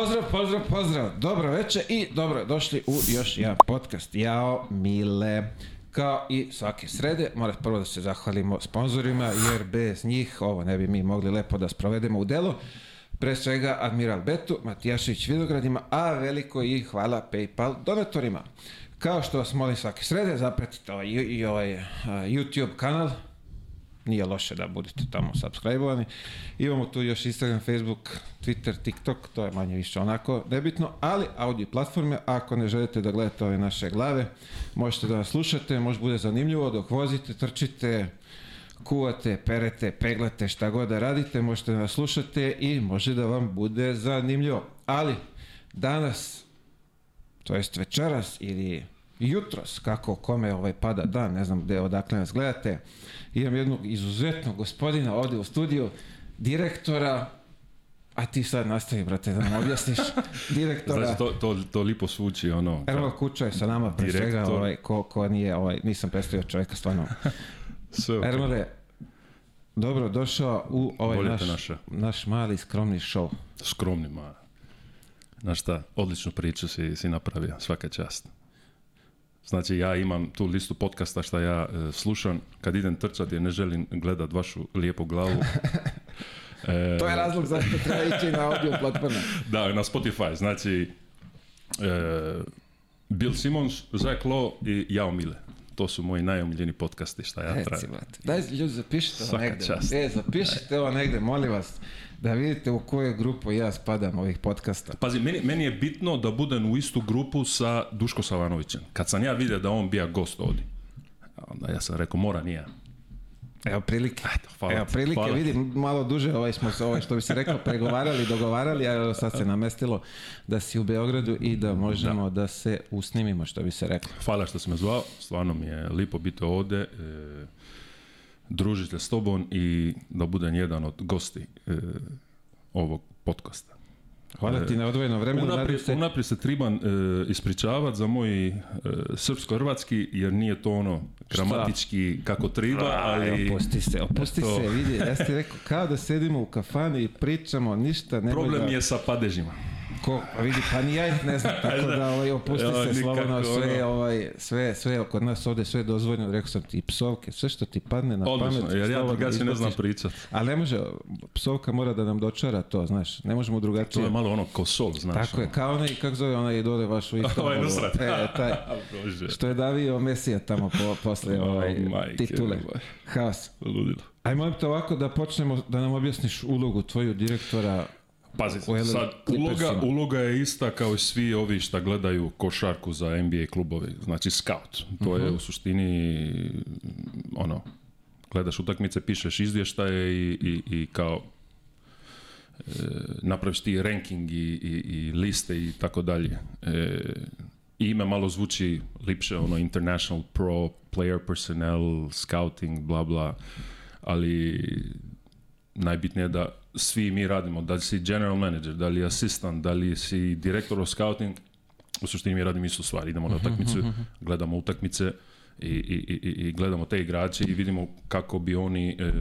Pozdrav, pozdrav, pozdrav. Dobro večer i dobro došli u još jedan podcast. Jao, mile. Kao i svake srede, moram prvo da se zahvalimo sponzorima, jer bez njih ovo ne bi mi mogli lepo da sprovedemo u delo. Pre svega Admiral Betu, Matijašić Vidogradima, a veliko i hvala PayPal donatorima. Kao što vas molim svake srede, zapratite ovaj, i ovaj YouTube kanal, nije loše da budete tamo subscribe-ovani. Imamo tu još Instagram, Facebook, Twitter, TikTok, to je manje više onako nebitno, ali audio platforme, ako ne želite da gledate ove naše glave, možete da nas slušate, možda bude zanimljivo dok vozite, trčite, kuvate, perete, peglate, šta god da radite, možete da nas slušate i može da vam bude zanimljivo. Ali, danas, to jest večeras ili jutros, kako kome ovaj pada dan, ne znam gde, odakle nas gledate, imam jednog izuzetnog gospodina ovdje u studiju, direktora a ti sad nastavi, brate, da nam objasniš direktora. to, to, to lipo svuči, ono... Evo Kuća je sa nama, pre svega, ovaj, ko, ko nije, ovaj, nisam predstavio čovjeka, stvarno. Sve dobro došao u ovaj naš, naš mali, skromni šov. Skromni, ma. Znaš šta, odličnu priču si, si napravio, svaka čast. Znači ja imam tu listu podcasta šta ja e, slušam, kad idem trčati jer ne želim gledat vašu lijepu glavu. E, to je razlog zašto treba ići na audio platforme. Da, na Spotify, znači e, Bill Simmons, Zach Lowe i Jao Mile. To su moji najomiljeni podcasti šta ja tražim. Daj ljudi zapišite ovo negde. Čast. E, zapišite ovo negde, molim vas da vidite u koju grupu ja spadam ovih podcasta. Pazi, meni, meni je bitno da budem u istu grupu sa Duško Savanovićem. Kad sam ja vidio da on bija gost ovdje, onda ja sam rekao, mora nije. Evo prilike. Evo prilike, vidim, malo duže ovaj smo se, ovaj, što bi se rekao, pregovarali, dogovarali, a sad se namestilo da si u Beogradu i da možemo da, se usnimimo, što bi se rekao. Hvala što si me zvao, stvarno mi je lipo biti ovdje. E, družite s tobom i da budem jedan od gosti e, ovog podcasta. Hvala e, ti na odvojeno vremenu. Unaprijed se, treba se triban e, za moj e, srpsko-hrvatski, jer nije to ono gramatički kako treba. ali... Opusti se, opusti se, vidi, ja ti rekao, kao da sedimo u kafani i pričamo, ništa... Problem da... je sa padežima. Ko, pa vidi, pa ni ja ih ne znam, tako da ovaj, se slobodno, sve, ono. ovaj, sve, sve kod nas ovde sve je dozvoljeno, rekao sam ti psovke, sve što ti padne na Odlično, pamet. jer ja drugačije ne znam pričat. Ali ne može, psovka mora da nam dočara to, znaš, ne možemo drugačije. To je malo ono ko sol, znaš. Tako je, ono. kao onaj, kako zove onaj i vaš u istom. Ovaj nusrat. E, taj, što je davio Mesija tamo po, posle ovaj, titule. Haos. Ludilo. Ajmo te ovako da počnemo, da nam objasniš ulogu tvoju direktora Pazi, sad, uloga, uloga je ista kao i svi ovi šta gledaju košarku za NBA klubove, znači scout. To je mhm. u suštini ono, gledaš utakmice, pišeš izvještaje i, i, i kao e, napraviš ti ranking i, i, liste i tako dalje. E, ime malo zvuči lipše, ono international pro, player personnel, scouting, bla bla, ali najbitnije da svi mi radimo, da li si general manager, da li asistant, da li si direktor of scouting, u suštini mi radimo istu stvar, idemo na mhm, utakmicu, mhm, mhm. gledamo utakmice i, i, i, i gledamo te igrače i vidimo kako bi oni e,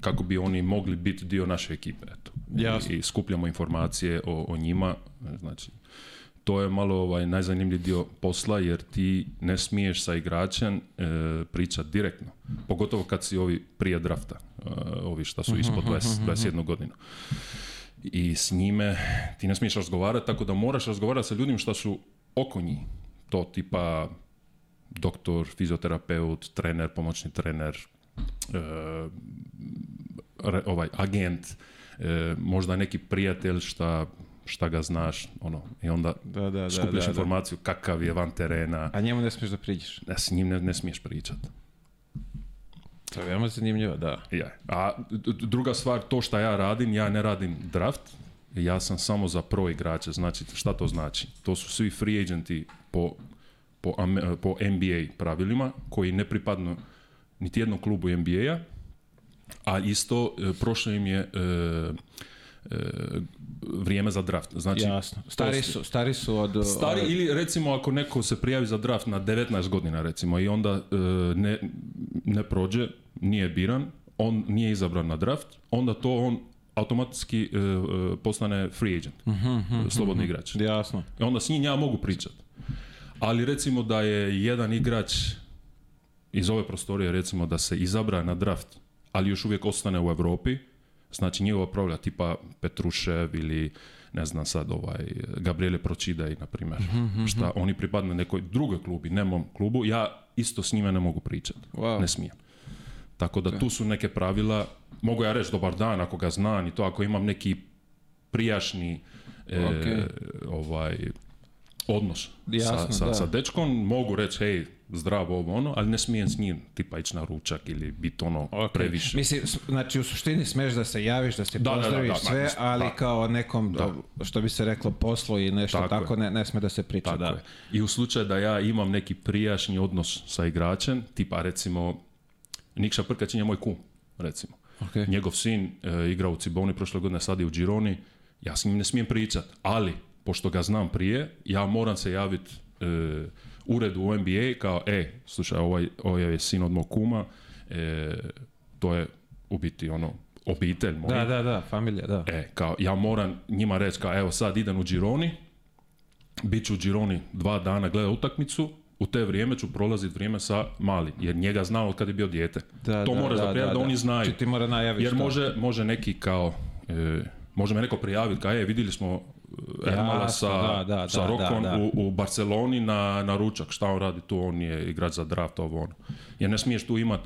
kako bi oni mogli biti dio naše ekipe. Eto. I, skupljamo informacije o, o njima, e, znači to je malo ovaj dio posla jer ti ne smiješ sa igračem e, pričati direktno. Pogotovo kad si ovi prije drafta, e, ovi šta su ispod 20, mhm, 21 mhm, mhm. godinu. I s njime ti ne smiješ razgovarati, tako da moraš razgovarati sa ljudima šta su oko njih. To tipa doktor, fizioterapeut, trener, pomoćni trener, e, ovaj agent, e, možda neki prijatelj šta šta ga znaš, ono, i onda da, da, skupljaš da, informaciju kakav je van terena. A njemu ne smiješ da priđeš? Ja, s njim ne, smiješ pričat. To je veoma zanimljivo, da. Ja. A druga stvar, to šta ja radim, ja ne radim draft, ja sam samo za pro igrače, znači šta to znači? To su svi free agenti po, po, po NBA pravilima koji ne pripadnu niti jednom klubu NBA-a, a isto e, prošlo im je e, e vrijeme za draft. Znači, Jasno. Stari su, stari su od... Stari ovaj- ili recimo ako neko se prijavi za draft na 19 godina recimo i onda e, ne, ne prođe, nije biran, on nije izabran na draft, onda to on automatski e, e, postane free agent, mhm, mhm, mhm, slobodni igrač. Jasno. I onda s njim ja mogu pričat. Ali recimo da je jedan igrač iz ove prostorije recimo da se izabra na draft, ali još uvijek ostane u Europi, Znači njihova provlja tipa Petrušev ili ne znam sad ovaj Gabriele Pročida i na primjer. Mhm, mhm, mhm. Šta oni pripadne nekoj drugoj klubi, ne mom klubu, ja isto s njima ne mogu pričati. Ne smijem. Tako da tu su neke pravila, mogu ja reći dobar dan ako ga znam i to ako imam neki prijašnji e, ovaj odnos sa, sa dečkom, mogu reći hej, zdravo ovo ono, ali ne smijem s njim tipa ići na ručak ili biti ono previše. Mislim, znači u suštini smiješ da se javiš, da se da, sve, ali pa- kao nekom, što bi se reklo, poslu i nešto tako, ne, ne sme da se priča. Tako I u slučaju da ja imam neki prijašnji odnos sa igračem, tipa recimo Nikša Prkačin je moj kum, recimo. Njegov sin e, igra u Ciboni prošle godine, sad je u Gironi, ja s njim ne smijem pričat, ali pošto ga znam prije, ja moram se javiti e, ured u NBA kao, e, slušaj, ovaj, ovaj je sin od mog kuma, e, to je u biti ono, obitelj moj. Da, da, da, familija, da. E, kao, ja moram njima reći kao, evo sad idem u Gironi, bit ću u Gironi dva dana gleda utakmicu, u te vrijeme ću prolaziti vrijeme sa mali, jer njega zna od kad je bio dijete. Da, to da, moraš da, da, oni znaju. Ti mora najaviti Jer može, može neki kao, e, može me neko prijaviti kao, je, vidjeli smo Ermala ja, sa, da, da, sa da, Rokon da, da. U, u Barceloni na, na ručak. Šta on radi tu? On je igrač za draft, ovo ono. Jer ne smiješ tu imat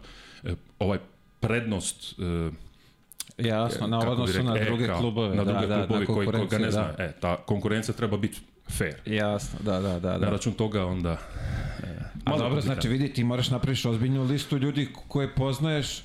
e, ovaj prednost e, Jasno, na odnosu na druge e, klubove. Na druge da, klubove da, koji, koji ga ne zna. E, ta konkurencija treba biti fair. Jasno, da, da, da. Na račun toga onda... E, A dobro, znači vidi, ti moraš napraviš ozbiljnu listu ljudi koje poznaješ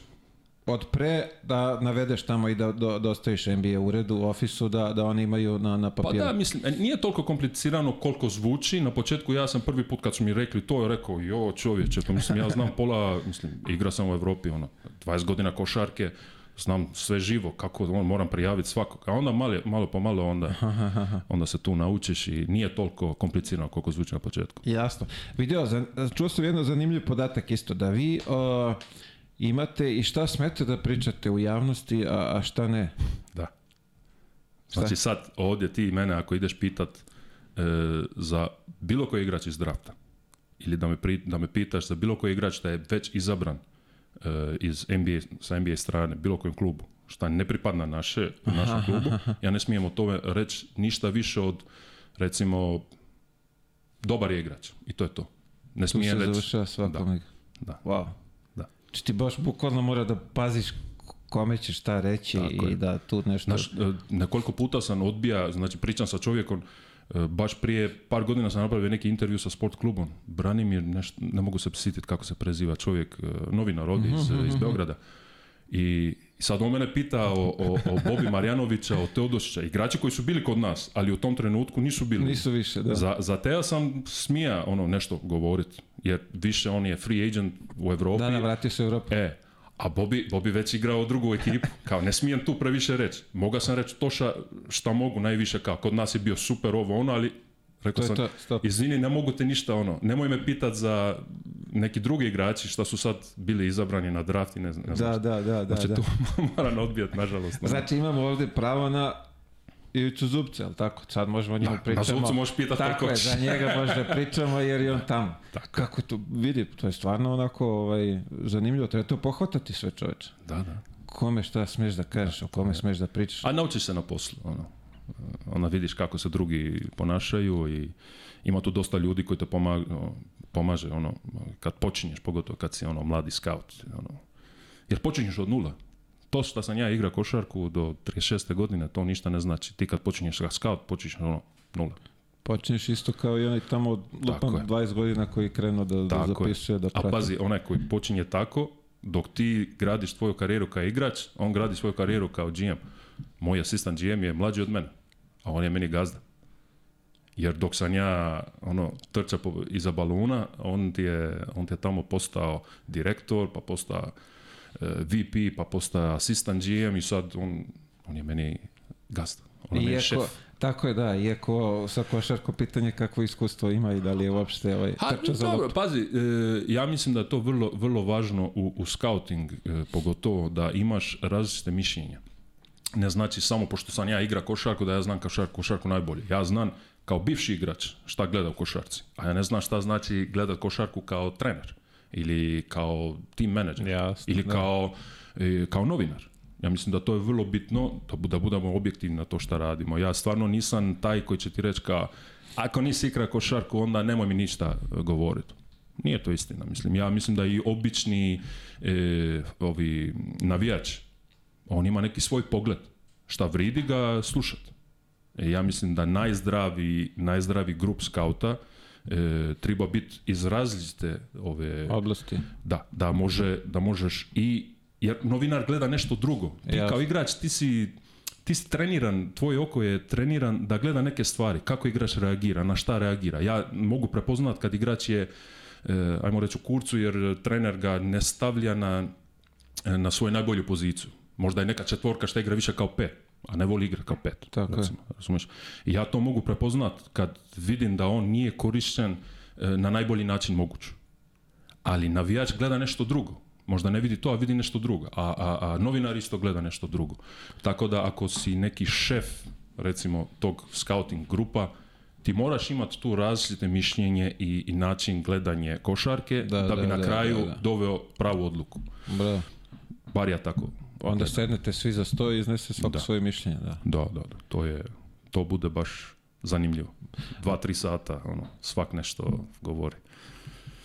od pre da navedeš tamo i da do, dostaviš NBA uredu u ofisu da, da oni imaju na, na pa papiru. Pa da, mislim, e, nije toliko komplicirano koliko zvuči. Na početku ja sam prvi put kad su mi rekli to, je rekao, jo čovječe, to pa mislim, ja znam pola, mislim, igra sam u Evropi, ono, 20 godina košarke, znam sve živo, kako on, moram prijaviti svakog. A onda malo, malo po malo onda, onda se tu naučiš i nije toliko komplicirano koliko zvuči na početku. Jasno. Vidio, čuo sam jedan zanimljiv podatak isto, da vi imate i šta smete da pričate u javnosti, a, a šta ne? Da. Znači sad ovdje ti i mene ako ideš pitat e, za bilo koji igrač iz drafta ili da me, da pitaš za bilo koji igrač da je već izabran e, iz NBA, sa NBA strane, bilo kojem klubu, šta ne pripadna naše, našem klubu, ja ne smijem o tome reći ništa više od recimo dobar je igrač i to je to. Ne smije reći. Tu se završava da. da. Wow ti baš bukvalno mora da paziš kome ćeš šta reći i da tu nešto... Znaš, e, nekoliko puta sam odbija, znači pričam sa čovjekom, e, baš prije par godina sam napravio neki intervju sa sport klubom. Branimir, nešto, ne mogu se sjetiti kako se preziva čovjek, e, novinar ovdje iz mhm, mhm, mhm. Beograda. I i sad on mene pita o, o, o Bobi Marjanovića, o Teodosića, igrači koji su bili kod nas, ali u tom trenutku nisu bili. Nisu više, da. Za, za Teja sam smija ono nešto govorit, jer više on je free agent u Evropi. Da, da, se u Evropu. E, a Bobi, Bobi već igrao drugu ekipu, kao ne smijem tu previše reći. Moga sam reći to šta, šta mogu najviše, kao kod nas je bio super ovo ono, ali Rekao sam, to, izvini, ne mogu te ništa ono, nemoj me pitat za neki drugi igrači šta su sad bili izabrani na draft i ne znam. Ne znam da, da, da, da. Znači, da. tu moram odbijat, nažalost. Ne. Znači, imamo ovde pravo na Ivicu Zubce, ali tako? Sad možemo o njemu da, Na Zubcu možeš pitati tako je, za njega možda pričamo jer je on tamo. Tako. Kako to vidi, to je stvarno onako ovaj, zanimljivo, treba to pohvatati sve čoveče. Da, da. Kome šta smeš da kažeš, o kome da. da pričaš. A naučiš se na poslu, ono onda vidiš kako se drugi ponašaju i ima tu dosta ljudi koji te pomaže, ono, kad počinješ, pogotovo kad si ono mladi scout. Ono. Jer počinješ od nula. To što sam ja igra košarku do 36. godine, to ništa ne znači. Ti kad počinješ kao scout, počinješ ono nula. Počinješ isto kao i onaj tamo od 20 godina koji je krenuo da, da da prati. A pazi, onaj koji počinje tako, dok ti gradiš tvoju karijeru kao igrač, on gradi svoju karijeru kao GM moj asistant GM je mlađi od mene, a on je meni gazda. Jer dok sam ja ono, trča po, iza baluna, on ti, je, on je tamo postao direktor, pa postao e, VP, pa postao asistant GM i sad on, on je meni gazda. On je šef. Tako je, da, iako sa košarko pitanje kakvo iskustvo ima i da li je uopšte ovaj, trča dobro, Pazi, e, ja mislim da je to vrlo, vrlo važno u, u scouting, e, pogotovo da imaš različite mišljenja ne znači samo pošto sam ja igra košarku da ja znam košarku, košarku najbolje. Ja znam kao bivši igrač šta gleda u košarci, a ja ne znam šta znači gledat košarku kao trener ili kao team manager. ili kao, e, kao novinar. Ja mislim da to je vrlo bitno da, da budemo objektivni na to što radimo. Ja stvarno nisam taj koji će ti reći kao ako nisi igra košarku onda nemoj mi ništa e, govoriti. Nije to istina, mislim. Ja mislim da i obični e, ovi navijač on ima neki svoj pogled. Šta vridi ga slušati. E, ja mislim da najzdravi, najzdravi grup skauta e, treba biti iz različite ove... Oblasti. Da, da, može, da možeš i... Jer novinar gleda nešto drugo. Ti kao igrač, ti si ti si treniran, tvoje oko je treniran da gleda neke stvari, kako igrač reagira, na šta reagira. Ja mogu prepoznat kad igrač je, e, ajmo reći, u kurcu jer trener ga ne stavlja na, na svoju najbolju poziciju. Možda je neka četvorka šta igra više kao pet, a ne voli igrati kao pet. Tako recimo, Razumiješ? I ja to mogu prepoznat kad vidim da on nije korišten e, na najbolji način moguć. Ali navijač gleda nešto drugo. Možda ne vidi to, a vidi nešto drugo. A, a, novinar isto gleda nešto drugo. Tako da ako si neki šef, recimo, tog scouting grupa, ti moraš imati tu različite mišljenje i, način gledanje košarke da, bi na kraju doveo pravu odluku. Bra. Bar ja tako Onda sednete svi za sto i iznese svako svoje mišljenje. Da. da, da, To, je, to bude baš zanimljivo. Dva, tri sata, ono, svak nešto govori.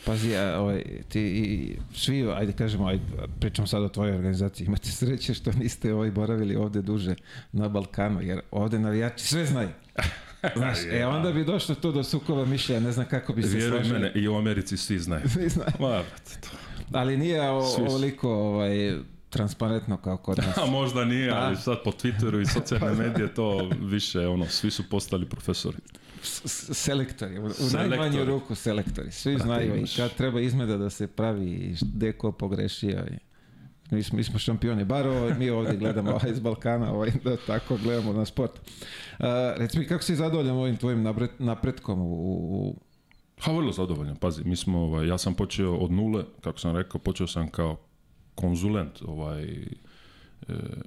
Pazi, a, ovaj, ti i svi, ajde kažemo, ajde, pričam sad o tvojoj organizaciji, imate sreće što niste ovaj boravili ovdje duže na Balkanu, jer ovde navijači sve znaju. Znaš, e, onda bi došlo to do sukova mišljenja, ne znam kako bi se Vjeruj mene, i u Americi svi znaju. Svi znaju. Ali nije o, ovoliko ovaj, transparentno kao kod nas. možda nije, ali sad po Twitteru i socijalne pa medije to više, ono, svi su postali profesori. selektori, u, najmanju ruku selektori. Svi znaju i kad treba izmeda da se pravi deko pogrešio mi smo, mi smo šampioni, bar mi ovdje gledamo ovaj, iz Balkana, ovaj, da tako gledamo na sport. Uh, reci mi, kako si zadovoljan ovim tvojim napretkom u, u Ha, vrlo zadovoljan, pazi, mi smo, ovaj, ja sam počeo od nule, kako sam rekao, počeo sam kao konzulent, ovaj, e,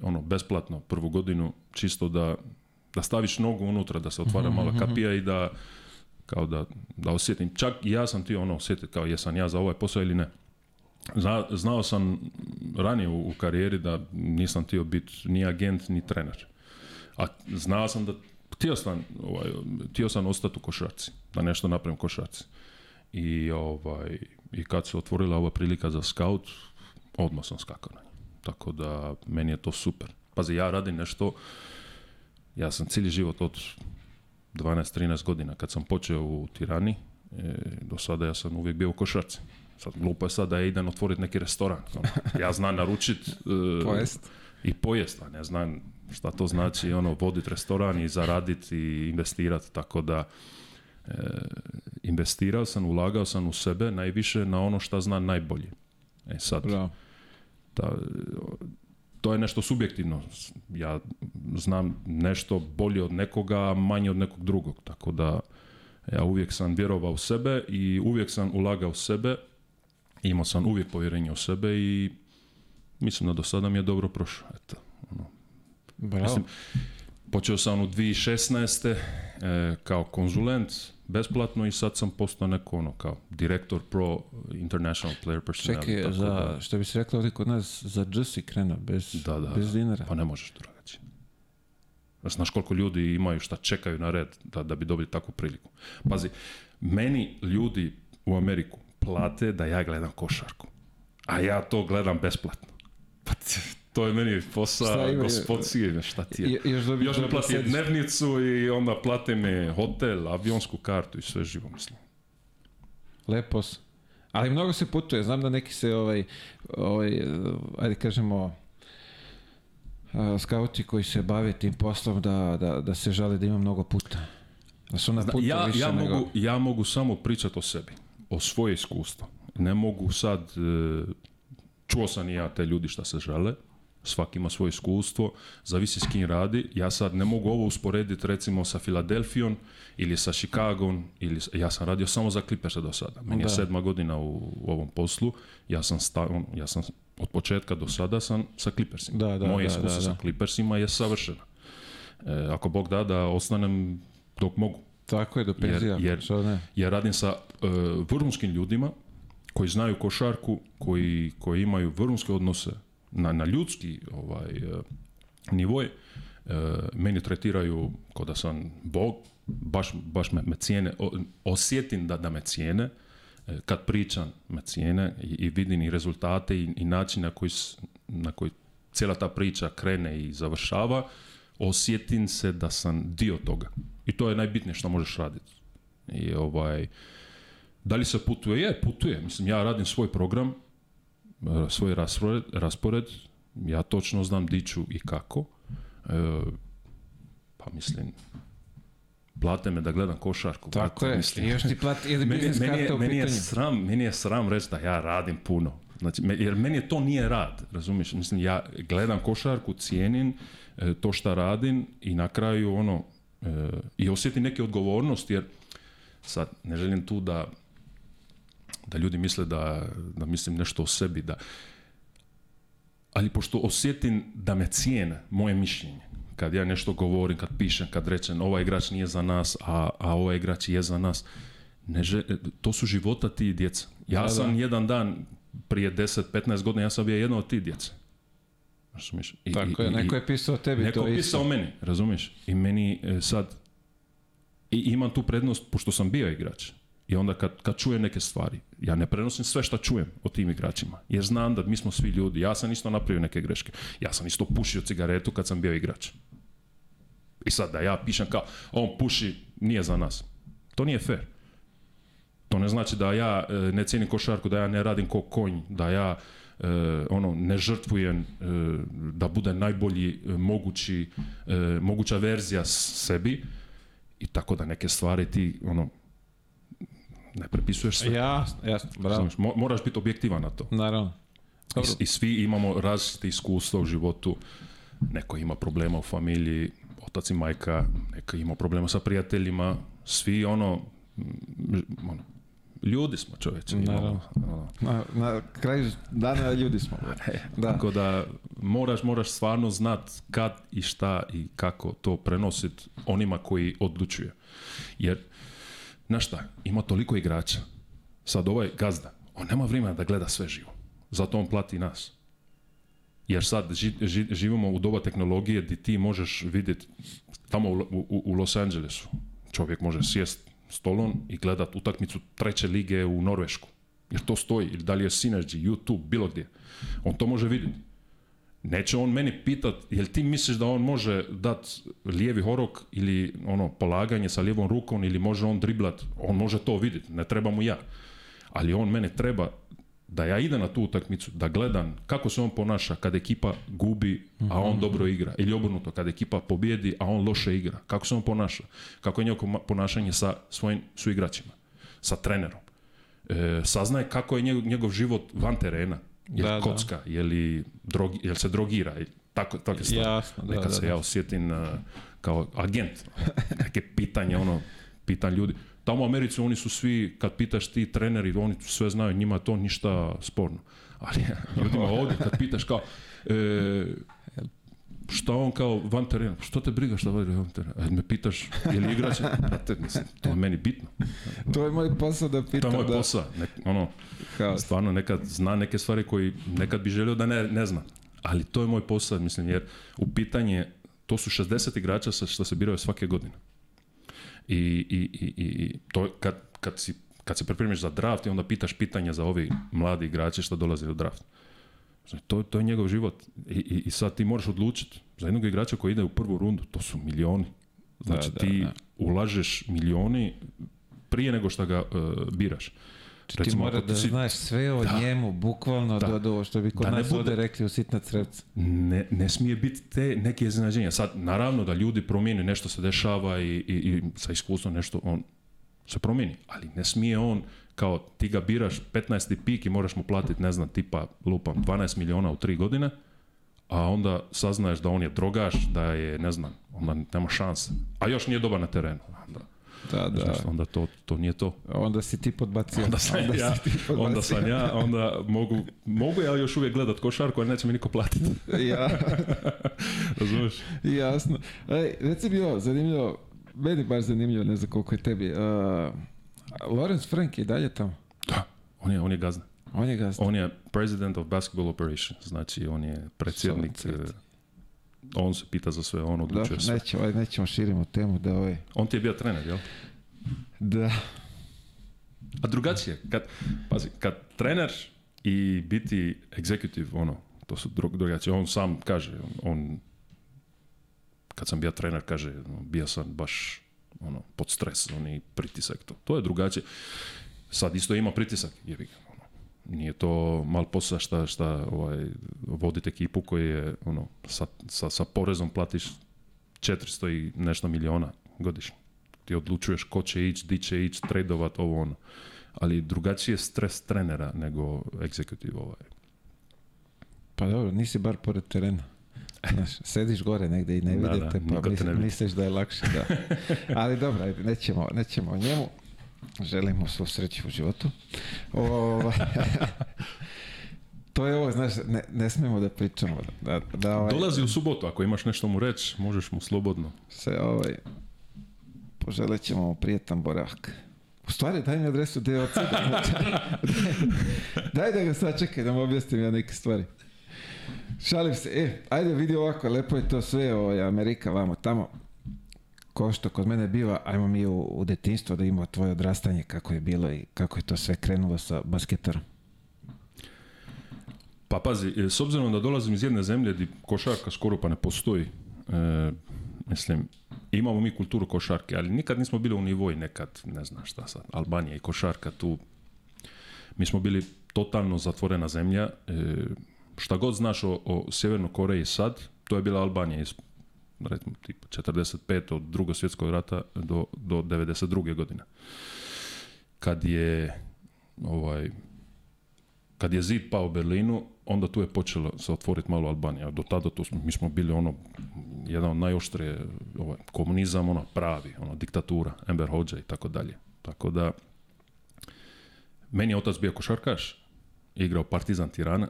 ono, besplatno prvu godinu, čisto da, da staviš nogu unutra, da se otvara mhm, mala mhm, mhm. kapija i da, kao da, da osjetim. Čak ja sam ti ono osjetiti, kao jesam ja za ovaj posao ili ne. znao sam ranije u, karijeri da nisam htio biti ni agent, ni trener. A znao sam da htio sam, ovaj, htio sam ostati u košarci, da nešto napravim košarci. I, ovaj, I kad se otvorila ova prilika za scout, odmah sam skakao na Tako da, meni je to super. Pazi, ja radim nešto, ja sam cijeli život od 12-13 godina, kad sam počeo u Tirani, e, do sada ja sam uvijek bio u košarci. Sad, glupo je sad da je idem otvoriti neki restoran. Ono. Ja znam naručit... E, pojest. I pojest, a ne znam šta to znači ono, voditi restoran i zaraditi i investirati, tako da e, investirao sam, ulagao sam u sebe najviše na ono šta znam najbolje. E sad, da, to je nešto subjektivno. Ja znam nešto bolje od nekoga, manje od nekog drugog. Tako da ja uvijek sam vjerovao u sebe i uvijek sam ulagao u sebe. Imao sam uvijek povjerenje u sebe i mislim da do sada mi je dobro prošlo. Eto, ono. Mislim, počeo sam u 2016. E, kao konzulent, besplatno i sad sam postao neko ono kao direktor pro international player personnel. Čekaj, tako za, što bi se reklo ovdje kod nas, za Jussi krena bez, bez dinara. Pa ne možeš raditi. Znaš koliko ljudi imaju šta čekaju na red da, da bi dobili takvu priliku. Pazi, meni ljudi u Ameriku plate da ja gledam košarku, a ja to gledam besplatno. Pa to je meni posao, gospodski, šta ti je. Još, plati dnevnicu i onda plate me hotel, avionsku kartu i sve živo, mislim. Lepos. Ali mnogo se putuje, znam da neki se ovaj, ovaj ajde kažemo, skauti koji se bave tim poslom da, da, da se žale da ima mnogo puta. Da su na putu ja, više ja, nego... mogu, ja mogu samo pričati o sebi, o svoje iskustvo. Ne mogu sad, e, čuo sam i ja te ljudi šta se žele, svaki ima svoje iskustvo, zavisi s kim radi. Ja sad ne mogu ovo usporediti recimo sa Filadelfijom ili sa Chicagom, ili, ja sam radio samo za Clippersa do sada. Meni je sedma godina u, ovom poslu, ja sam, ja sam od početka do sada sam sa Clippersima. Da, da, Moje iskustvo sa Clippersima je savršeno. E, ako Bog da, da ostanem dok mogu. Tako je, do penzija. Jer, jer, radim sa e, vrhunskim ljudima koji znaju košarku, koji, koji imaju vrhunske odnose na, na ljudski ovaj, e, nivoj, e, meni tretiraju kao da sam bog, baš, baš me, cijene, osjetim da, da me cijene, e, kad pričam me cijene i, vidim i rezultate i, način na koji, na koji cijela ta priča krene i završava, osjetim se da sam dio toga. I to je najbitnije što možeš raditi. I ovaj, da li se putuje? Je, putuje. Mislim, ja radim svoj program, svoj raspored, raspored ja točno znam di ću i kako. E, pa mislim, plate me da gledam košarku. Tako je, mislim. još ti plati, ili meni, meni je sram, meni je sram reći da ja radim puno. Znači, jer meni to nije rad, razumiješ? Mislim, ja gledam košarku, cijenim e, to šta radim i na kraju ono, e, i osjetim neke odgovornosti, jer sad ne želim tu da da ljudi misle da, da mislim nešto o sebi, da... Ali pošto osjetim da me cijene moje mišljenje, kad ja nešto govorim, kad pišem, kad rečem ovaj igrač nije za nas, a, a ovaj igrač je za nas, ne to su života ti djeca. Ja sam jedan dan prije 10-15 godina, ja sam bio jedno od ti djece. Razumiješ? Tako je, neko je pisao tebi neko to Neko je pisao meni, razumiješ? I meni e, sad, i imam tu prednost, pošto sam bio igrač. I onda kad, kad čujem neke stvari, ja ne prenosim sve što čujem o tim igračima, jer znam da mi smo svi ljudi, ja sam isto napravio neke greške, ja sam isto pušio cigaretu kad sam bio igrač. I sad da ja pišem kao, on puši, nije za nas. To nije fair. To ne znači da ja e, ne cijenim košarku, da ja ne radim ko konj, da ja e, ono ne žrtvujem e, da bude najbolji mogući moguća verzija sebi i tako da neke stvari ti ono ne prepisuješ sve. Ja, moraš biti objektivan na to. Naravno. I, svi imamo različite iskustva u životu. Neko ima problema u familiji, otac i majka, neka ima problema sa prijateljima, svi ono, ono ljudi smo čoveče. Naravno. Ono. Na, na kraju dana ljudi smo. E, da. Tako da moraš, moraš stvarno znat kad i šta i kako to prenosit onima koji odlučuju. Jer Znaš šta, ima toliko igrača. Sad ovaj gazda, on nema vremena da gleda sve živo. Zato on plati nas. Jer sad živimo u doba tehnologije gdje ti možeš vidjeti tamo u, Los Angelesu. Čovjek može sjest stolon i gledat utakmicu treće lige u Norvešku. Jer to stoji. Ili da li je Synergy, YouTube, bilo gdje. On to može vidjeti. Neće on meni pitat, jel ti misliš da on može dat lijevi horok ili ono polaganje sa lijevom rukom ili može on driblat, on može to vidjeti, ne treba mu ja. Ali on mene treba da ja idem na tu utakmicu, da gledam kako se on ponaša kad ekipa gubi, a on mhm. dobro igra. Ili obrnuto, kad ekipa pobjedi, a on loše igra. Kako se on ponaša? Kako je njegovo ponašanje sa svojim suigračima, sa trenerom. E, saznaje kako je njegov život van terena je da, kocka, da. je drogi, se drogira, tako, tako stvari. Jasno, Nekad se ja osjetim eh, kao agent, neke pitanje, ono, pitan ljudi. Tamo u Americi oni su svi, kad pitaš ti treneri, oni sve znaju, njima to ništa sporno. Ali ljudima ovdje, kad pitaš kao, eh, šta on kao van terena, što te briga šta vodi van terena, e, me pitaš, je li igrač, mislim, to je meni bitno. to je moj posao da pitam. To je moj posao, ono, Haos. stvarno nekad zna neke stvari koji nekad bi želio da ne, ne zna, ali to je moj posao, mislim, jer u pitanje, to su 60 igrača sa što se biraju svake godine. I, i, i, i to kad, kad, si, kad se pripremiš za draft i onda pitaš pitanja za ovi mladi igrače što dolaze u draft. Znači, to, to je njegov život. I, i, i sad ti moraš odlučiti za jednog igrača koji ide u prvu rundu, to su milioni. Znači ti ulažeš milioni prije nego što ga e, biraš. Znači ti mora da znaš sve o njemu, bukvalno do, do, što bi kod da nas bude, rekli u sitna Crvca. Ne, ne smije biti te neke iznenađenja. Sad, naravno da ljudi promijene nešto se dešava i, i, i sa iskustvom nešto on se promijeni, ali ne smije on kao ti ga biraš 15. pik i moraš mu platiti, ne znam, tipa lupam 12 miliona u 3 godine, a onda saznaješ da on je drogaš, da je, ne znam, onda nema šanse. A još nije dobar na terenu. Onda, da, da. onda to, to nije to. Onda si ti podbacio. Onda sam onda ja, onda onda mogu, mogu ja još uvijek gledat košarku, ali neće mi niko platiti. ja. Jasno. Ej, reci mi ovo, zanimljivo, meni baš zanimljivo, ne znam koliko je tebi. Lawrence Frank je dalje tamo? Da, on je, on je gazna. On je gazda. On je president of basketball operation, znači on je predsjednik, eh, on se pita za sve, on odlučuje sve. Nećemo, aj, nećemo širimo temu da ovaj... On ti je bio trener, jel? Da. A drugačije, kad, pazi, kad trener i biti executive, ono, to su drugačije. On sam kaže, on, on kad sam bio trener, kaže, ono, bio sam baš ono, pod stres, i pritisak to. To je drugačije. Sad isto ima pritisak, je ono, nije to mal posla šta, šta ovaj, vodite ekipu koji je, ono, sa, sa, sa porezom platiš 400 i nešto miliona godišnje. Ti odlučuješ ko će ići, di će ići, tradovat, ovo ono. Ali drugačiji je stres trenera nego executive ovaj. Pa dobro, nisi bar pored terena. Znaš, sediš gore negdje i ne vidite, pa ne misliš da je lakše, da. Ali dobro, nećemo, nećemo o njemu. Želimo svu sreću u životu. Ovaj, to je ovo, znaš, ne, ne smijemo da pričamo. Da, da ovaj, Dolazi u subotu, ako imaš nešto mu reći, možeš mu slobodno. Se ovaj, poželit ćemo mu prijetan boravak. U stvari, daj mi adresu gdje je Daj da ga sačekaj, da mu objasnim ja neke stvari. Šalim se, e, ajde vidi ovako, lepo je to sve, ovaj, Amerika, vamo, tamo, ko što kod mene biva, ajmo mi u, detinstvo da imamo tvoje odrastanje, kako je bilo i kako je to sve krenulo sa basketarom. Pa pazi, e, s obzirom da dolazim iz jedne zemlje gdje košarka skoro pa ne postoji, e, mislim, imamo mi kulturu košarke, ali nikad nismo bili u nivoj nekad, ne znam šta sad, Albanija i košarka tu, mi smo bili totalno zatvorena zemlja, e, šta god znaš o, o Sjevernoj Koreji sad, to je bila Albanija iz recimo 45 od drugog svjetskog rata do, do 92. godine. Kad je ovaj kad je zid pao Berlinu, onda tu je počelo se otvoriti malo Albanija. Do tada to smo, mi smo bili ono, jedan od najoštrije, ovaj, komunizam, ono, pravi, ono, diktatura, Ember Hođa i tako dalje. Tako da, meni je otac bio košarkaš, igrao Partizan Tirana,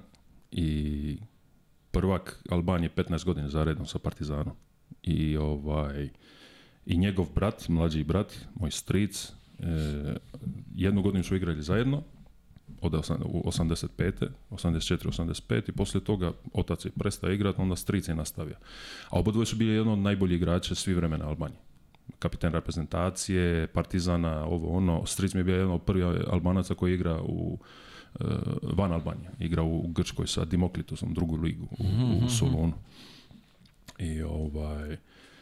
i prvak Albanije 15 godina zaredom sa Partizanom. I ovaj i njegov brat, mlađi brat, moj stric, e, jednu godinu su igrali zajedno, od 85. 84. 85. i poslije toga otac je prestao igrati, onda stric je nastavio. A dvoje su bili jedno od najboljih igrača svi vremena Albanije. Kapitan reprezentacije, Partizana, ovo ono. Stric mi je bio jedan od prvih Albanaca koji igra u Eh, van Albanije. Igrao u Grčkoj sa Dimoklitosom, drugu ligu u, mhm, u mhm, mhm. Solonu. I ovaj...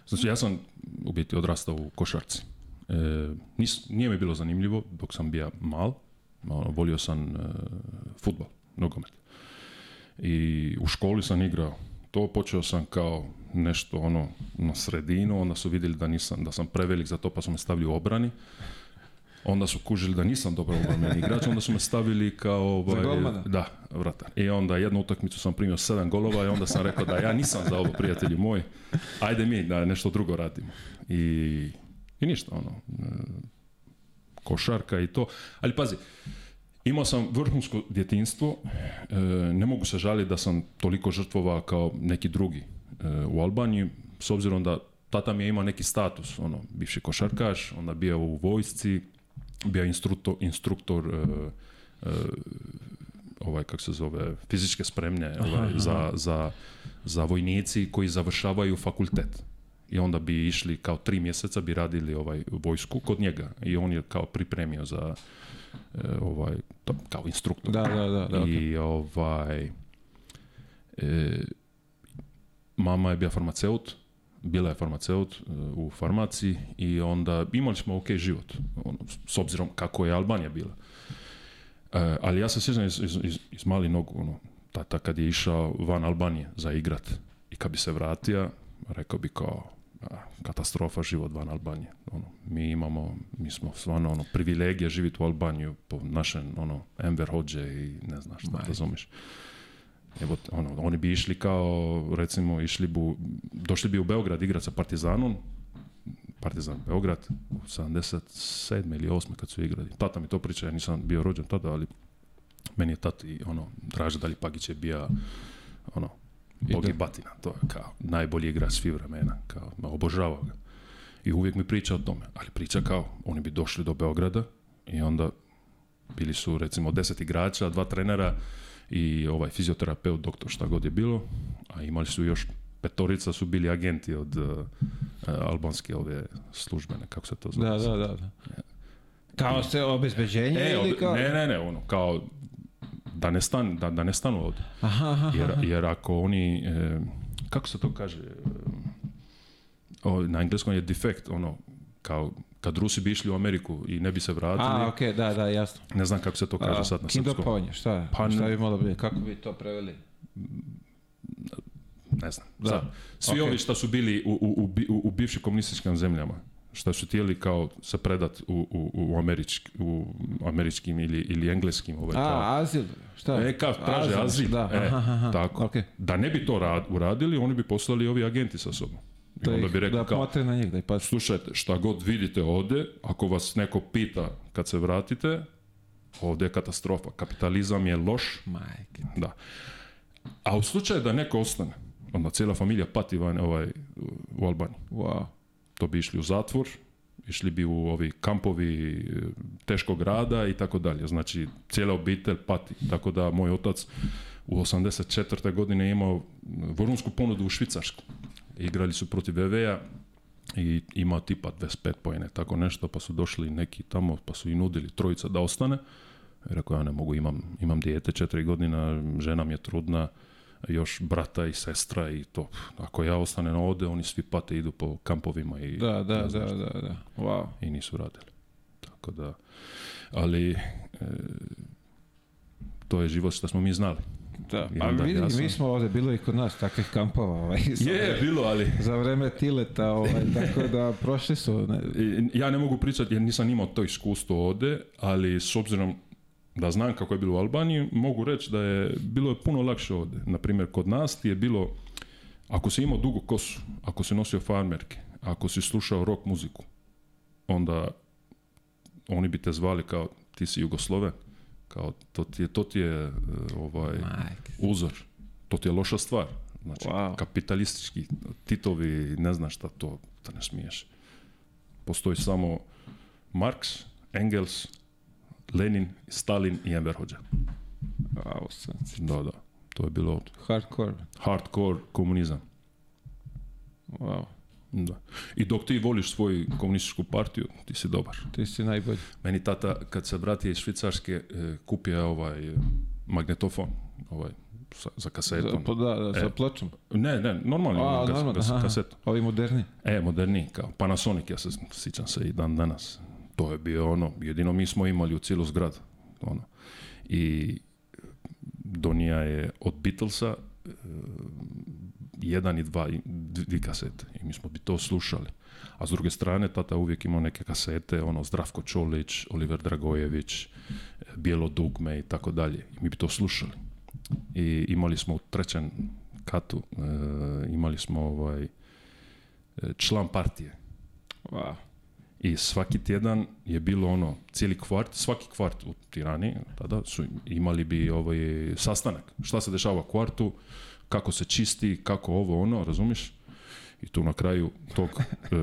Znači, ja sam u biti odrastao u košarci. E, nije mi bilo zanimljivo dok sam bio mal. Ono, volio sam e, futbal, nogomet. I u školi sam igrao. To počeo sam kao nešto ono na sredinu, onda su vidjeli da nisam, da sam prevelik za to, pa su me stavili u obrani. Onda su kužili da nisam dobro obrambeni igrač, onda su me stavili kao ovaj, da, vratar. I onda jednu utakmicu sam primio sedam golova i onda sam rekao da ja nisam za ovo prijatelji moji. Ajde mi da nešto drugo radimo. I, i ništa ono. E, košarka i to. Ali pazi, Imao sam vrhunsko djetinstvo, e, ne mogu se žaliti da sam toliko žrtvova kao neki drugi e, u Albaniji, s obzirom da tata mi je imao neki status, ono, bivši košarkaš, onda bio u vojsci, bio instruktor, instruktor e, e, ovaj kako se zove fizičke spremne ovaj, za, za, za vojnici koji završavaju fakultet i onda bi išli kao tri mjeseca bi radili ovaj vojsku kod njega i on je kao pripremio za e, ovaj to, kao instruktor da, da, da, i ovaj e, mama je bio farmaceut bila je farmaceut e, u farmaciji i onda imali smo ok život, ono, s obzirom kako je Albanija bila. E, ali ja se iz, iz, mali nogu, ono, kad je išao van Albanije za igrat i kad bi se vratio, rekao bi kao, katastrofa život van Albanije. Ono, mi imamo, mi smo stvarno ono, privilegije živjeti u Albaniju po našem ono, Enver Hođe i ne znam šta, razumiješ. Evo, ono, oni bi išli kao, recimo, išli bu, došli bi u Beograd igrati sa Partizanom, Partizan Beograd, 77. ili 8. kad su igrali. Tata mi to priča, ja nisam bio rođen tada, ali meni je tat i ono, Draža li Pagić je bio ono, Bog batina, to je kao najbolji igrač svih vremena, kao obožavao ga. I uvijek mi priča o tome, ali priča kao, oni bi došli do Beograda i onda bili su recimo deset igrača, dva trenera, i ovaj fizioterapeut, doktor, šta god je bilo, a imali su još petorica su bili agenti od uh, albanske ove službene, kako se to zove. Da, da, da. Kao se obezbeđenje e, ili kao... Ne, ne, ne, ono, kao da ne, stan, da, da ne stanu ovdje. Aha, jer, jer ako oni, e, kako se to kaže, eh, o, na engleskom je defekt, ono, kao kad Rusi bi išli u Ameriku i ne bi se vratili... A, okej, da, da, jasno. Ne znam kako se to kaže A, sad na srpskom. Kindopovanje, šta, pa, šta bi kako bi to preveli? Ne znam. Da. svi ovi šta su bili u, u, u, bivšim komunističkim zemljama, šta su tijeli kao se predat u, u, u, u američkim ili, ili engleskim. Ovaj, A, azil, šta? E, kao, traže azil, da. E, tako. Okay. da ne bi to uradili, oni bi poslali ovi agenti sa sobom da, onda bi rekao da na pa slušajte, šta god vidite ovdje, ako vas neko pita kad se vratite, ovdje je katastrofa, kapitalizam je loš. Majke. Da. A u slučaju da neko ostane, onda cijela familija pati van, ovaj, u Albaniji. Wow. To bi išli u zatvor, išli bi u ovi kampovi e, teškog rada i tako dalje. Znači, cijela obitelj pati. Tako da moj otac u 84. godine imao vrhunsku ponudu u Švicarsku igrali su protiv BV-a i imao tipa 25 pojene, tako nešto, pa su došli neki tamo, pa su i nudili trojica da ostane. Rekao, ja ne mogu, imam, imam dijete četiri godina, žena mi je trudna, još brata i sestra i to. Ako ja na ovde, oni svi pate, idu po kampovima i... Da, da, da, da, da, wow. I nisu radili. Tako da, ali e, to je život što smo mi znali. Da, pa mi smo ovde, bilo i kod nas takvih kampova. Ovaj, je, bilo, ali... Za vreme tileta, ovaj, tako da prošli su. Ja ne mogu pričati jer nisam imao to iskustvo ovdje, ali s obzirom da znam kako je bilo u Albaniji, mogu reći da je bilo je puno lakše ovde. Naprimjer, kod nas ti je bilo, ako si imao dugu kosu, ako si nosio farmerke, ako si slušao rock muziku, onda oni bi te zvali kao ti si Jugoslove. Kao, to ti je, to je e, ovaj, uzor. To ti je loša stvar. Znači, kapitalistički titovi, ne znaš šta to, da ne smiješ. Postoji samo Marx, Engels, Lenin, Stalin i Enver Hoxha. Da, da. To je bilo... Hardcore. Hardcore komunizam. Wow. Da. I dok ti voliš svoju komunističku partiju, ti si dobar. Ti si najbolji. Meni tata, kad se vrati iz Švicarske, e, kupio ovaj e, magnetofon, ovaj, za kasetom. Pa da, da, e, Ne, ne, normalni A, kas, normalno, kas, kasetom. Ovi moderni? E, moderni, kao Panasonic, ja se sjećam se i dan danas. To je bio ono, jedino mi smo imali u cijelu zgradu. Ono. I donija je od Beatlesa, e, jedan i dva, dvi kasete i mi smo bi to slušali. A s druge strane, tata uvijek imao neke kasete, ono Zdravko Čolić, Oliver Dragojević, Bijelo dugme i tako dalje. I mi bi to slušali. I imali smo u trećem katu, e, imali smo ovaj, član partije. Wow. I svaki tjedan je bilo ono, cijeli kvart, svaki kvart u Tirani, tada su imali bi ovaj sastanak. Šta se dešava u kvartu, kako se čisti, kako ovo ono, razumiš? I tu na kraju tog e,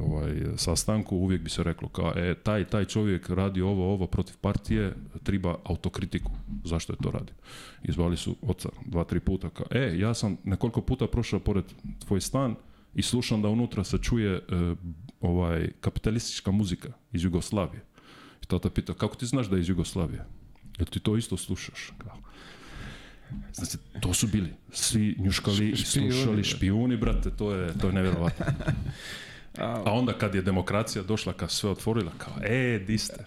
ovaj, sastanku uvijek bi se reklo kao, e, taj, taj čovjek radi ovo, ovo protiv partije, treba autokritiku. Zašto je to radi? Izvali su oca dva, tri puta kao, e, ja sam nekoliko puta prošao pored tvoj stan i slušam da unutra se čuje e, ovaj, kapitalistička muzika iz Jugoslavije. I tata pita, kako ti znaš da je iz Jugoslavije? Jel ti to isto slušaš? Kao, Znači, to su bili. Svi njuškali, špijuni, slušali, špijuni, brate, to je, to je nevjerovatno. A onda kad je demokracija došla, kad sve otvorila, kao, e, di ste,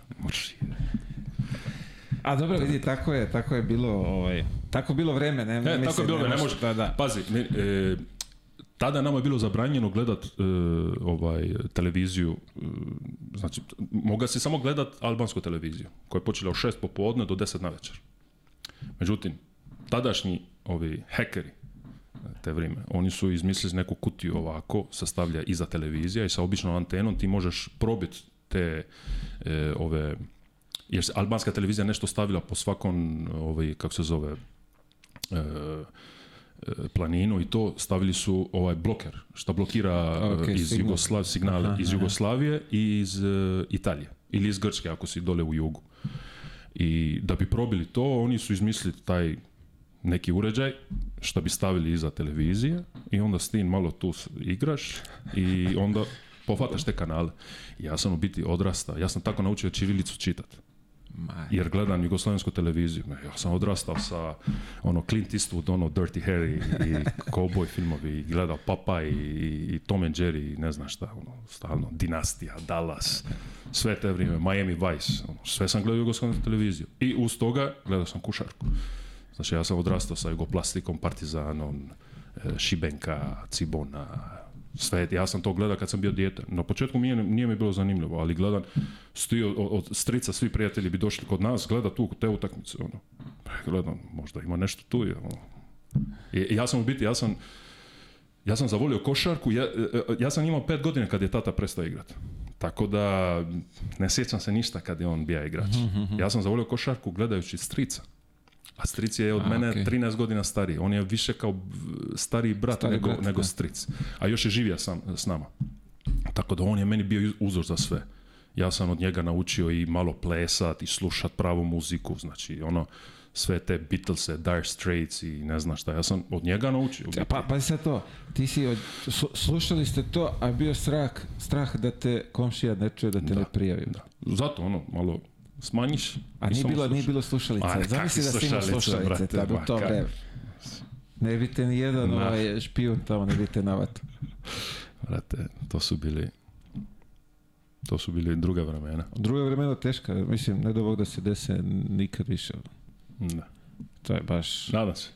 A dobro, vidi, tako je, tako je bilo, ovaj, tako je bilo vreme, ne, ne, tako je bilo, ne, ne može, da, da. pazi, e, tada nama je bilo zabranjeno gledat e, ovaj televiziju e, znači moga si samo gledat albansku televiziju koja je počela od šest popodne do deset na večer. Međutim tadašnji ovi hekeri te vrijeme, oni su izmislili neku kutiju ovako, sastavlja iza televizija i sa običnom antenom ti možeš probiti te e, ove jer albanska televizija nešto stavila po svakom ovaj kako se zove e, e, planinu i to stavili su ovaj bloker što blokira okay, iz Jugoslav signal iz Jugoslavije i iz Italije ili iz Grčke ako si dole u jugu. I da bi probili to, oni su izmislili taj neki uređaj što bi stavili iza televizije i onda s tim malo tu igraš i onda pofataš te kanale. Ja sam u biti odrastao, ja sam tako naučio Čivilicu čitati. Jer gledam jugoslovensku televiziju. Ja sam odrastao sa ono Clint Eastwood, ono Dirty Harry i cowboy filmovi, gledao Papa i, i, Tom and Jerry, ne znam šta, ono, stalno, Dinastija, Dallas, sve te vrijeme, Miami Vice, ono, sve sam gledao jugoslovensku televiziju. I uz toga gledao sam Kušarku. Znači ja sam odrastao sa jugoplastikom, partizanom, e, Šibenka, Cibona, sve, ja sam to gledao kad sam bio dijete. Na početku mi nije, mi bilo zanimljivo, ali gledam, stio od, strica svi prijatelji bi došli kod nas, gleda tu te utakmice, ono. Pa gledam, možda ima nešto tu, je, ono. I, ja sam u biti, ja sam, ja sam zavolio košarku, ja, e, e, ja sam imao pet godina kad je tata prestao igrati. Tako da ne sjećam se ništa kad je on bio igrač. Mhm, mhm, mhm. Ja sam zavolio košarku gledajući strica. A stric je od mene 13 godina stariji. On je više kao stariji brat nego, nego stric. A još je živija sam, s nama. Tako da on je meni bio uzor za sve. Ja sam od njega naučio i malo plesat i slušat pravu muziku. Znači, ono, sve te Beatlese, Dire Straits i ne znam šta. Ja sam od njega naučio. Pa, pa sad to, ti si, slušali ste to, a bio strah, strah da te komšija ne čuje, da te ne prijavim. Da. Zato ono, malo smanjiš. A nije bilo, ono nije bilo slušalica. Ma, Zamisli da si imao slušalice brate, to vreme. Ne bi ni jedan ovaj špijun tamo, ne bi te to su bili to su bili druga vremena. Druga vremena teška, mislim, ne do da se dese nikad više. Ono. Da. To je baš... Nadam se.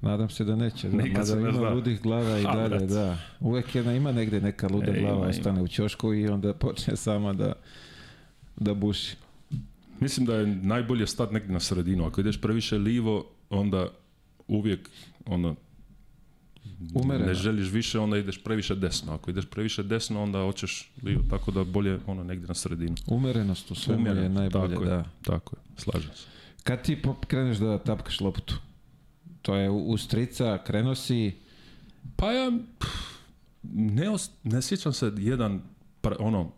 Nadam se da neće. Da, Nikad se ne zna. ludih glava i dalje, da. Uvijek jedna ima negdje neka luda e, glava, ima, ostane u čošku i onda počne sama da, da buši. Mislim da je najbolje stati negdje na sredinu. Ako ideš previše livo, onda uvijek ono, ne želiš više, onda ideš previše desno. Ako ideš previše desno, onda hoćeš livo. Tako da bolje ono negdje na sredinu. Umerenost u svemu je najbolje, tako da. Je, tako je, slažem se. Kad ti kreneš da tapkaš loptu, to je u krenuo si... Pa ja... ne, os, sjećam se jedan, ono,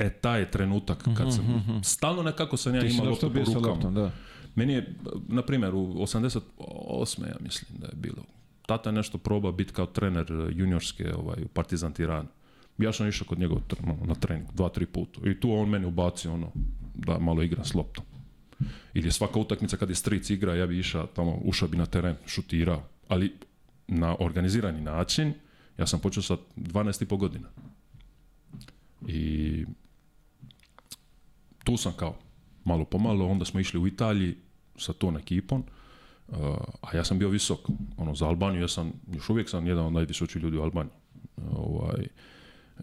E, taj je trenutak kad mhm, sam, mhm, mhm. stalno nekako sam ja imao loptu po rukama. Loptom, da. Meni je, na primjer, u 88. ja mislim da je bilo. Tata je nešto proba biti kao trener juniorske ovaj, Partizan tiran. Ja sam išao kod njega ono, na trening, dva, tri puta. I tu on meni ubaci ono, da malo igra s loptom. Ili svaka utakmica kad je stric igra, ja bi išao tamo, ušao bi na teren, šutirao. Ali na organizirani način, ja sam počeo sa 12,5 godina. I tu sam kao malo pomalo, onda smo išli u Italiji sa ton ekipom, eh, a ja sam bio visok, ono, za Albaniju, ja sam, još uvijek sam jedan od najvisočih ljudi u Albaniji. Eh, ovaj,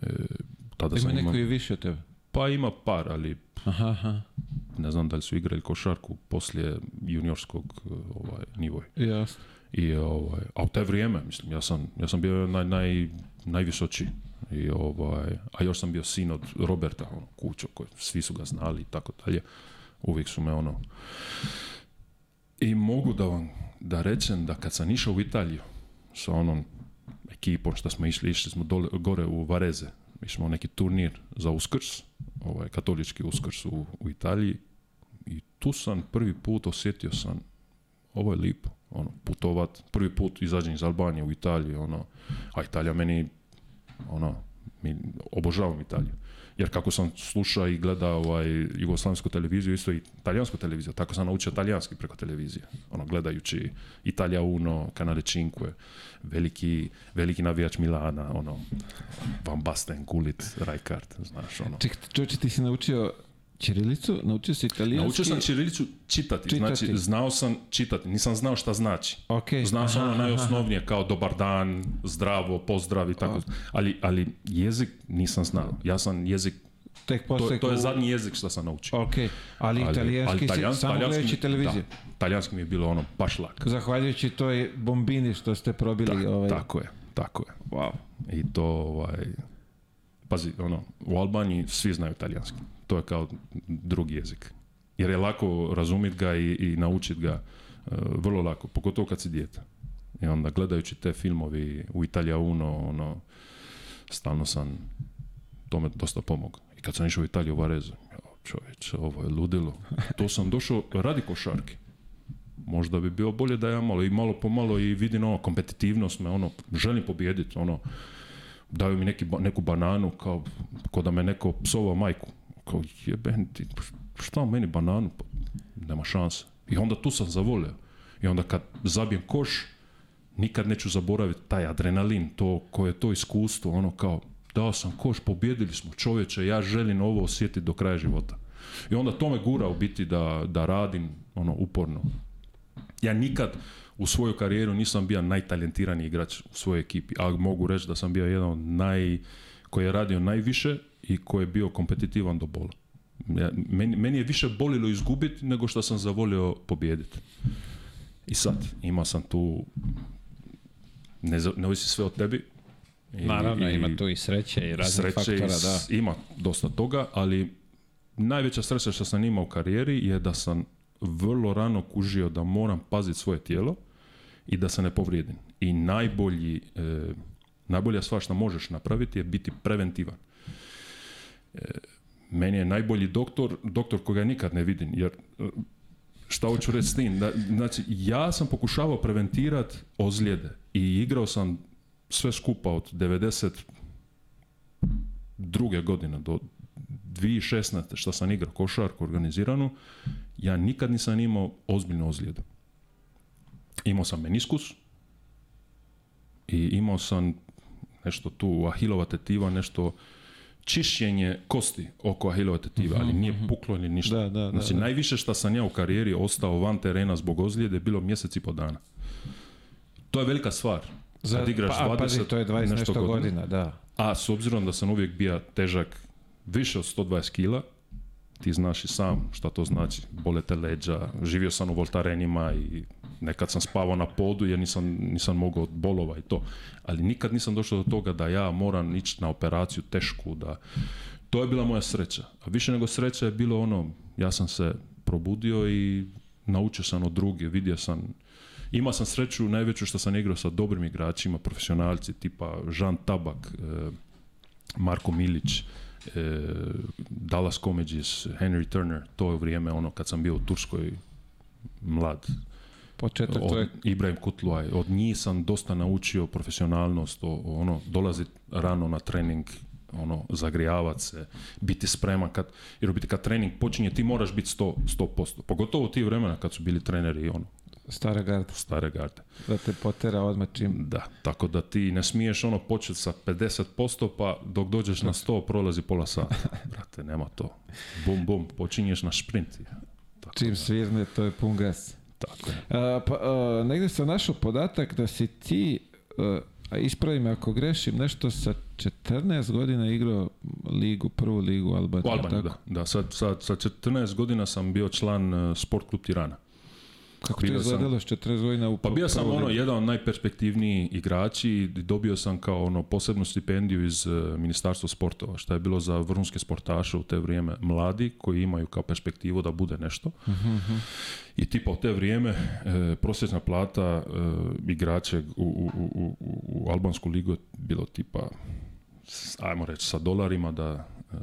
eh, tada Ima sam neko više od tebe? Pa ima par, ali aha, ne znam da li su igrali košarku poslije juniorskog ovaj, nivoja. Jasno. I, ovaj, a u te vrijeme, mislim, ja sam, ja sam bio naj, naj, i ovaj, a još sam bio sin od Roberta, ono, kućo, koji, svi su ga znali i tako dalje. Uvijek su me ono... I mogu da vam da rečem da kad sam išao u Italiju sa onom ekipom što smo išli, išli smo dole, gore u Vareze, Mi smo neki turnir za uskrs, ovaj, katolički uskrs u, Italiji i tu sam prvi put osjetio sam ovo je lipo, ono, putovat, prvi put izađen iz Albanije u Italiju, ono, a Italija meni ono, mi obožavam Italiju. Jer kako sam slušao i gledao ovaj, jugoslavensku televiziju, isto i italijansku televiziju, tako sam naučio italijanski preko televizije. Ono, gledajući Italija Uno, Canale Cinque, veliki, veliki navijač Milana, ono, Van Basten, Gullit, Rijkaard, znaš, ono. ti si naučio Čirilicu? Naučio si italijanski? Naučio sam čirilicu čitati. čitati. Znači, znao sam čitati. Nisam znao šta znači. Okay. Znao sam ono aha, ono najosnovnije, aha. kao dobar dan, zdravo, pozdrav i tako. Okay. Ali, ali jezik nisam znao. Ja sam jezik Tek to, to je zadnji jezik što sam naučio. Ok, ali, italijanski ali, si samo gledajući televiziju. Da, italijanski mi je bilo ono baš lak. Zahvaljujući toj bombini što ste probili. Tak, ovaj... Tako je, tako je. Wow. I to, ovaj, pazi, ono, u Albaniji svi znaju italijanski to je kao drugi jezik. Jer je lako razumit ga i, i ga e, vrlo lako, pogotovo kad si dijete. I onda gledajući te filmovi u Italija Uno, ono, stalno sam, tome dosta pomogao. I kad sam išao u Italiju u Varezu, čovječ, ovo je ludilo. To sam došao radi košarke. Možda bi bilo bolje da ja malo i malo pomalo i vidim ono, kompetitivnost me, ono, želim pobijediti, ono, daju mi neki, neku bananu, kao, kao da me neko psovao majku kao jeben ti, pa pa šta meni bananu, pa nema šanse. I onda tu sam zavolio. I onda kad zabijem koš, nikad neću zaboraviti taj adrenalin, to koje je to iskustvo, ono kao, dao sam koš, pobjedili smo čovječe, ja želim ovo osjetiti do kraja života. I onda to me gura u biti da, da radim ono uporno. Ja nikad u svoju karijeru nisam bio najtalentiraniji igrač u svojoj ekipi, ali mogu reći da sam bio jedan od naj koji je radio najviše i koji je bio kompetitivan do bola. Ja, meni, meni je više bolilo izgubiti nego što sam zavolio pobijediti. I sad, ima sam tu, ne, ne ovisi sve o tebi. I, Naravno, ima tu i sreće i raznih faktora, Ima dosta toga, ali najveća sreća što sam imao u karijeri je da sam vrlo rano kužio da moram paziti svoje tijelo i da se ne povrijedim. I najbolji, e, najbolja stvar što možeš napraviti je biti preventivan meni je najbolji doktor, doktor koga nikad ne vidim, jer e, šta hoću reći s tim? Znači, ja sam pokušavao preventirati ozljede i igrao sam sve skupa od 90 druge godine do 2016. što sam igrao košarku organiziranu, ja nikad nisam imao ozbiljnu ozljedu. Imao sam meniskus i imao sam nešto tu ahilova tetiva, nešto čišćenje kosti oko ahilove mhm, ali nije mhm. puklo ni ništa. Da, da, znači, najviše što sam ja u karijeri ostao van terena zbog ozljede bilo mjesec i po dana. To je velika stvar. Za, Kad igraš 20, pa, to je 20 nešto, godina, da. A s obzirom da sam uvijek bio težak više od 120 kila, ti znaš i sam šta to znači, bolete leđa, živio sam u voltarenima i Nekad sam spavao na podu jer nisam, nisam mogao od bolova i to. Ali nikad nisam došao do toga da ja moram ići na operaciju tešku. Da... To je bila moja sreća. A više nego sreća je bilo ono, ja sam se probudio i naučio sam od druge, vidio sam Imao sam sreću najveću što sam igrao sa dobrim igračima, profesionalci tipa Jean Tabak, e, Marko Milić, e, Dallas Comedies, Henry Turner, to je vrijeme ono kad sam bio u Turskoj mlad, Početak to je... Ibrahim Kutluaj, od njih sam dosta naučio profesionalnost, o, ono, dolazi rano na trening, ono, zagrijavat se, biti spreman kad, jer biti kad trening počinje, ti moraš biti 100%, 100%. Pogotovo ti vremena kad su bili treneri, ono, Stare garde. Stare garde. Da te potera odmah čim. Da, tako da ti ne smiješ ono početi sa 50% pa dok dođeš na 100 prolazi pola sata. Brate, nema to. Bum, bum, počinješ na šprint. čim svirne, to je pun tako je. E, pa, e, negde sam našao podatak da si ti, e, a ispravi me ako grešim, nešto sa 14 godina igrao ligu, prvu ligu Albanije. U Albaniji, da. Sad, sad, sa 14 godina sam bio član Sport klub Tirana. Kako ti je izgledalo s 40 godina Pa bio sam ono jedan od najperspektivniji igrači i dobio sam kao ono posebnu stipendiju iz e, Ministarstva sportova, što je bilo za vrhunske sportaše u te vrijeme mladi koji imaju kao perspektivu da bude nešto. Mhm, mhm. I tipa u te vrijeme e, prosječna plata e, igrače u, albansku ligu je bilo tipa ajmo reći sa dolarima da e,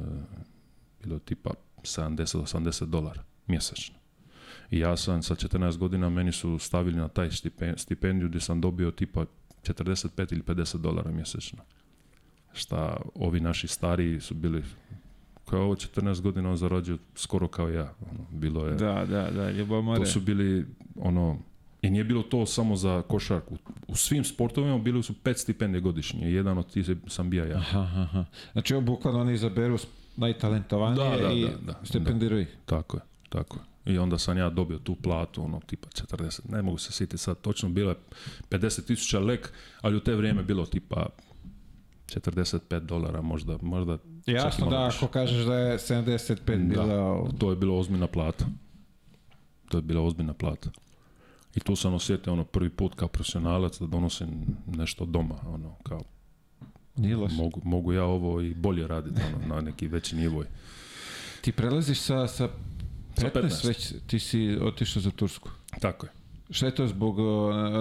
bilo tipa 70-80 dolara mjesečno. I ja sam sa 14 godina, meni su stavili na taj stipendiju gdje sam dobio tipa 45 ili 50 dolara mjesečno. Šta ovi naši stariji su bili kao ovo 14 godina on zarađuje skoro kao ja. Ono, bilo je... Da, da, da, ljubav more. To su bili ono... I nije bilo to samo za košarku. U svim sportovima bili su pet stipendije godišnje. Jedan od tih sam bio ja. Aha, aha. Znači, ovo bukvalno oni izaberu najtalentovanije da, da, i da, da, stipendiraju ih. Tako je, tako je i onda sam ja dobio tu platu, ono, tipa 40, ne mogu se sjetiti sad, točno bilo je 50 tisuća lek, ali u te vrijeme bilo tipa 45 dolara možda, možda Jasno da, ako kažeš da je 75 to je bilo ozbiljna plata. To je bila ozbiljna plata. I tu sam osjetio ono prvi put kao profesionalac da donosim nešto doma, ono, kao Mogu, mogu ja ovo i bolje raditi ono, na neki veći nivoj. Ti prelaziš sa, sa 15, već ti si otišao za Tursku. Tako je. Šta je to zbog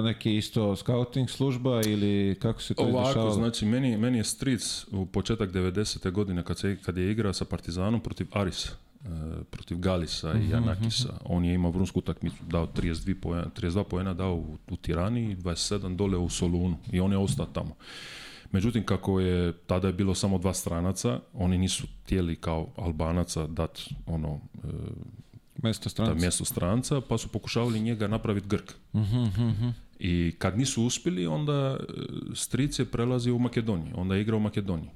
neke isto scouting služba ili kako se to Ovako, izdešalo? znači meni, meni je stric u početak 90. godine kad, se, kad je igrao sa Partizanom protiv Arisa, e, protiv Galisa i Janakisa. Mhm, mhm. On je imao vrunsku utakmicu, dao 32 pojena, 32 pojena dao u, u Tirani i 27 dole u Solunu i on je ostao tamo. Međutim, kako je tada je bilo samo dva stranaca, oni nisu tijeli kao Albanaca dati ono e, mjesto stranca. pa su pokušavali njega napraviti Grk. Mhm, mhm. I kad nisu uspjeli, onda e, stric je prelazio u Makedoniju, onda je igrao u Makedoniji.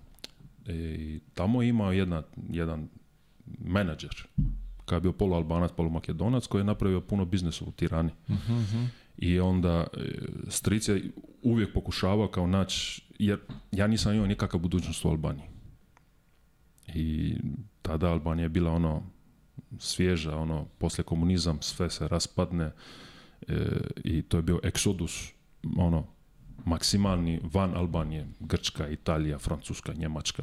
E, I tamo ima jedna, jedan menadžer, kada je bio polu Albanac, polu Makedonac, koji je napravio puno biznesu u Tirani. Mhm, i onda e, stric uvijek pokušavao kao naći, jer ja nisam imao nikakav budućnost u Albaniji. I tada Albanija je bila ono svježa, ono, poslije komunizam sve se raspadne e, i to je bio eksodus, ono, maksimalni van Albanije, Grčka, Italija, Francuska, Njemačka,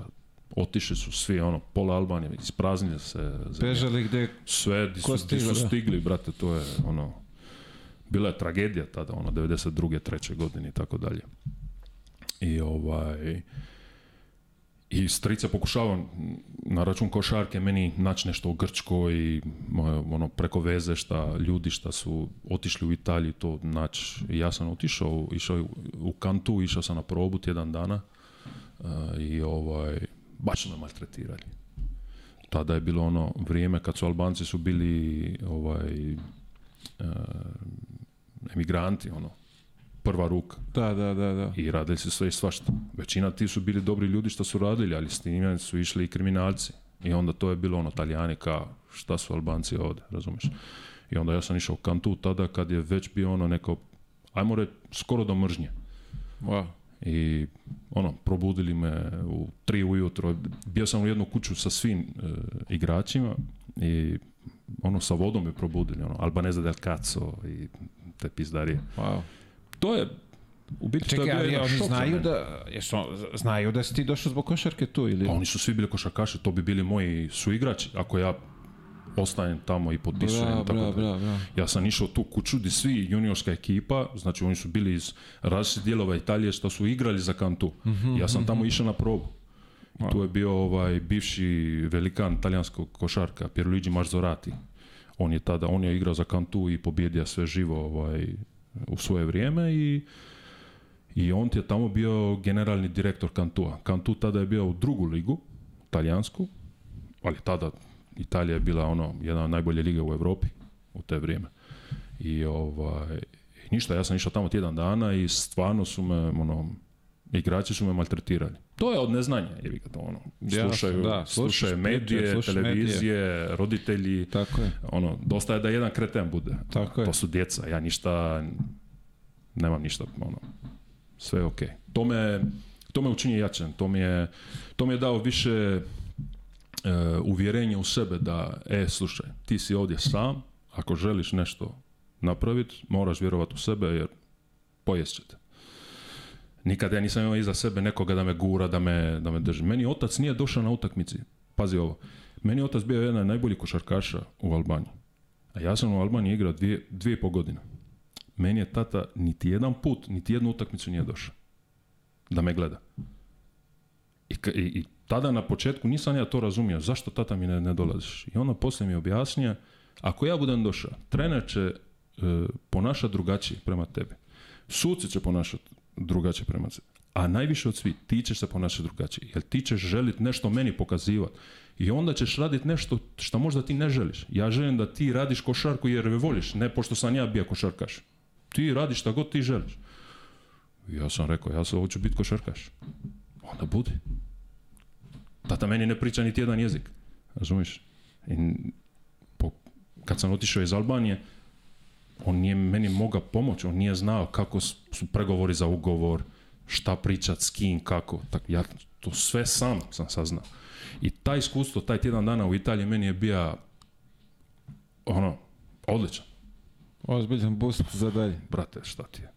otišli su svi, ono, pola Albanije, ispraznili se. Pežali gdje? Sve, su stigli, brate, to je, ono, bila je tragedija tada, ono, 92. treće godine i tako dalje. I ovaj... I strica pokušava na račun košarke meni naći nešto u Grčkoj, ono, preko veze šta ljudi šta su otišli u Italiju to naći. I ja sam otišao, išao u kantu, išao sam na probu tjedan dana eh, i ovaj, baš me maltretirali. Tada je bilo ono vrijeme kad su Albanci su bili ovaj, eh, emigranti, ono, prva ruka. Da, da, da, da. I radili su sve i svašta. Većina ti su bili dobri ljudi što su radili, ali s njima su išli i kriminalci. I onda to je bilo ono, Talijani kao, šta su Albanci ovdje, razumiješ? I onda ja sam išao u Kantu tada kad je već bio ono neko, ajmo reći, skoro do mržnje. Wow. I ono, probudili me u tri ujutro. Bio sam u jednu kuću sa svim e, igračima i ono, sa vodom me probudili, ono, Albaneza del Cazzo i te pizdarije. To je U biti Čekaj, oni znaju da, jesu, znaju da si ti došao zbog košarke tu ili? Pa oni su svi bili košarkaši, to bi bili moji suigrači, ako ja ostajem tamo i potpisujem. tako Ja sam išao tu kuću gdje svi juniorska ekipa, znači oni su bili iz različitih dijelova Italije što su igrali za kantu. Mhm, ja sam tamo mhm. išao na probu. To tu je bio ovaj bivši velikan talijanskog košarka, Pierluigi Marzorati. On je tada, on je igrao za Kantu i pobjedio sve živo ovaj, u svoje vrijeme i i on je tamo bio generalni direktor Kantua. Kantu tada je bio u drugu ligu, talijansku, ali tada Italija je bila ono, jedna od najbolje lige u Europi u te vrijeme. I ovaj, ništa, ja sam išao tamo tjedan dana i stvarno su me, ono, igrači su me maltretirali. To je od neznanja, je ga to ono. Slušaju, slušaju medije, televizije, roditelji. Tako je. Ono, dosta je da jedan kreten bude. Tako je. To su djeca, ja ništa, nemam ništa, ono, sve je okej. To me, to me jačan, to mi je, to dao više, eh, uvjerenje u sebe da, e, slušaj, ti si ovdje sam, ako želiš nešto napraviti, moraš vjerovati u sebe jer pojest će Nikada ja nisam imao iza sebe nekoga da me gura, da me, da me drži. Meni otac nije došao na utakmici. Pazi ovo. Meni otac bio jedan od najboljih košarkaša u Albaniji. A ja sam u Albaniji igrao dvije, dvije i godine. Meni je tata niti jedan put, niti jednu utakmicu nije došao. Da me gleda. I, i, tada na početku nisam ja to razumio. Zašto tata mi ne, ne dolaziš? I onda poslije mi je objasnio, ako ja budem došao, trener će e, ponašati drugačije prema tebi. Suci će ponašati drugačije prema sebi. A najviše od svih, ti ćeš se ponašati drugačije, jer ti ćeš želiti nešto meni pokazivati. I onda ćeš raditi nešto što možda ti ne želiš. Ja želim da ti radiš košarku jer je voliš, ne pošto sam ja bio košarkaš. Ti radiš šta god ti želiš. Ja sam rekao, ja se hoću biti košarkaš. Onda budi. Tata meni ne priča niti jedan jezik. Razumiješ? kad sam otišao iz Albanije, on nije meni mogao pomoć, on nije znao kako su pregovori za ugovor, šta pričat, s kim, kako. Tak, ja to sve sam sam saznao. I taj iskustvo, taj tjedan dana u Italiji meni je bio ono, odličan. Ozbiljan boost za dalje. Brate, šta ti je?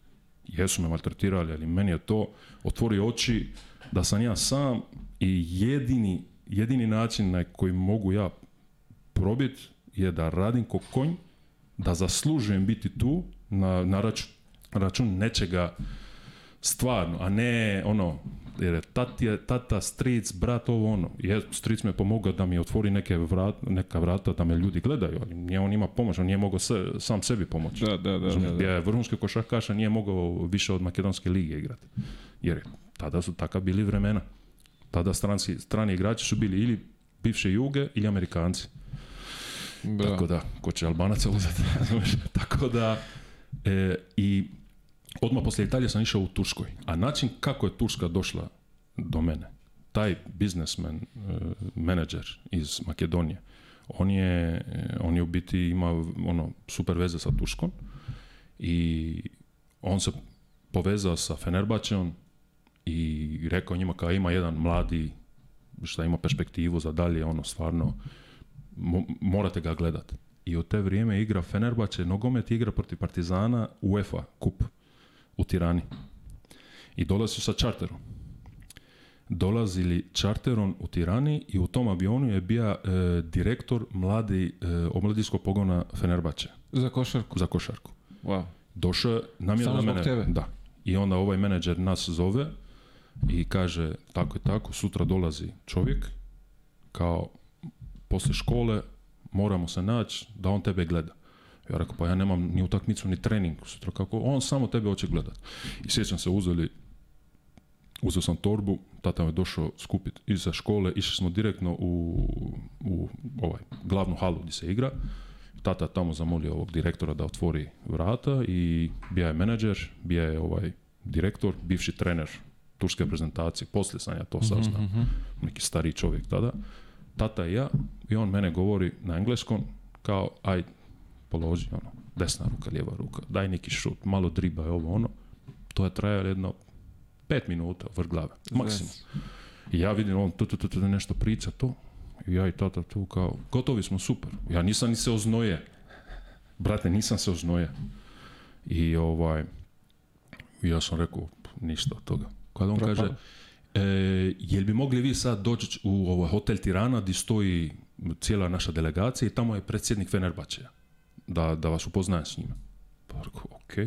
Jesu me maltretirali, ali meni je to otvori oči da sam ja sam i jedini, jedini način na koji mogu ja probiti je da radim ko konj, da zaslužujem biti tu na, na račun, račun nečega stvarno, a ne ono, jer je tata, stric, brat, ovo ono. Je, stric me pomogao da mi otvori neke neka vrata da me ljudi gledaju, ali nije on ima pomoć, on nije mogao se, sam sebi pomoći. Da, da, da. da, vrhunski košarkaša nije mogao više od makedonske lige igrati. Jer tada su taka bili vremena. Tada stranci, strani igrači su bili ili bivše juge ili amerikanci. Tako da, ko će Albanaca uzeti, Tako da, e, i odmah poslije Italije sam išao u Turskoj. A način kako je Turska došla do mene, taj biznesmen, e, menadžer iz Makedonije, on je, e, on je u biti ima ono, super veze sa Turskom i on se povezao sa Fenerbahčeom i rekao njima kao ima jedan mladi šta ima perspektivu za dalje, ono stvarno Mo, morate ga gledat. I u te vrijeme igra Fenerbahče, nogomet igra protiv Partizana UEFA kup u Tirani. I dolazi sa čarterom. Dolazili čarterom u Tirani i u tom avionu je bio e, direktor mladi e, pogona Fenerbahče. Za košarku? Za košarku. Došao nam je na Da. I onda ovaj menadžer nas zove i kaže tako i tako, sutra dolazi čovjek kao posle škole moramo se naći da on tebe gleda. Ja rekao, pa ja nemam ni utakmicu, ni trening sutra, kako on samo tebe hoće gledat. I sjećam se, uzeli, uzeo sam torbu, tata je došao skupit iza škole, išli smo direktno u, u ovaj, glavnu halu gdje se igra. Tata tamo zamolio ovog direktora da otvori vrata i bija je menadžer, bija je ovaj direktor, bivši trener turske prezentacije, poslije sam ja to mhm, saznao, mhm. neki stari čovjek tada tata i ja, i on mene govori na engleskom, kao, aj, položi, ono, desna ruka, lijeva ruka, daj neki šut, malo driba je ovo, ono. To je trajalo jedno pet minuta vrh glave, maksimum. I ja vidim, on tu, tu, tu, tu nešto priča, to, i ja i tata tu kao, gotovi smo, super. Ja nisam ni se oznoje. Brate, nisam se oznoje. I ovaj, ja sam rekao, ništa od toga. Kada on kaže, E, jel bi mogli vi sad doći u ovaj hotel Tirana gdje stoji cijela naša delegacija i tamo je predsjednik Fenerbačeja da, da vas upoznajem s njima. Pa rekao, ok.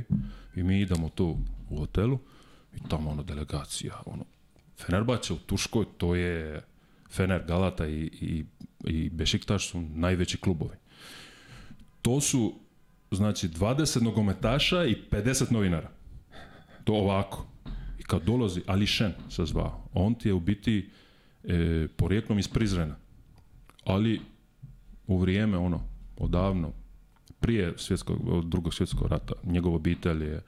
I mi idemo tu u hotelu i tamo ono delegacija, ono, Fenerbahče u Turskoj, to je Fener, Galata i, i, i Bešiktaš su najveći klubovi. To su, znači, 20 nogometaša i 50 novinara. To ovako. I kad dolazi Ališen se zva, on ti je u biti e, porijeklom iz Prizrena. Ali u vrijeme ono, odavno, prije svjetskog, drugog svjetskog rata, njegov obitelj je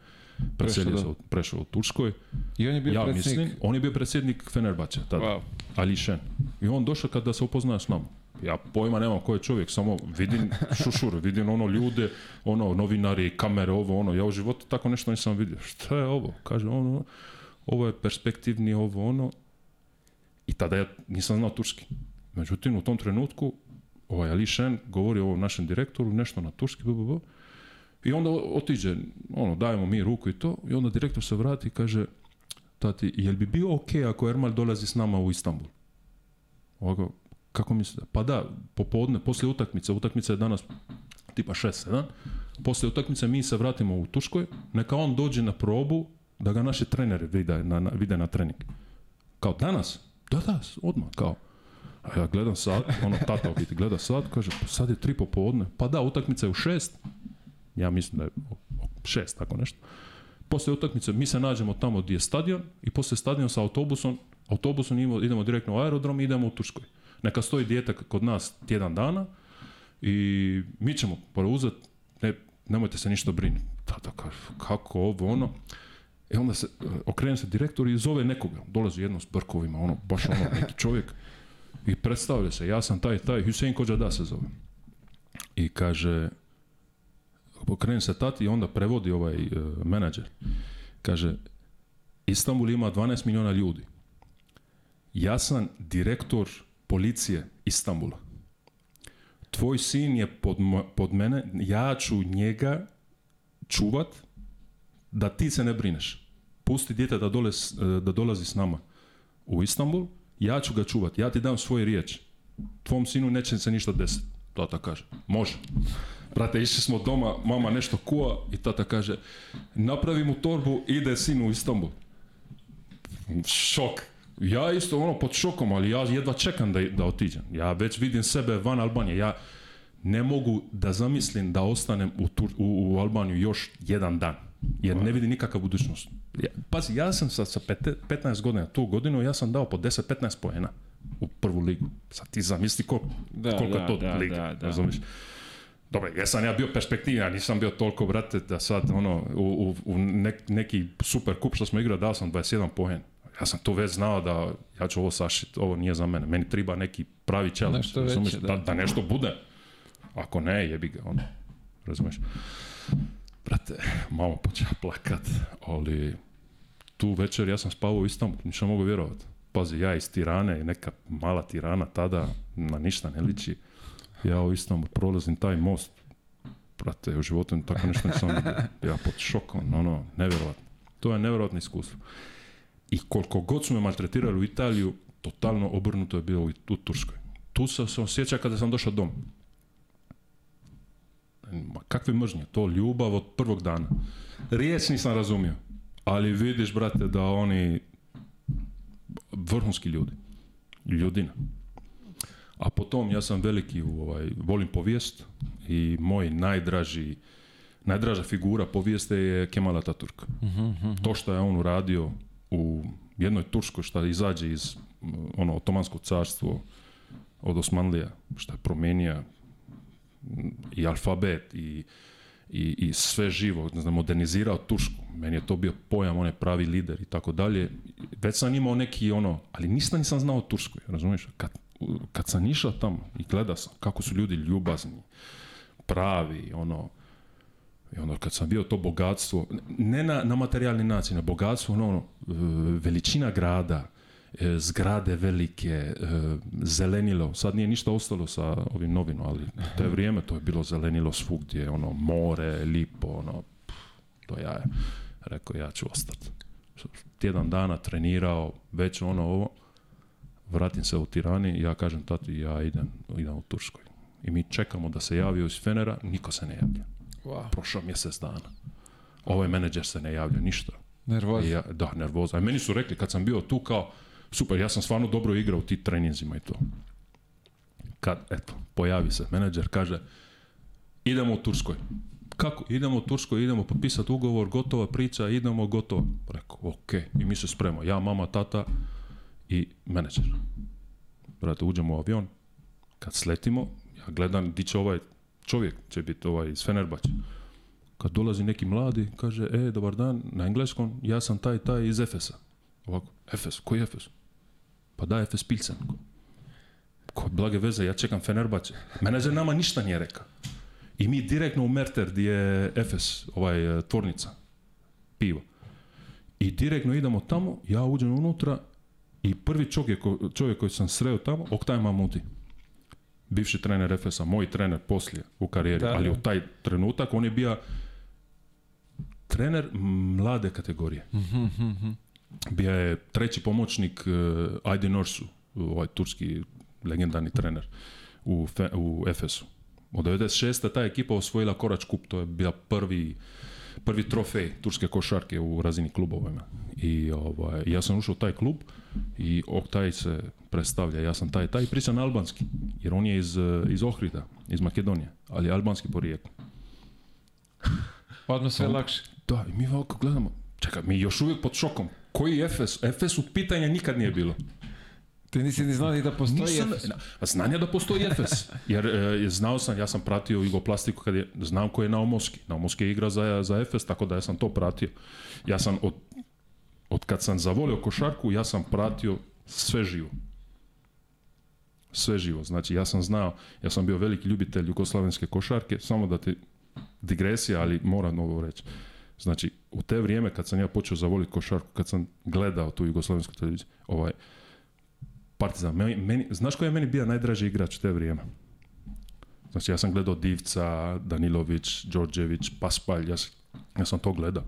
preselio prešao, prešao u Turskoj. I on je bio ja predsjednik... Mislim, on je bio predsjednik Fenerbahče tada. Wow. Ali I on došao kada se upoznaje s nama. Ja pojma nemam ko je čovjek, samo vidim šušur, vidim ono ljude, ono novinari, kamere, ovo, ono. Ja u životu tako nešto nisam vidio. Šta je ovo? Kaže ono, ovo je perspektivni, ovo ono. I tada ja nisam znao turski. Međutim, u tom trenutku ovaj Ali Shen govori o ovom našem direktoru, nešto na turski, bbb. I onda otiđe, ono, dajemo mi ruku i to, i onda direktor se vrati i kaže, tati, jel bi bio ok ako Ermal dolazi s nama u Istanbul? Ovako, kako mislite? Pa da, popodne, poslije utakmice, utakmica je danas tipa 6-7, poslije utakmice mi se vratimo u Turskoj, neka on dođe na probu, da ga naši treneri vide na, na, trening. Kao danas, da, da, odmah, kao. A ja gledam sad, ono, tata u biti gleda sad, kaže, pa sad je tri popodne, pa da, utakmica je u šest, ja mislim da je šest, tako nešto. Poslije utakmice mi se nađemo tamo gdje je stadion i poslije stadion sa autobusom, autobusom idemo direktno u aerodrom i idemo u Turskoj. Neka stoji dijete kod nas tjedan dana i mi ćemo preuzeti, ne, nemojte se ništa brinuti. Tata kaže, kako ovo, ono. E onda se, e, okrene se direktor i zove nekoga. Dolazi jedno s brkovima, ono, baš ono, neki čovjek. I predstavlja se, ja sam taj, taj, Hussein Kođa da se zove. I kaže, okrene se tati i onda prevodi ovaj e, menadžer. Kaže, Istanbul ima 12 miliona ljudi. Ja sam direktor policije Istanbula. Tvoj sin je pod, pod mene, ja ću njega čuvat da ti se ne brineš. Pusti dijete da, dole, e, da dolazi s nama u Istanbul, ja ću ga čuvati, ja ti dam svoje riječ. Tvom sinu neće se ništa desiti. Tata kaže, može. Brate, išli smo doma, mama nešto kuva i tata kaže, napravi mu torbu, ide sin u Istanbul. Šok. Ja isto ono pod šokom, ali ja jedva čekam da, da otiđem. Ja već vidim sebe van Albanije. Ja ne mogu da zamislim da ostanem u, Tur u, u Albaniju još jedan dan. Jer ne vidi nikakvu budućnost. Pazi, ja sam sa, sa pete, 15 godina, tu godinu, ja sam dao po 10-15 poena u prvu ligu. Sad ti zamisli koliko, je to da, liga, da, da. razumiješ? Dobro, jesam ja bio perspektivan, nisam bio toliko, brate, da sad, ono, u, u, u neki super kup što smo igrali, dao sam 21 poen. Ja sam to već znao da ja ću ovo sašiti, ovo nije za mene. Meni treba neki pravi challenge, da. nešto bude. Ako ne, jebi ga, ono, razumiješ? brate, malo počela plakat, ali tu večer ja sam spavao u Istanbulu, ništa mogu vjerovati. Pazi, ja iz Tirane, neka mala Tirana tada, na ništa ne liči. Ja u Istanbulu prolazim taj most, brate, u životu tako nešto nisam vidio. Ja pod šokom, ono, nevjerovatno. To je nevjerovatno iskustvo. I koliko god su me maltretirali u Italiju, totalno obrnuto je bilo u, Turskoj. Tu sam se osjećao kada sam došao dom. Ma kakve mržnje, to ljubav od prvog dana. Riječ nisam razumio, ali vidiš, brate, da oni vrhunski ljudi. Ljudina. A potom, ja sam veliki, u, ovaj, volim povijest i moj najdraži, najdraža figura povijeste je Kemal Ataturk. Uh To što je on uradio u jednoj Turskoj, što izađe iz ono, Otomansko carstvo, od Osmanlija, što je promenija i alfabet i, i, i sve živo, ne znam, modernizirao Tursku. Meni je to bio pojam, onaj pravi lider i tako dalje. Već sam imao neki ono, ali nisam nisam znao Turskoj, razumiješ? Kad, kad sam išao tamo i gledao sam kako su ljudi ljubazni, pravi, ono, i ono, kad sam bio to bogatstvo, ne na, na materijalni način, na bogatstvo, ono, ono, veličina grada, E, zgrade velike, e, zelenilo, sad nije ništa ostalo sa ovim novino, ali to je vrijeme, to je bilo zelenilo svugdje, ono, more, lipo, ono, to ja je, rekao, ja ću ostati. Tjedan dana trenirao, već ono ovo, vratim se u Tirani, ja kažem tati, ja idem, idem u Turskoj. I mi čekamo da se javio iz Fenera, niko se ne javlja. Wow. Prošao mjesec dana. Ovaj menadžer se ne javlja, ništa. Nervoza. Ja, da, nervoza. A meni su rekli, kad sam bio tu kao, super, ja sam stvarno dobro igrao u ti treninzima i to. Kad, eto, pojavi se, menadžer kaže, idemo u Turskoj. Kako? Idemo u Turskoj, idemo popisati ugovor, gotova priča, idemo, gotovo. Rekao, ok, i mi se spremamo. Ja, mama, tata i menadžer. Brate, uđemo u avion, kad sletimo, ja gledam di će ovaj čovjek, će biti ovaj iz Kad dolazi neki mladi, kaže, e, dobar dan, na engleskom, ja sam taj, taj iz Efesa. Ovako, Efes, koji Efes? Pa da, Efes Pilsen. Koje blage veze, ja čekam Mene Menadžer nama ništa nije rekao. I mi direktno u Merter gdje je Efes, ovaj, e, tvornica, pivo. I direktno idemo tamo, ja uđem unutra i prvi čovjek, čovjek koji sam sreo tamo, Oktaj Mamuti. Bivši trener Efesa, moj trener poslije u karijeri, ali u taj trenutak on je bio trener mlade kategorije. Mm bio je treći pomoćnik uh, Ajde Norsu, ovaj turski legendarni trener u, Fe, u Efesu. Od 96. ta ekipa osvojila Korač Kup, to je bila prvi prvi trofej turske košarke u razini klubovima. I ovaj, ja sam ušao u taj klub i ok, taj se predstavlja, ja sam taj, taj pričan albanski, jer on je iz, iz Ohrida, iz Makedonije, ali albanski porijeklo. Odmah sve lakše. Da, i mi ovako gledamo, čekaj, mi još uvijek pod šokom, koji Efes? Efesu pitanja nikad nije bilo. Ti nisi ni znao da postoji Nisam, Efes. Pa znam ja da postoji Efes. Jer e, znao sam, ja sam pratio Jugoplastiku kad je, znam ko je Naomoski. Naomoski je igra za, za Efes, tako da ja sam to pratio. Ja sam od, od kad sam zavolio košarku, ja sam pratio sve živo. Sve živo. Znači, ja sam znao, ja sam bio veliki ljubitelj jugoslavenske košarke, samo da ti digresija, ali moram ovo reći. Znači, u te vrijeme kad sam ja počeo zavoliti košarku, kad sam gledao tu jugoslovensku televiziju, ovaj, Partizan, meni, meni, znaš koji je meni bio najdraži igrač u te vrijeme? Znači, ja sam gledao Divca, Danilović, Đorđević, Paspalj, ja, ja sam to gledao.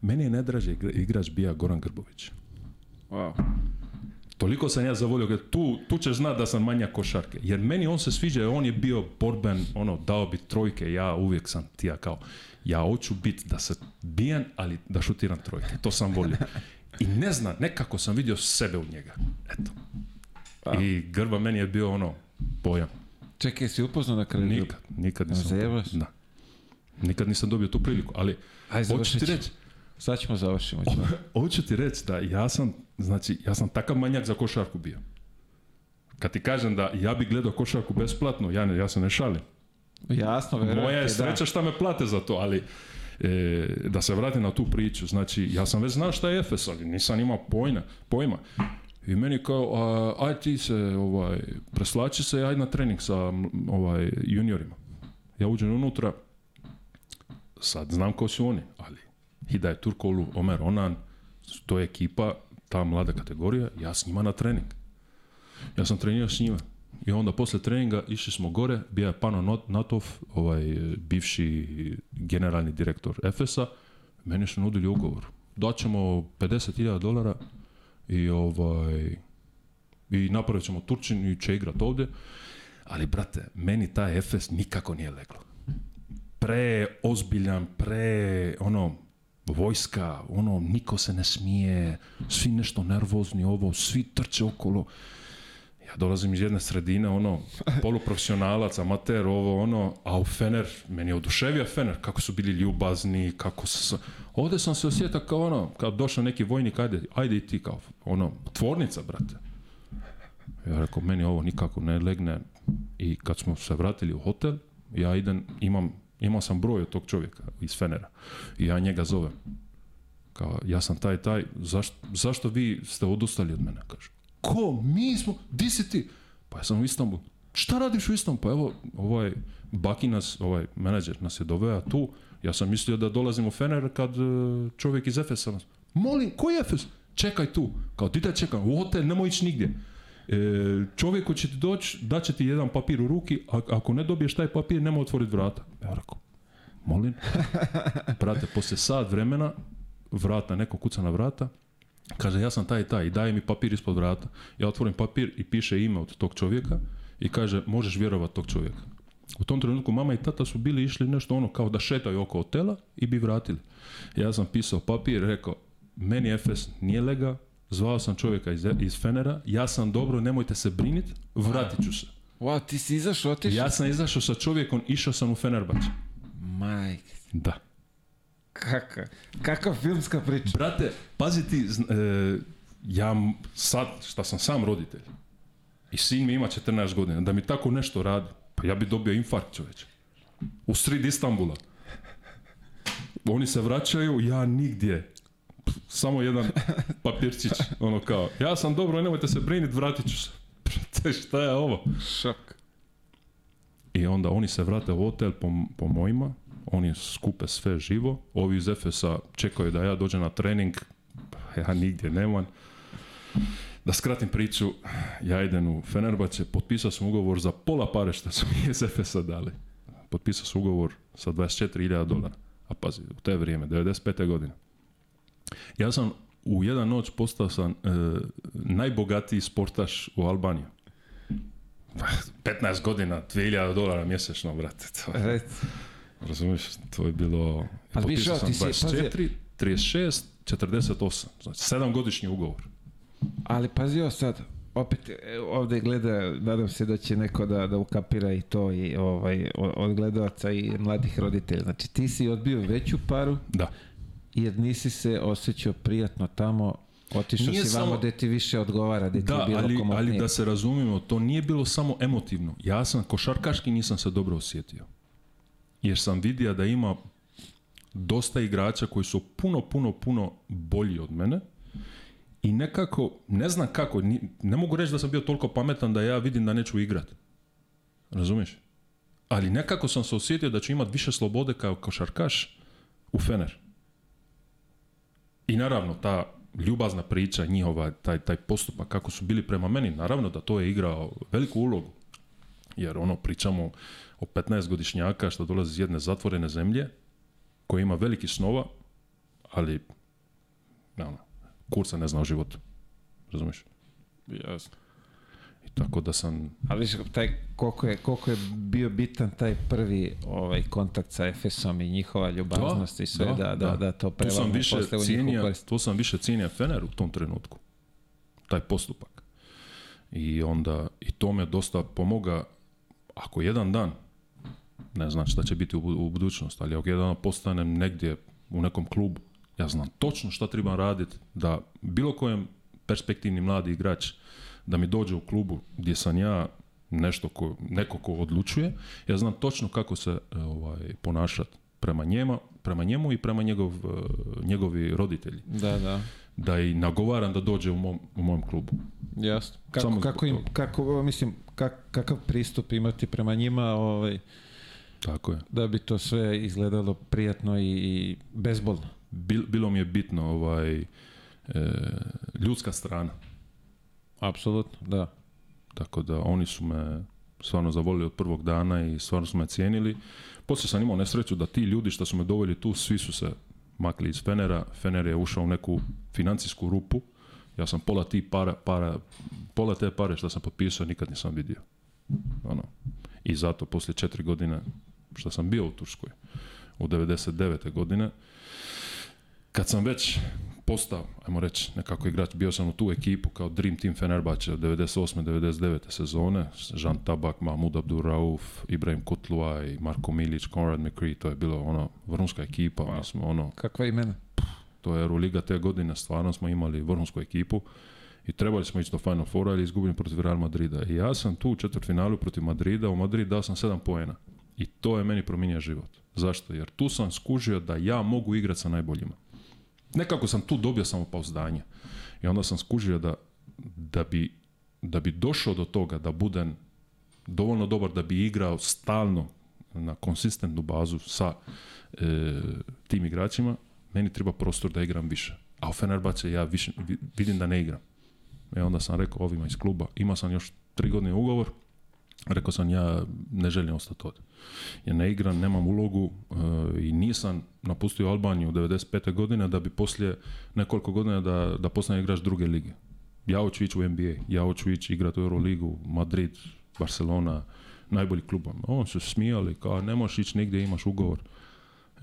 Meni je najdraži igrač bio Goran Grbović. Wow. Toliko sam ja zavolio, tu, tu ćeš znat da sam manja košarke. Jer meni on se sviđa, on je bio borben, ono, dao bi trojke, ja uvijek sam tija kao, ja hoću biti da se bijem, ali da šutiram trojke. To sam volio. I ne znam, nekako sam vidio sebe u njega. Eto. Pa. I Grba meni je bio ono, pojam. Čekaj, si upoznao na kraju? Nikad, nikad nisam. Zajebaš? Da. Nikad nisam dobio tu priliku, ali Ajde, ti reći. Sad ćemo završiti. Hoću ti reći da ja sam, znači, ja sam takav manjak za košarku bio. Kad ti kažem da ja bi gledao košarku besplatno, ja, ne, ja se ne šalim. Jasno, verujem. Moja je sreća šta me plate za to, ali e, da se vratim na tu priču, znači ja sam već znao šta je Efes, ali nisam imao pojna, pojma. I meni kao, a, aj ti se, ovaj, preslači se, aj na trening sa ovaj, juniorima. Ja uđem unutra, sad znam ko su oni, ali je Turkolu, Omer Onan, to je ekipa, ta mlada kategorija, ja s njima na trening. Ja sam trenirao s njima. I onda posle treninga išli smo gore, bio je Pano Natov, ovaj bivši generalni direktor Efesa, meni su nudili ugovor. Daćemo 50.000 dolara i ovaj i napravit ćemo Turčin i će igrat ovdje. Ali, brate, meni ta Efes nikako nije leglo. Pre ozbiljan, pre, ono, vojska, ono, niko se ne smije, svi nešto nervozni, ovo, svi trče okolo ja dolazim iz jedne sredine, ono, poluprofesionalac, amater, ovo, ono, a u Fener, meni je oduševio Fener, kako su bili ljubazni, kako su... Ovde sam se osjetao kao ono, kao došao neki vojnik, ajde, ajde i ti, kao, ono, tvornica, brate. Ja rekao, meni ovo nikako ne legne. I kad smo se vratili u hotel, ja idem, imam, imao sam broj od tog čovjeka iz Fenera. I ja njega zovem. Kao, ja sam taj, taj, zašto vi ste odustali od mene, kaže. Ko? Mi smo? Di si ti? Pa ja sam u Istanbul. Šta radiš u Istanbul? Pa evo, ovaj, Baki nas, ovaj menadžer nas je doveo tu. Ja sam mislio da dolazim u Fener kad e, čovjek iz Efesa nas. Molim, koji je Efes? Čekaj tu. Kao ti da čekam, u hotel, nemoj ići nigdje. E, čovjek ko će ti doći, daće ti jedan papir u ruki, a, ako ne dobiješ taj papir, nema otvoriti vrata. Ja rekao, molim, Prate, poslije sat vremena, vrata, neko kuca na vrata, Kaže, ja sam taj i taj i daje mi papir ispod vrata. Ja otvorim papir i piše ime od tog čovjeka i kaže, možeš vjerovati tog čovjeka. U tom trenutku mama i tata su bili išli nešto ono kao da šetaju oko hotela i bi vratili. Ja sam pisao papir, rekao, meni FS nije lega, zvao sam čovjeka iz, iz Fenera, ja sam dobro, nemojte se brinit, vratit ću se. Wow, ti si izašao, otišao? Ja sam izašao sa čovjekom, išao sam u Fenerbahče. Majke. Da. Kaka, kakva filmska priča. Brate, pazi ti, e, ja sad, šta sam sam roditelj, i sin mi ima 14 godina, da mi tako nešto radi, pa ja bi dobio infarkt čoveče. U srid Istambula. Oni se vraćaju, ja nigdje. samo jedan papirčić, ono kao, ja sam dobro, nemojte se brinit, vratit ću se. šta je ovo? I onda oni se vrate u hotel po, po mojima, oni skupe sve živo. Ovi iz Efesa čekaju da ja dođem na trening, ja nigdje nemam. Da skratim priču, ja idem u Fenerbahce, potpisao sam ugovor za pola pare što su mi iz Efesa dali. Potpisao sam ugovor sa 24.000 dolara. A pazi, u te vrijeme, 95. godine. Ja sam u jedan noć postao sam e, najbogatiji sportaš u Albaniji. 15 godina, 2000 dolara mjesečno, brate. Razumiješ, to je bilo... Ali pa ti si... 24, 36, 48. Znači, sedamgodišnji ugovor. Ali pazio sad, opet e, ovdje gleda, nadam se da će neko da, da ukapira i to i ovaj, od i mladih roditelja. Znači ti si odbio veću paru da. jer nisi se osjećao prijatno tamo Otišao si samo... vamo ti više odgovara, ti je bilo ali, ali da se razumijemo, to nije bilo samo emotivno. Ja sam košarkaški nisam se dobro osjetio jer sam vidio da ima dosta igrača koji su puno, puno, puno bolji od mene i nekako, ne znam kako, ne mogu reći da sam bio toliko pametan da ja vidim da neću igrat. Razumiješ? Ali nekako sam se osjetio da ću imat više slobode kao košarkaš u Fener. I naravno, ta ljubazna priča njihova, taj, taj postupak kako su bili prema meni, naravno da to je igrao veliku ulogu. Jer ono, pričamo o 15-godišnjaka što dolazi iz jedne zatvorene zemlje, koji ima veliki snova, ali ne ono, ne zna o životu. Razumiješ? Jasno. I tako da sam... Ali viš, koliko, je, koliko je bio bitan taj prvi ovaj, kontakt sa Efesom i njihova ljubaznost i sve, da, da, da, to sam više cijenija, Tu sam više cijenija Fener u tom trenutku. Taj postupak. I onda, i to me dosta pomoga, ako jedan dan ne znam šta će biti u, budućnosti, ali ako jedan postanem negdje u nekom klubu, ja znam točno šta trebam raditi da bilo kojem perspektivni mladi igrač da mi dođe u klubu gdje sam ja nešto ko, neko ko odlučuje, ja znam točno kako se e, ovaj, ponašati prema njema, prema njemu i prema njegov, e, njegovi roditelji. Da, da. Da i nagovaram da dođe u mom, u mom klubu. Jasno. Kako, kako, im, kako, mislim, kakav pristup imati prema njima, ovaj, tako je. Da bi to sve izgledalo prijatno i, i bezbolno. bilo mi je bitno ovaj, e, ljudska strana. Apsolutno, da. Tako da oni su me stvarno zavolili od prvog dana i stvarno su me cijenili. Poslije sam imao nesreću da ti ljudi što su me doveli tu, svi su se makli iz Fenera. Fener je ušao u neku financijsku rupu. Ja sam pola ti para, para, pola te pare što sam potpisao nikad nisam vidio. Ono. I zato poslije četiri godine što sam bio u Turskoj u 99. godine, kad sam već postao, ajmo reći, nekako igrač, bio sam u tu ekipu kao Dream Team Fenerbahče 98. 99. sezone, Jean Tabak, Mahmud Rauf, Ibrahim Kutlua i Marko Milić, Konrad McCree, to je bilo ono vrhunska ekipa, smo ono... Kakva imena? to je Euroliga te godine, stvarno smo imali vrhunsku ekipu i trebali smo ići do Final Foura ali izgubili protiv Real Madrida. I ja sam tu u četvrfinalu protiv Madrida, u Madrid dao sam sedam poena. I to je meni promijenio život. Zašto? Jer tu sam skužio da ja mogu igrati sa najboljima. Nekako sam tu dobio pauzdanje. I onda sam skužio da, da, bi, da bi došao do toga da budem dovoljno dobar da bi igrao stalno na konsistentnu bazu sa e, tim igračima, meni treba prostor da igram više. A u Fenerbahce ja više, vidim da ne igram. E onda sam rekao ovima iz kluba, imao sam još tri godine ugovor, Rekao sam ja ne želim ostati ovdje. Ja ne igram, nemam ulogu e, i nisam napustio Albaniju 95. godine da bi poslije nekoliko godina da, da postane igrač druge lige. Ja hoću ići u NBA, ja hoću ići igrati u Euroligu, Madrid, Barcelona, najbolji klub. On su smijali, kao ne možeš ići nigdje, imaš ugovor.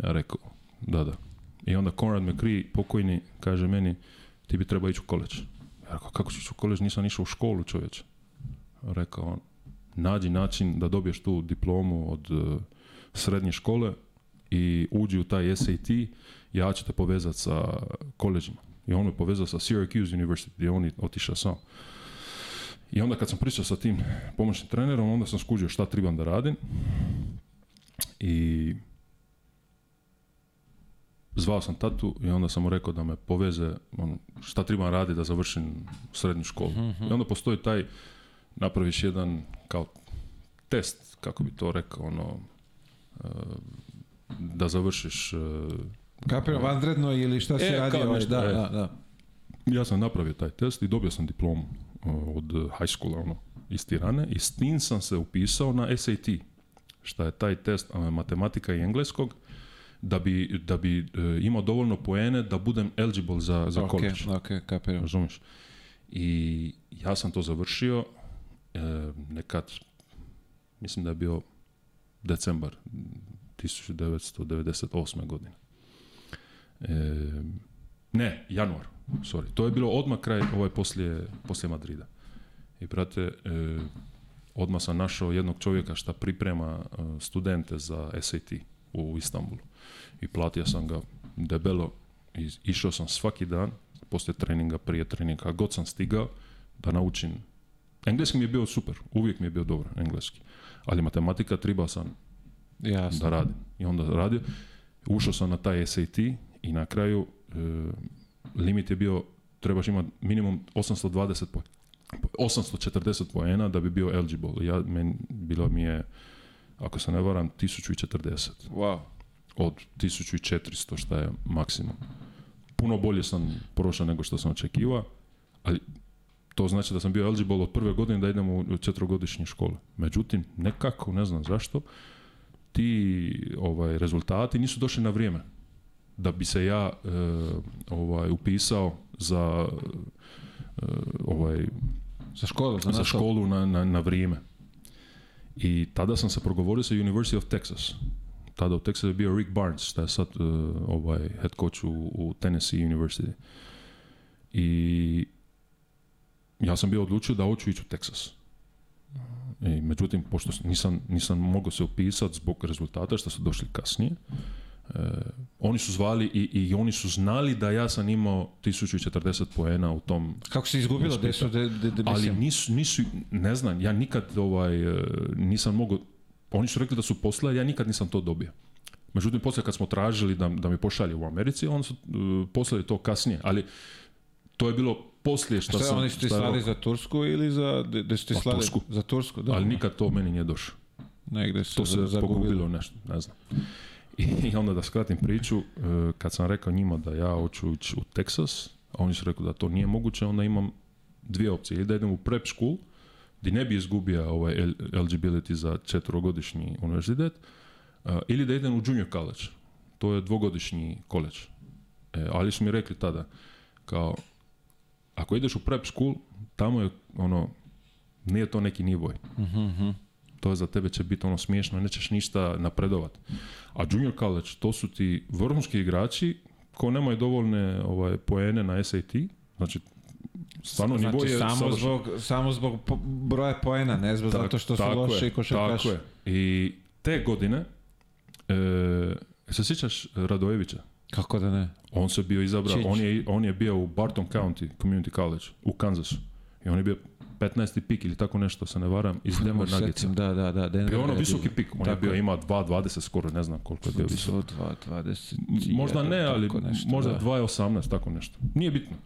Ja rekao, da, da. I onda Konrad McCree, pokojni, kaže meni, ti bi trebao ići u koleđ. Ja rekao, kako ću ići u koleđ, nisam išao u školu čovječe. Rekao on, nađi način da dobiješ tu diplomu od e, srednje škole i uđi u taj SAT, ja ću te povezati sa koleđima. I on me povezao sa Syracuse University gdje on je otišao sam. I onda kad sam pričao sa tim pomoćnim trenerom, onda sam skuđio šta trebam da radim. I zvao sam tatu i onda sam mu rekao da me poveze ono, šta trebam raditi da završim srednju školu. Mhm. I onda postoji taj napraviš jedan kao test, kako bi to rekao, ono, e, da završiš... E, Kapira vanredno ili šta se radi e. da, da, Ja sam napravio taj test i dobio sam diplomu od high schoola, ono, iz Tirane i s tim sam se upisao na SAT, šta je taj test matematika i engleskog, da bi, da bi imao dovoljno poene da budem eligible za, za okay, college. Ok, kapiram. I ja sam to završio, E, nekad, mislim da je bio decembar 1998. godine. E, ne, januar, sorry. To je bilo odmah kraj, ovaj, poslije, poslije Madrida. I, prate e, odmah sam našao jednog čovjeka šta priprema e, studente za SAT u Istanbulu. I platio sam ga debelo išao sam svaki dan, poslije treninga, prije treninga, god sam stigao, da naučim engleski mi je bio super, uvijek mi je bio dobar engleski. Ali matematika treba sam Jasno. da radim. I onda radio. Ušao sam na taj SAT i na kraju e, limit je bio, trebaš imati minimum 820 po, 840 poena da bi bio eligible. Ja, men, bilo mi je, ako se ne varam, 1040. Wow. Od 1400 što je maksimum. Puno bolje sam prošao nego što sam očekivao, ali to znači da sam bio eligible od prve godine da idem u četvrogodišnje škole. Međutim, nekako, ne znam zašto, ti ovaj, rezultati nisu došli na vrijeme da bi se ja e, ovaj, upisao za e, ovaj, za školu, za, školu na, na, na vrijeme. I tada sam se progovorio sa University of Texas. Tada u Texas je bio Rick Barnes, da je sad e, ovaj, head coach u, u Tennessee University. I ja sam bio odlučio da hoću ići u Texas. I, e, međutim, pošto nisam, nisam mogao se upisati zbog rezultata što su došli kasnije, e, oni su zvali i, i oni su znali da ja sam imao 1040 poena u tom... Kako se izgubilo? da Ali nisu, nisu, ne znam, ja nikad ovaj, e, nisam mogao... Oni su rekli da su poslali, ja nikad nisam to dobio. Međutim, poslije kad smo tražili da, da mi pošalje u Americi, on su poslali to kasnije. Ali to je bilo poslije šta, šta sam... Oni su slali za Tursku ili za... Da pa, Tursku. za Tursku, da. Ali nikad to meni nije došlo. Negde se to se zagubilo. pogubilo nešto, ne znam. I onda da skratim priču, e, kad sam rekao njima da ja hoću ići u Texas, a oni su rekli da to nije moguće, onda imam dvije opcije. Ili da idem u prep school, gdje ne bi izgubio ovaj eligibility za četvrogodišnji univerzitet, e, ili da idem u junior college. To je dvogodišnji college. E, ali su mi rekli tada, kao, ako ideš u prep school, tamo je ono, nije to neki nivoj. To je za tebe će biti ono smiješno, nećeš ništa napredovat. A junior college, to su ti vrhunski igrači ko nemaju dovoljne ovaj, poene na SAT, znači stvarno znači, je samo zbog, samo zbog broja poena, ne zbog zato što su loši i košarkaš. Tako je. I te godine, e, se sjećaš Radojevića? Kako da ne? On se bio izabrao, on je, on je bio u Barton County Community College u Kansasu i on je bio 15. pik ili tako nešto, se ne varam, iz Denver Nuggetsa. Da, da, da. Denver bio ono visoki pik, on tako. je bio, ima 2.20 skoro, ne znam koliko je bio visok. 2.20. Možda ne, ali nešto, možda da. 2.18, tako nešto. Nije bitno.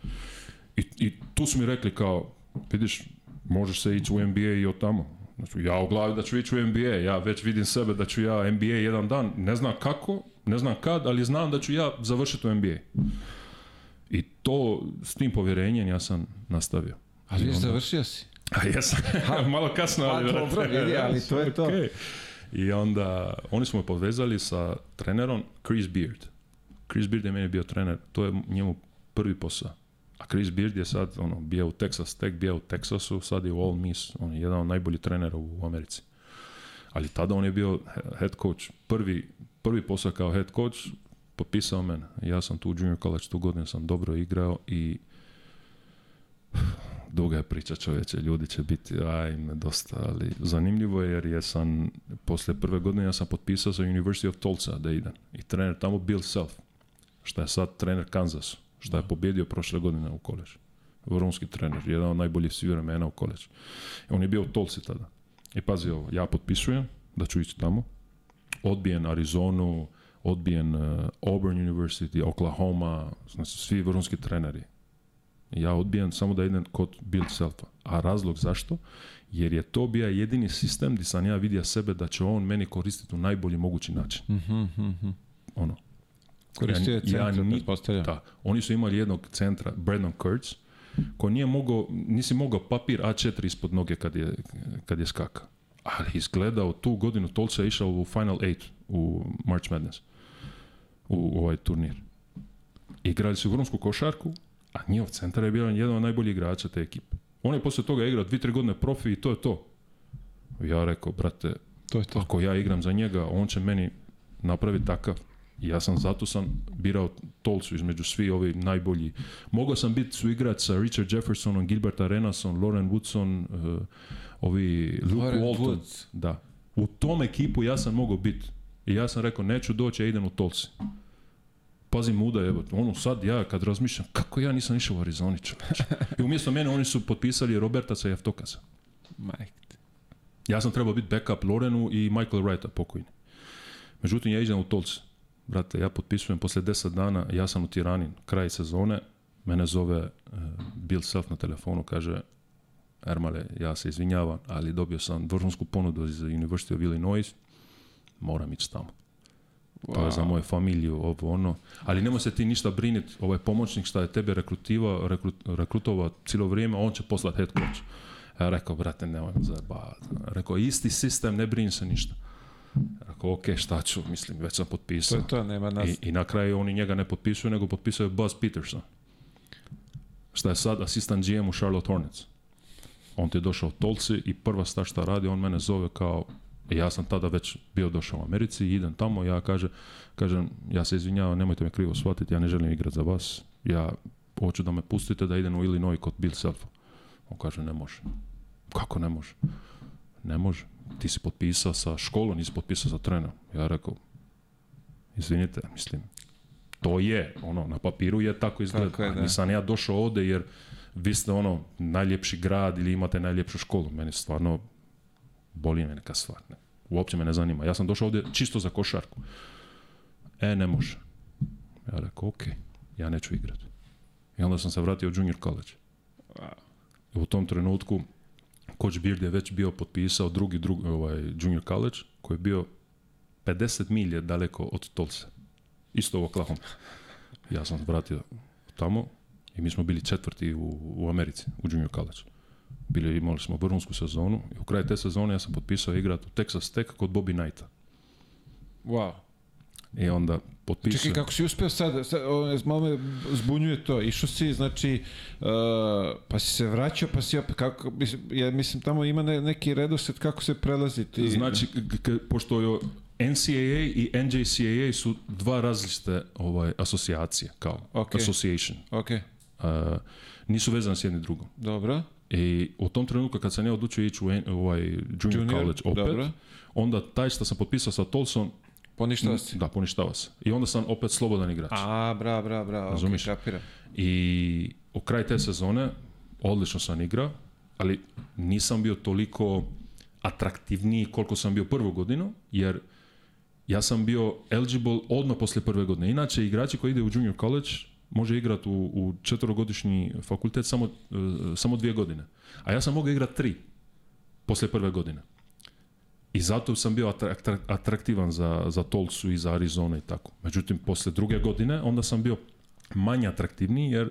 I, I tu su mi rekli kao, vidiš, možeš se ići u NBA i od tamo. Znači, ja u glavi da ću ići u NBA, ja već vidim sebe da ću ja NBA jedan dan, ne znam kako, ne znam kad, ali znam da ću ja završiti u NBA. I to s tim povjerenjem ja sam nastavio. Ali onda... završio si? A malo kasno, pa ali... vidi, ali to je to. I onda, oni smo me povezali sa trenerom Chris Beard. Chris Beard je meni bio trener, to je njemu prvi posao. A Chris Beard je sad, ono, bio u Texas Tech, bio u Texasu, sad je u All Miss, on je jedan od najboljih trenera u Americi. Ali tada on je bio head coach. Prvi, prvi posao kao head coach potpisao men. Ja sam tu u junior college, tu godinu sam dobro igrao i duga je priča čovječe, ljudi će biti, ajme, dosta, ali zanimljivo je jer ja sam, posle prve godine ja sam potpisao za University of Tulsa da idem i trener tamo Bill Self, što je sad trener Kansasu šta je pobjedio prošle godine u koleđu. Vrhunski trener, jedan od najboljih svih vremena u koleđu. On je bio u Tolsi tada. I e, pazio, ja potpisujem da ću ići tamo. Odbijen Arizonu, odbijen e, Auburn University, Oklahoma, znači svi vrhunski treneri. Ja odbijen samo da idem kod Bill Selfa. A razlog zašto? Jer je to bio jedini sistem gdje sam ja vidio sebe da će on meni koristiti u najbolji mogući način. Mhm, mhm, mhm. Ono, Koristio je ja, oni su imali jednog centra, Brandon Kurtz, koji nije mogao, nisi mogao papir A4 ispod noge kad je, kad je skaka. Ali izgledao tu godinu, Tolca je išao u Final 8 u March Madness, u, u ovaj turnir. Igrali su vronsku košarku, a njihov centar je bio jedan od najboljih igrača te ekipe. On je posle toga igrao 2-3 godine profi i to je to. Ja rekao, brate, to je to. ako ja igram za njega, on će meni napraviti takav ja sam, zato sam birao Tolcu između svi ovi najbolji. Mogao sam biti suigrat sa Richard Jeffersonom, Gilbert Renason, Lauren Woodson, uh, ovi Luke Walton. Da. U tom ekipu ja sam mogao biti. I ja sam rekao, neću doći, ja idem u Tolci. Pazi muda, evo, ono sad ja kad razmišljam, kako ja nisam išao u Arizoni I umjesto mene oni su potpisali Roberta sa Jeftokasa. Ja sam trebao biti backup Lorenu i Michael Wrighta pokojni. Međutim, ja idem u Tolci brate, ja potpisujem poslije 10 dana, ja sam u Tiranin, kraj sezone, mene zove uh, Bill Self na telefonu, kaže, Ermale, ja se izvinjavam, ali dobio sam vrhunsku ponudu iz University of Illinois, moram ići tamo. To je za moju familiju, ovo ono. Ali nemoj se ti ništa brinit, ovaj pomoćnik šta je tebe rekrutiva, rekrut, rekrutovao cijelo vrijeme, on će poslati head coach. Ja rekao, brate, nemoj zajebavati. Rekao, isti sistem, ne brini se ništa. Ako, ok, šta ću, mislim, već sam potpisao. To to, nema nas. I, na kraju oni njega ne potpisuju, nego potpisuje Buzz Peterson. Šta je sad asistant GM u Charlotte Hornets. On ti je došao u Tolci i prva stvar šta radi, on mene zove kao, e, ja sam tada već bio došao u Americi, idem tamo, ja kaže, kažem, ja se izvinjavam, nemojte me krivo shvatiti, ja ne želim igrati za vas, ja hoću da me pustite da idem u Illinois kod Bill Selfa. On kaže, ne može. Kako ne može? Ne može ti si potpisao sa školom, nisi potpisao sa trenerom. Ja rekao, izvinite, mislim, to je, ono, na papiru je tako izgleda. Tako Nisam ja došao ovde jer vi ste ono najljepši grad ili imate najljepšu školu. Meni stvarno boli me neka stvar. Uopće me ne zanima. Ja sam došao ovde čisto za košarku. E, ne može. Ja rekao, ok, ja neću igrati. I onda sam se vratio u junior college. U tom trenutku Coach Beard je već bio potpisao drugi, drugi ovaj, junior college koji je bio 50 milje daleko od Tolse. Isto u Oklahoma. Ja sam vratio tamo i mi smo bili četvrti u, u Americi, u junior college. Bili, imali smo vrhunsku sezonu i u kraju te sezone ja sam potpisao igrat u Texas Tech kod Bobby Knighta. Wow. I e, onda potpiše. Čekaj, kako si uspeo sad, sad malo me zbunjuje to, išao si, znači, e, pa si se vraćao, pa si opet, kako, mislim, ja mislim, tamo ima neki redosled kako se prelazi ti. Znači, pošto je NCAA i NJCAA su dva različite ovaj, asocijacije, kao okay. association. Uh, nisu vezane s jednim drugom. Dobro. I u tom trenutku kad sam ja odlučio ići u ovaj junior, junior college opet, onda taj što sam potpisao sa Tolson Poništava se. Da, poništava se. I onda sam opet slobodan igrač. A, bra, bra, bra, Razumiš? I u kraj te sezone odlično sam igrao, ali nisam bio toliko atraktivniji koliko sam bio prvu godinu, jer ja sam bio eligible odmah posle prve godine. Inače, igrači koji ide u junior college može igrati u, u fakultet samo, uh, samo dvije godine. A ja sam mogao igrati tri posle prve godine. I zato sam bio atraktivan za, za i za Arizona i tako. Međutim, posle druge godine, onda sam bio manje atraktivniji, jer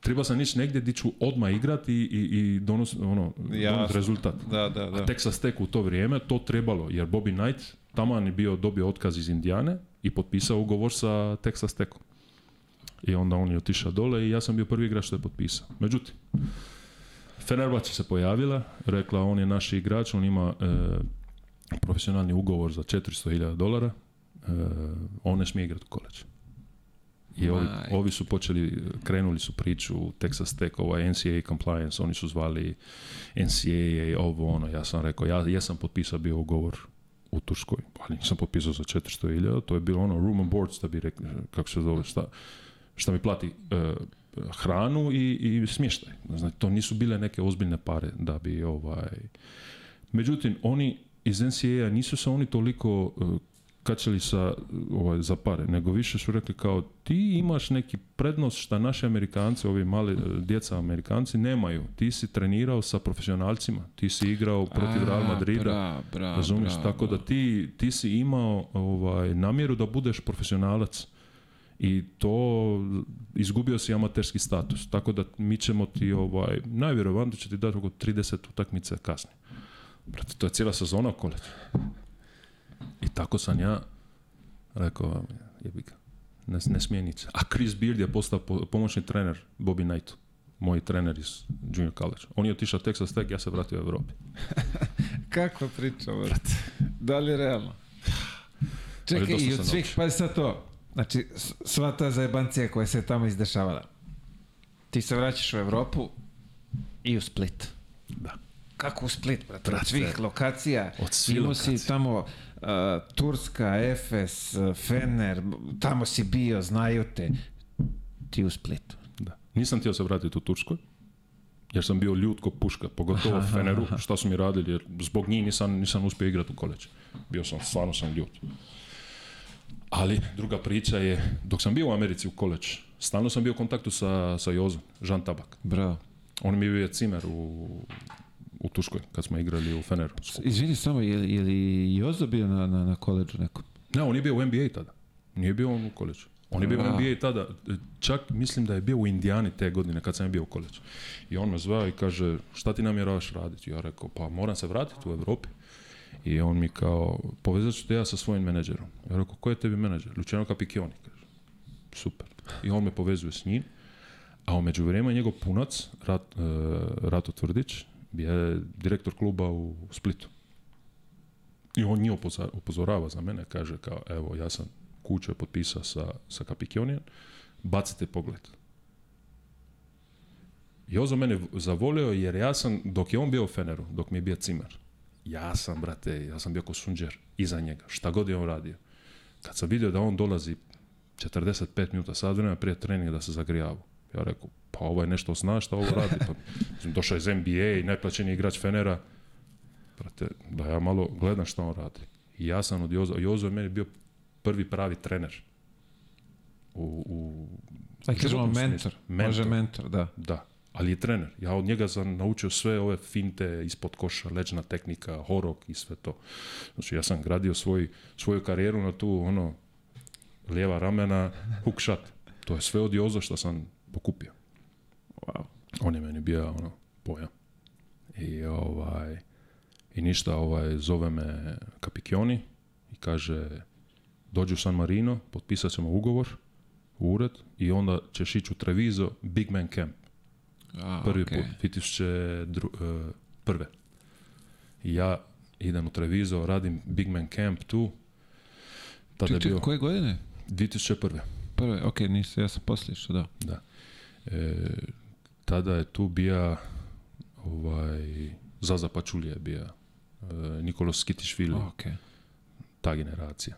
treba sam ići negdje gdje ću odmah igrati i, i, ono, rezultat. Da, da, da. A Texas Tech u to vrijeme to trebalo, jer Bobby Knight taman je bio dobio otkaz iz Indijane i potpisao ugovor sa Texas Techom. I onda on je otišao dole i ja sam bio prvi igrač što je potpisao. Međutim, Fenerbahce se pojavila, rekla on je naš igrač, on ima e, profesionalni ugovor za 400.000 dolara, uh, eh, on ne smije igrati u koleđu. I ovi, ovi, su počeli, krenuli su priču Texas Tech, ovaj NCAA compliance, oni su zvali NCAA, ovo ono, ja sam rekao, ja, ja sam potpisao bio ugovor u Turskoj, ali nisam potpisao za 400.000, to je bilo ono room and board, da bi rekli, kako se zove, šta, šta mi plati eh, hranu i, i smještaj. Znači, to nisu bile neke ozbiljne pare da bi ovaj... Međutim, oni iz NCAA nisu se oni toliko uh, sa, uh, ovaj, za pare, nego više su rekli kao ti imaš neki prednost što naši Amerikanci, ovi mali uh, djeca Amerikanci nemaju. Ti si trenirao sa profesionalcima, ti si igrao protiv A, Real Madrida, bra, razumiješ? Tako da ti, ti si imao ovaj, namjeru da budeš profesionalac i to izgubio si amaterski status. Tako da mi ćemo ti, ovaj, najvjerojatnije će ti dati oko 30 utakmica kasnije. Brate, to je cijela sezona u koleđu. I tako sam ja rekao jebi ga, ne, ne A Chris Beard je postao pomoćni trener Bobby Knightu, moj trener iz Junior College. On je otišao Texas Tech, ja se vratio u Evropi. Kakva priča, brate. Da li je realno? Čekaj, i od svih, pa sad to. Znači, sva ta zajebancija koja se tamo izdešavala. Ti se vraćaš u Evropu i u Split. Da kako u Split, svih lokacija. Od svih tamo uh, Turska, Efes, uh, Fener, tamo si bio, znaju te. Ti u Splitu. Da. Nisam htio se vratiti u Turskoj, jer sam bio ljutko puška, pogotovo u Feneru, što su mi radili, jer zbog njih nisam, nisam uspio igrati u koleđu. Bio sam, stvarno sam ljut. Ali druga priča je, dok sam bio u Americi u koleđu, stalno sam bio u kontaktu sa, sa Jozom, Jean Tabak. Bravo. On mi je bio cimer u u Tuškoj, kad smo igrali u Feneru. Izvini samo, je li, Jozo bio na, na, na koleđu nekom? Ne, on je bio u NBA tada. Nije bio on u koleđu. On je bio u NBA tada, čak mislim da je bio u Indijani te godine kad sam je bio u koleđu. I on me zvao i kaže, šta ti namjeravaš raditi? Ja rekao, pa moram se vratiti u Europi. I on mi kao, povezat ću te ja sa svojim menadžerom. Ja rekao, ko je tebi menadžer? Luciano Capikioni. Kaže, super. I on me povezuje s njim. A u međuvremenu njegov punac, Rat, e, Rato Tvrdić, je direktor kluba u Splitu. I on njih opozorava za mene, kaže kao, evo, ja sam kuće potpisao sa, sa bacite pogled. za mene zavolio jer ja sam, dok je on bio u Feneru, dok mi je bio Cimer, ja sam, brate, ja sam bio ko sunđer iza njega, šta god je on radio. Kad sam vidio da on dolazi 45 minuta sad vremena prije treninga da se zagrijava, ja rekao, pa ovaj nešto zna šta ovo radi. Pa, došao iz NBA i najplaćeniji igrač Fenera. Prate, da ja malo gledam šta on radi. I ja sam od Jozo, Jozo je meni bio prvi pravi trener. U, u, mentor. Može mentor, da. Da, ali je trener. Ja od njega sam naučio sve ove finte ispod koša, leđna tehnika, horok i sve to. Znači ja sam gradio svoj, svoju karijeru na tu ono lijeva ramena, hook shot. To je sve od Jozo što sam pokupio. Wow. On je meni bio ono, pojam. I, ovaj, I ništa, ovaj, zove me Kapikioni i kaže, dođu u San Marino, potpisat ćemo ugovor u ured i onda ćeš ići u Trevizo Big Man Camp. A, Prvi okay. put, 2001. E, I ja idem u Treviso, radim Big Man Camp tu. Tada Ček, je bio... Koje godine? 2001. Prve, ok, nisi, ja sam poslije što da. Da. E, tada je tu bija ovaj, Zaza Pačulija bija, e, Nikolos Kitišvili, okay. ta generacija.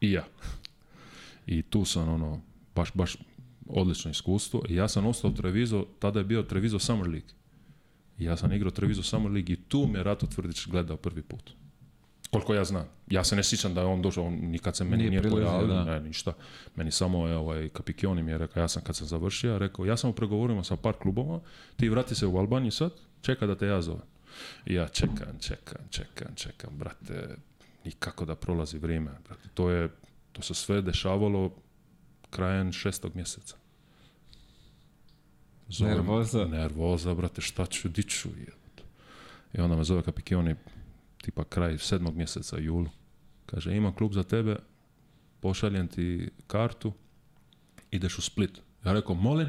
I ja. I tu sam ono, baš, baš odlično iskustvo. I ja sam ostao Trevizo, tada je bio Trevizo Summer League. I ja sam igrao Trevizo Summer League i tu me Rato Tvrdić gledao prvi put. Koliko ja znam. Ja se ne sjećam da je on došao, on nikad se meni nije, nije pojavio, ne, ništa. Meni samo je ovaj, Kapikioni mi je rekao, ja sam kad sam završio, rekao, ja sam u pregovorima sa par klubova, ti vrati se u Albaniju sad, čeka da te ja zovem. I ja čekam, čekam, čekam, čekam, brate, nikako da prolazi vrijeme. To je, to se sve dešavalo krajem šestog mjeseca. Zovem, nervoza. Nervoza, brate, šta ću, di ću. I onda me zove Kapikioni, tipa kraj sedmog mjeseca, julu. Kaže, ima klub za tebe, pošaljem ti kartu, ideš u Split. Ja rekao, molim?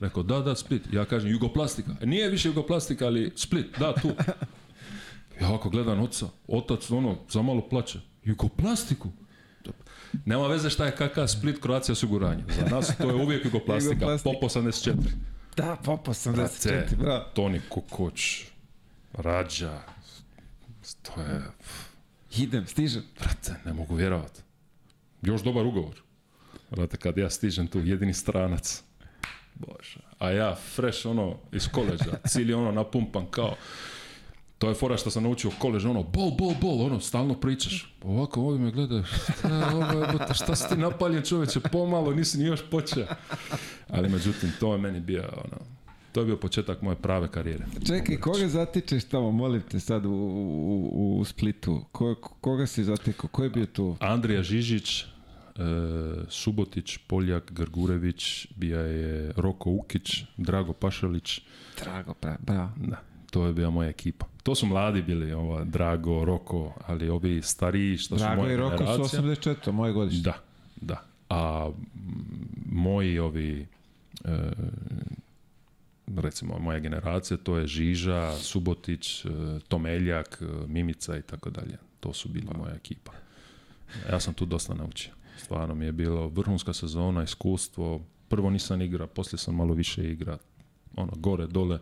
Rekao, da, da, Split. Ja kažem, jugoplastika. E, nije više jugoplastika, ali Split, da, tu. Ja ako gledam oca, otac ono, malo plaće. Jugoplastiku? Nema veze šta je kakav Split Croatia osiguranje. Za nas to je uvijek jugoplastika. Popo 84. Da, Popo 84, bravo. Toni Kukoč, Rađa, to je... Idem, stižem. Brate, ne mogu vjerovat. Još dobar ugovor. Vrate, kad ja stižem tu, jedini stranac. Bože. A ja, fresh, ono, iz koleđa. Cilj je ono, napumpan kao... To je fora što sam naučio u koleđu, ono, bol, bol, bol, ono, stalno pričaš. Ovako, ovdje me gledaš, šta, ovo, šta si ti napaljen čoveče, pomalo, nisi ni još počeo. Ali međutim, to je meni bio, ono, to je bio početak moje prave karijere. Čekaj, koga zatičeš tamo, molim te sad u, u, u Splitu? koga si zatekao? Ko je bio tu? Andrija Žižić, e, Subotić, Poljak, Grgurević, bija je Roko Ukić, Drago Pašalić. Drago, bravo. Da, to je bila moja ekipa. To su mladi bili, ova, Drago, Roko, ali ovi stariji što Drago su Drago i Roko su 84, moje godište. Da, da. A moji ovi e, recimo moja generacija, to je Žiža, Subotić, e, Tomeljak, e, Mimica i tako dalje. To su bila moja ekipa. Ja sam tu dosta naučio. Stvarno mi je bilo vrhunska sezona, iskustvo. Prvo nisam igra, poslije sam malo više igra. Ono, gore, dole.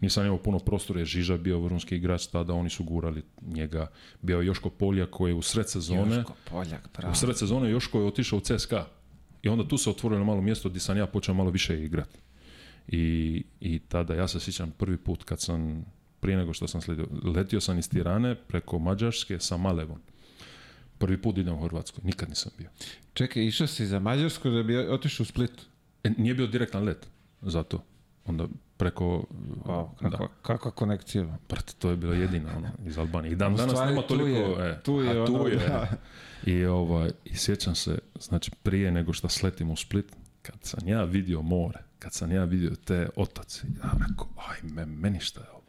Nisam imao puno prostora jer Žiža bio vrhunski igrač tada, oni su gurali njega. Bio je Joško Poljak koji je u sred sezone... Joško Poljak, pravo. U sred sezone Joško je otišao u CSKA. I onda tu se otvorilo malo mjesto gdje sam ja počeo malo više igrati. I, i tada, ja se sjećam prvi put kad sam, prije nego što sam sledio, letio sam iz Tirane preko Mađarske sa Malevom. Prvi put idem u Hrvatsku, nikad nisam bio. Čekaj, išao si za Mađarsku da bi otišao u Split? E, nije bio direktan let, zato. Onda preko... Wow, kakva, kakva konekcija. to je bilo jedina, ono, iz Albanije. I danas stvari, nema toliko... Tu je, e, tu je, ono, Da. E. I, ovaj, I sjećam se, znači, prije nego što sletim u Split, kad sam ja vidio more, kad sam ja vidio te otaci, ja rekao, ajme, meni šta je ovo?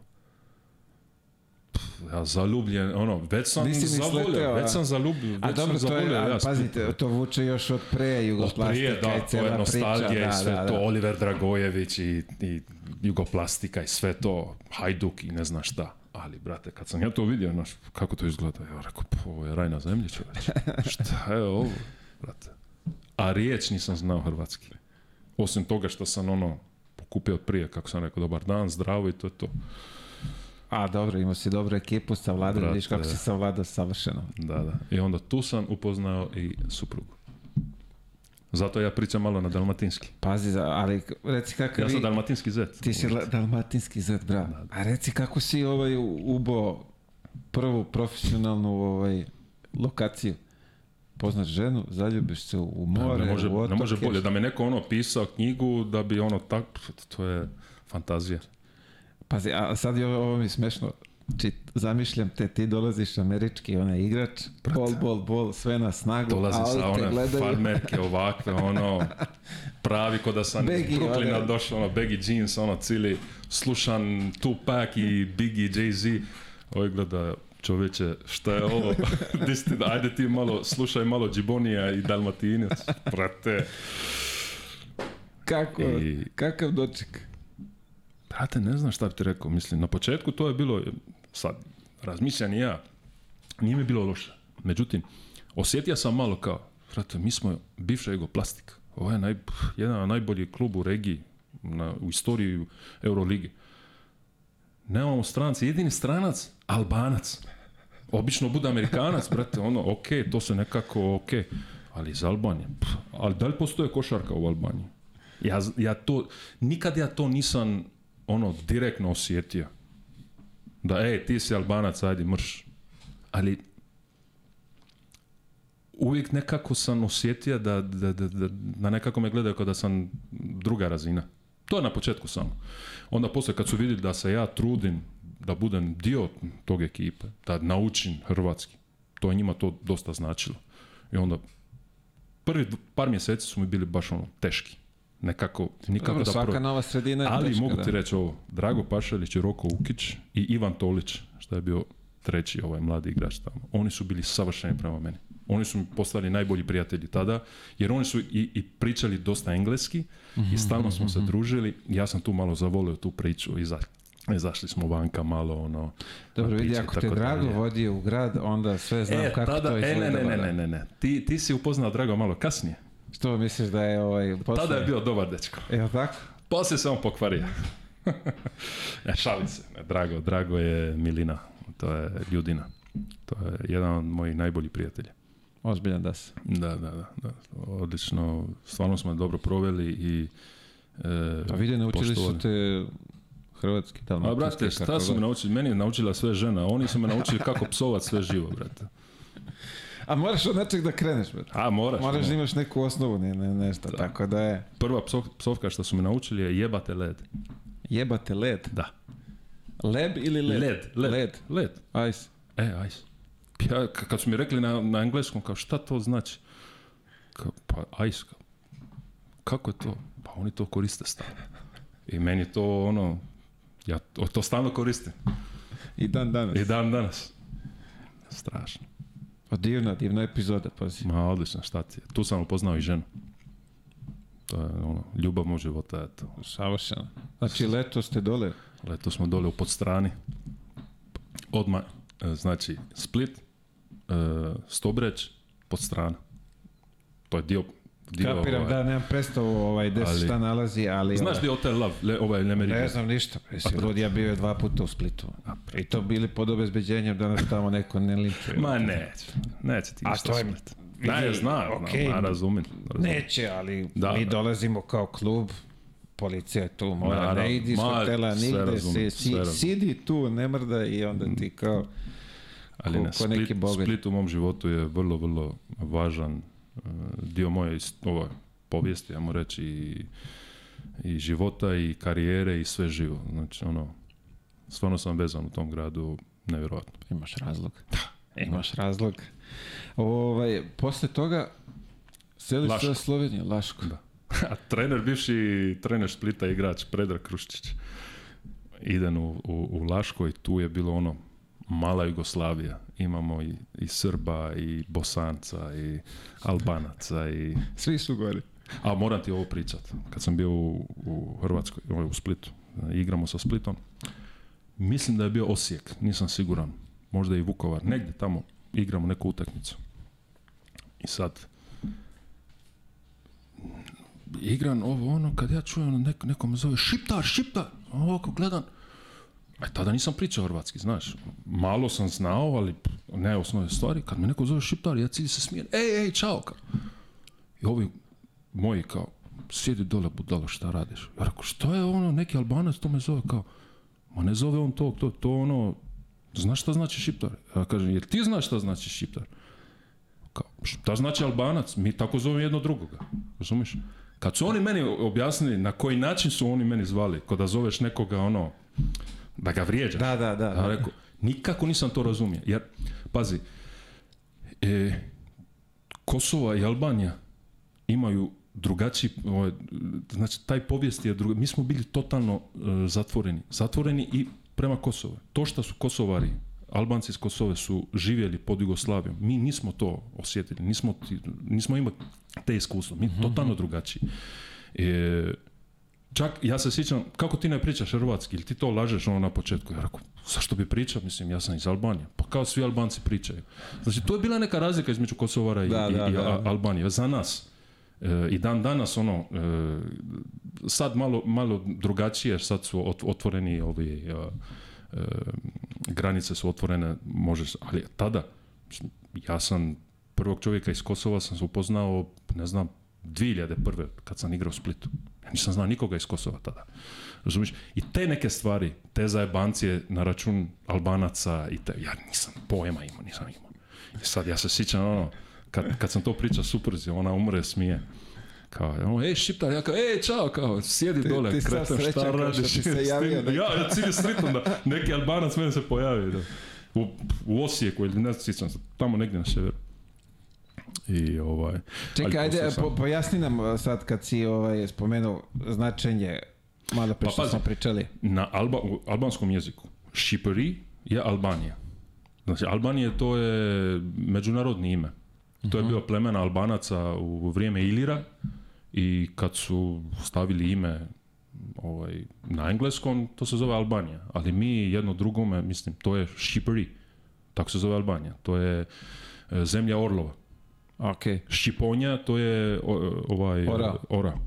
Pff, ja zaljubljen, ono, već sam zavolio, već sam zaljubljen, već dobro, sam Je, ja, pazite, to vuče još od pre Jugoplastika od prije, da, i cela nostalgija i sve da, da, to, Oliver Dragojević i, i Jugoplastika i sve to, Hajduk i ne zna šta. Ali, brate, kad sam ja to vidio, naš, kako to izgleda, ja rekao, ovo je raj na zemlji, čoveč. Šta je ovo, brate? A riječ nisam znao hrvatski. Osim toga što sam ono pokupio prije, kako sam rekao, dobar dan, zdravo i to je to. A, dobro, imao si dobru ekipu, savladao, vidiš kako da. si savladao savršeno. Da, da. I e, onda tu sam upoznao i suprugu. Zato ja pričam malo na dalmatinski. Pazi, ali reci kako Ja sam dalmatinski zet. Ti si dalmatinski zet, bravo. A reci kako si ovaj ubo prvu profesionalnu ovaj lokaciju upoznaš ženu, zaljubiš se u more, ne može, u Ne može bolje, da me neko ono pisao knjigu, da bi ono tak, to je fantazija. Pazi, a sad je ovo, mi smešno, zamišljam te, ti dolaziš američki onaj igrač, bol, bol, bol, sve na snagu, Dolazi a oni te gledaju. farmerke ovakve, ono, pravi ko da sam Beggy, iz Brooklyna došao, ono, baggy jeans, ono, cili, slušan Tupac i Biggie, Jay-Z, ovo gleda, Čovječe, šta je ovo? ajde ti malo, slušaj malo Džibonija i Dalmatinac, prate Kako, I... kakav doček? Brate, ne znam šta bi ti rekao, mislim, na početku to je bilo, sad, i ja, nije mi bilo loše. Međutim, osjetio sam malo kao, brate, mi smo bivša plastika., Ovo je naj, jedan od najboljih klub u regiji, na, u istoriji Euroligi. Nemamo stranci, jedini stranac Albanac. Obično bude Amerikanac, brate, ono, ok, to se nekako, ok, ali iz Albanije. Pff, ali da li postoje košarka u Albaniji? Ja, ja to, nikad ja to nisam, ono, direktno osjetio. Da, ej, ti si Albanac, ajde, mrš. Ali, uvijek nekako sam osjetio da, da, da, da, da nekako me gledaju kao da sam druga razina. To je na početku samo. Onda poslije kad su vidjeli da se ja trudim da budem dio tog ekipe, da naučim hrvatski. To je njima to dosta značilo. I onda prvi par mjeseci su mi bili baš ono teški. Nekako, nikako Dobro, da svaka nova sredina je Ali mogu ti reći ovo, Drago Pašalić, Roko Ukić i Ivan Tolić, što je bio treći ovaj mladi igrač tamo. Oni su bili savršeni prema meni. Oni su mi postali najbolji prijatelji tada, jer oni su i, pričali dosta engleski i mhm, stalno smo mhm, se mhm. družili. Ja sam tu malo zavolio tu priču i za Izašli smo vanka malo, ono... Dobro, vidi, ako te Drago vodi u grad, onda sve e, znam e, kako tada, to izgleda. E, ne, ne, ne, ne, ne, Ti, ti si upoznao Drago malo kasnije. Što misliš da je ovaj... Posle... Tada je bio dobar dečko. Evo tako? Poslije se on pokvario. ne, šalim se. Ne, drago, Drago je Milina. To je ljudina. To je jedan od mojih najboljih prijatelja. Ozbiljan da se. Da, da, da, da. Odlično. Stvarno smo dobro proveli i... E, pa vidi, naučili su te Hrvatski, tamo. Ono, a brate, šta su me naučili? Meni je naučila sve žena, oni su me naučili kako psovat sve živo, brate. A moraš od nečeg da kreneš, brate. A moraš. Moraš da imaš neku osnovu, ne, ne, nešto, da. tako da je. Prva psovka što su me naučili je jebate led. Jebate led? Da. Leb ili led? Led, led. Led. Ice. E, ice. Ja, kad su mi rekli na, engleskom, kao šta to znači? pa ice, Kako je to? Pa oni to koriste stavno. I meni to ono, ja to, to stalno koristim. I dan danas. I dan danas. Strašno. Pa divna, divna epizoda, pazi. Ma Odlična, šta ti je. Tu sam upoznao i ženu. To je ono, ljubav života, eto. Savršeno. Znači, leto ste dole? Leto smo dole u podstrani. Odma, e, znači, Split, e, Stobreć, podstrana. To je dio divo. Kapiram, ovaj, da, nemam predstavu ovaj, gde se šta nalazi, ali... Znaš ovaj, je Hotel Love, le, ovaj Lemeri? Ne znam ništa, mislim, ljudi, ja bio je dva puta u Splitu. A, I to bili pod obezbeđenjem da nas tamo neko ne linčuje. Ma neće, neće ti ništa Split. Ne, zna, okay, zna, razumim. Neće, ali da, mi dolazimo kao klub, policija tu mora, da ne idi iz hotela, nigde se, si, sidi tu, ne mrda i onda ti kao... Ali ko, ne, Split, Split u mom životu je vrlo, vrlo važan dio moje ovo, povijesti, ajmo reći, i, života i karijere i sve živo. Znači, ono, stvarno sam vezan u tom gradu, nevjerojatno. Imaš razlog. Da. Imaš razlog. Ovaj, posle toga seliš se Sloveniju, Laško. Da. A trener, bivši trener Splita igrač, Predrag Kruščić, idem u, u, u Laško i tu je bilo ono, mala Jugoslavija. Imamo i, Srba, i Bosanca, i Albanaca. I... Svi su gori. A moram ti ovo pričat. Kad sam bio u, Hrvatskoj, ovaj, u Splitu, igramo sa Splitom, mislim da je bio Osijek, nisam siguran. Možda i Vukovar, negdje tamo igramo neku utakmicu. I sad, igram ovo ono, kad ja čujem, neko, neko me zove, šiptar, šiptar, ovako gledam, E, tada nisam pričao hrvatski, znaš. Malo sam znao, ali ne osnovne stvari. Kad me neko zove šiptar, ja cilj se smijem. Ej, ej, čao, kao. I ovi moji kao, sjedi dole budala, šta radiš? Ja rekao, što je ono, neki albanac to me zove kao, ma ne zove on to, to, to ono, znaš šta znači šiptar? Ja kažem, jer ti znaš šta znači šiptar? Kao, šta znači albanac? Mi tako zovemo jedno drugoga, razumiš? Kad su oni meni objasnili na koji način su oni meni zvali, kada zoveš nekoga ono, da ga vrijeđa. Da, da, da. nikako nisam to razumio. Jer, pazi, e, Kosova i Albanija imaju drugačiji, ovaj, znači taj povijest je drugačiji... mi smo bili totalno e, zatvoreni, zatvoreni i prema Kosovu. To što su Kosovari, Albanci iz Kosove su živjeli pod Jugoslavijom, mi nismo to osjetili, nismo, nismo imali te iskustvo, mi mhm. totalno drugačiji. E, Čak, ja se sjećam, kako ti ne pričaš hrvatski, ili ti to lažeš ono na početku? Ja rekao, zašto bi pričao? Mislim, ja sam iz Albanije. Pa kao svi Albanci pričaju. Znači, to je bila neka razlika između Kosovara i, Albanije. Za nas, eh, i dan danas, ono, eh, sad malo, malo drugačije, sad su otvoreni ovi, eh, granice su otvorene, možeš, ali tada, ja sam prvog čovjeka iz Kosova sam se upoznao, ne znam, 2001. kad sam igrao u Splitu. Ja nisam znao nikoga iz Kosova tada. Razumiješ? I te neke stvari, te zajebancije na račun Albanaca i te, ja nisam pojma imao, nisam imao. I sad ja se sjećam ono, kad, kad sam to pričao Suprzi, ona umre, smije kao, ono, ej, šiptar, ja kao, ej, čao, kao, sjedi ti, dole, ti šta radiš? Ti se javio neka. ja, ja cilje sretom da neki albanac mene se pojavi, da. U, u Osijeku ili ne sjećam tamo negdje na severu. I ovaj, Čekaj, pojasni nam eh, sad kad si ovaj, spomenuo značenje malo pre što smo pričali. Na albanskom jeziku, Šipri je Albanija. Znači, Albanije to je međunarodni ime. To je mhm. bio plemena Albanaca u vrijeme Ilira i kad su stavili ime ovaj, na engleskom, to se zove Albanija. Ali mi jedno drugome, mislim, to je Šipri. Tako se zove Albanija. To je eh, zemlja Orlova. Okay. šiponja to je o, ovaj... Ora. Ora.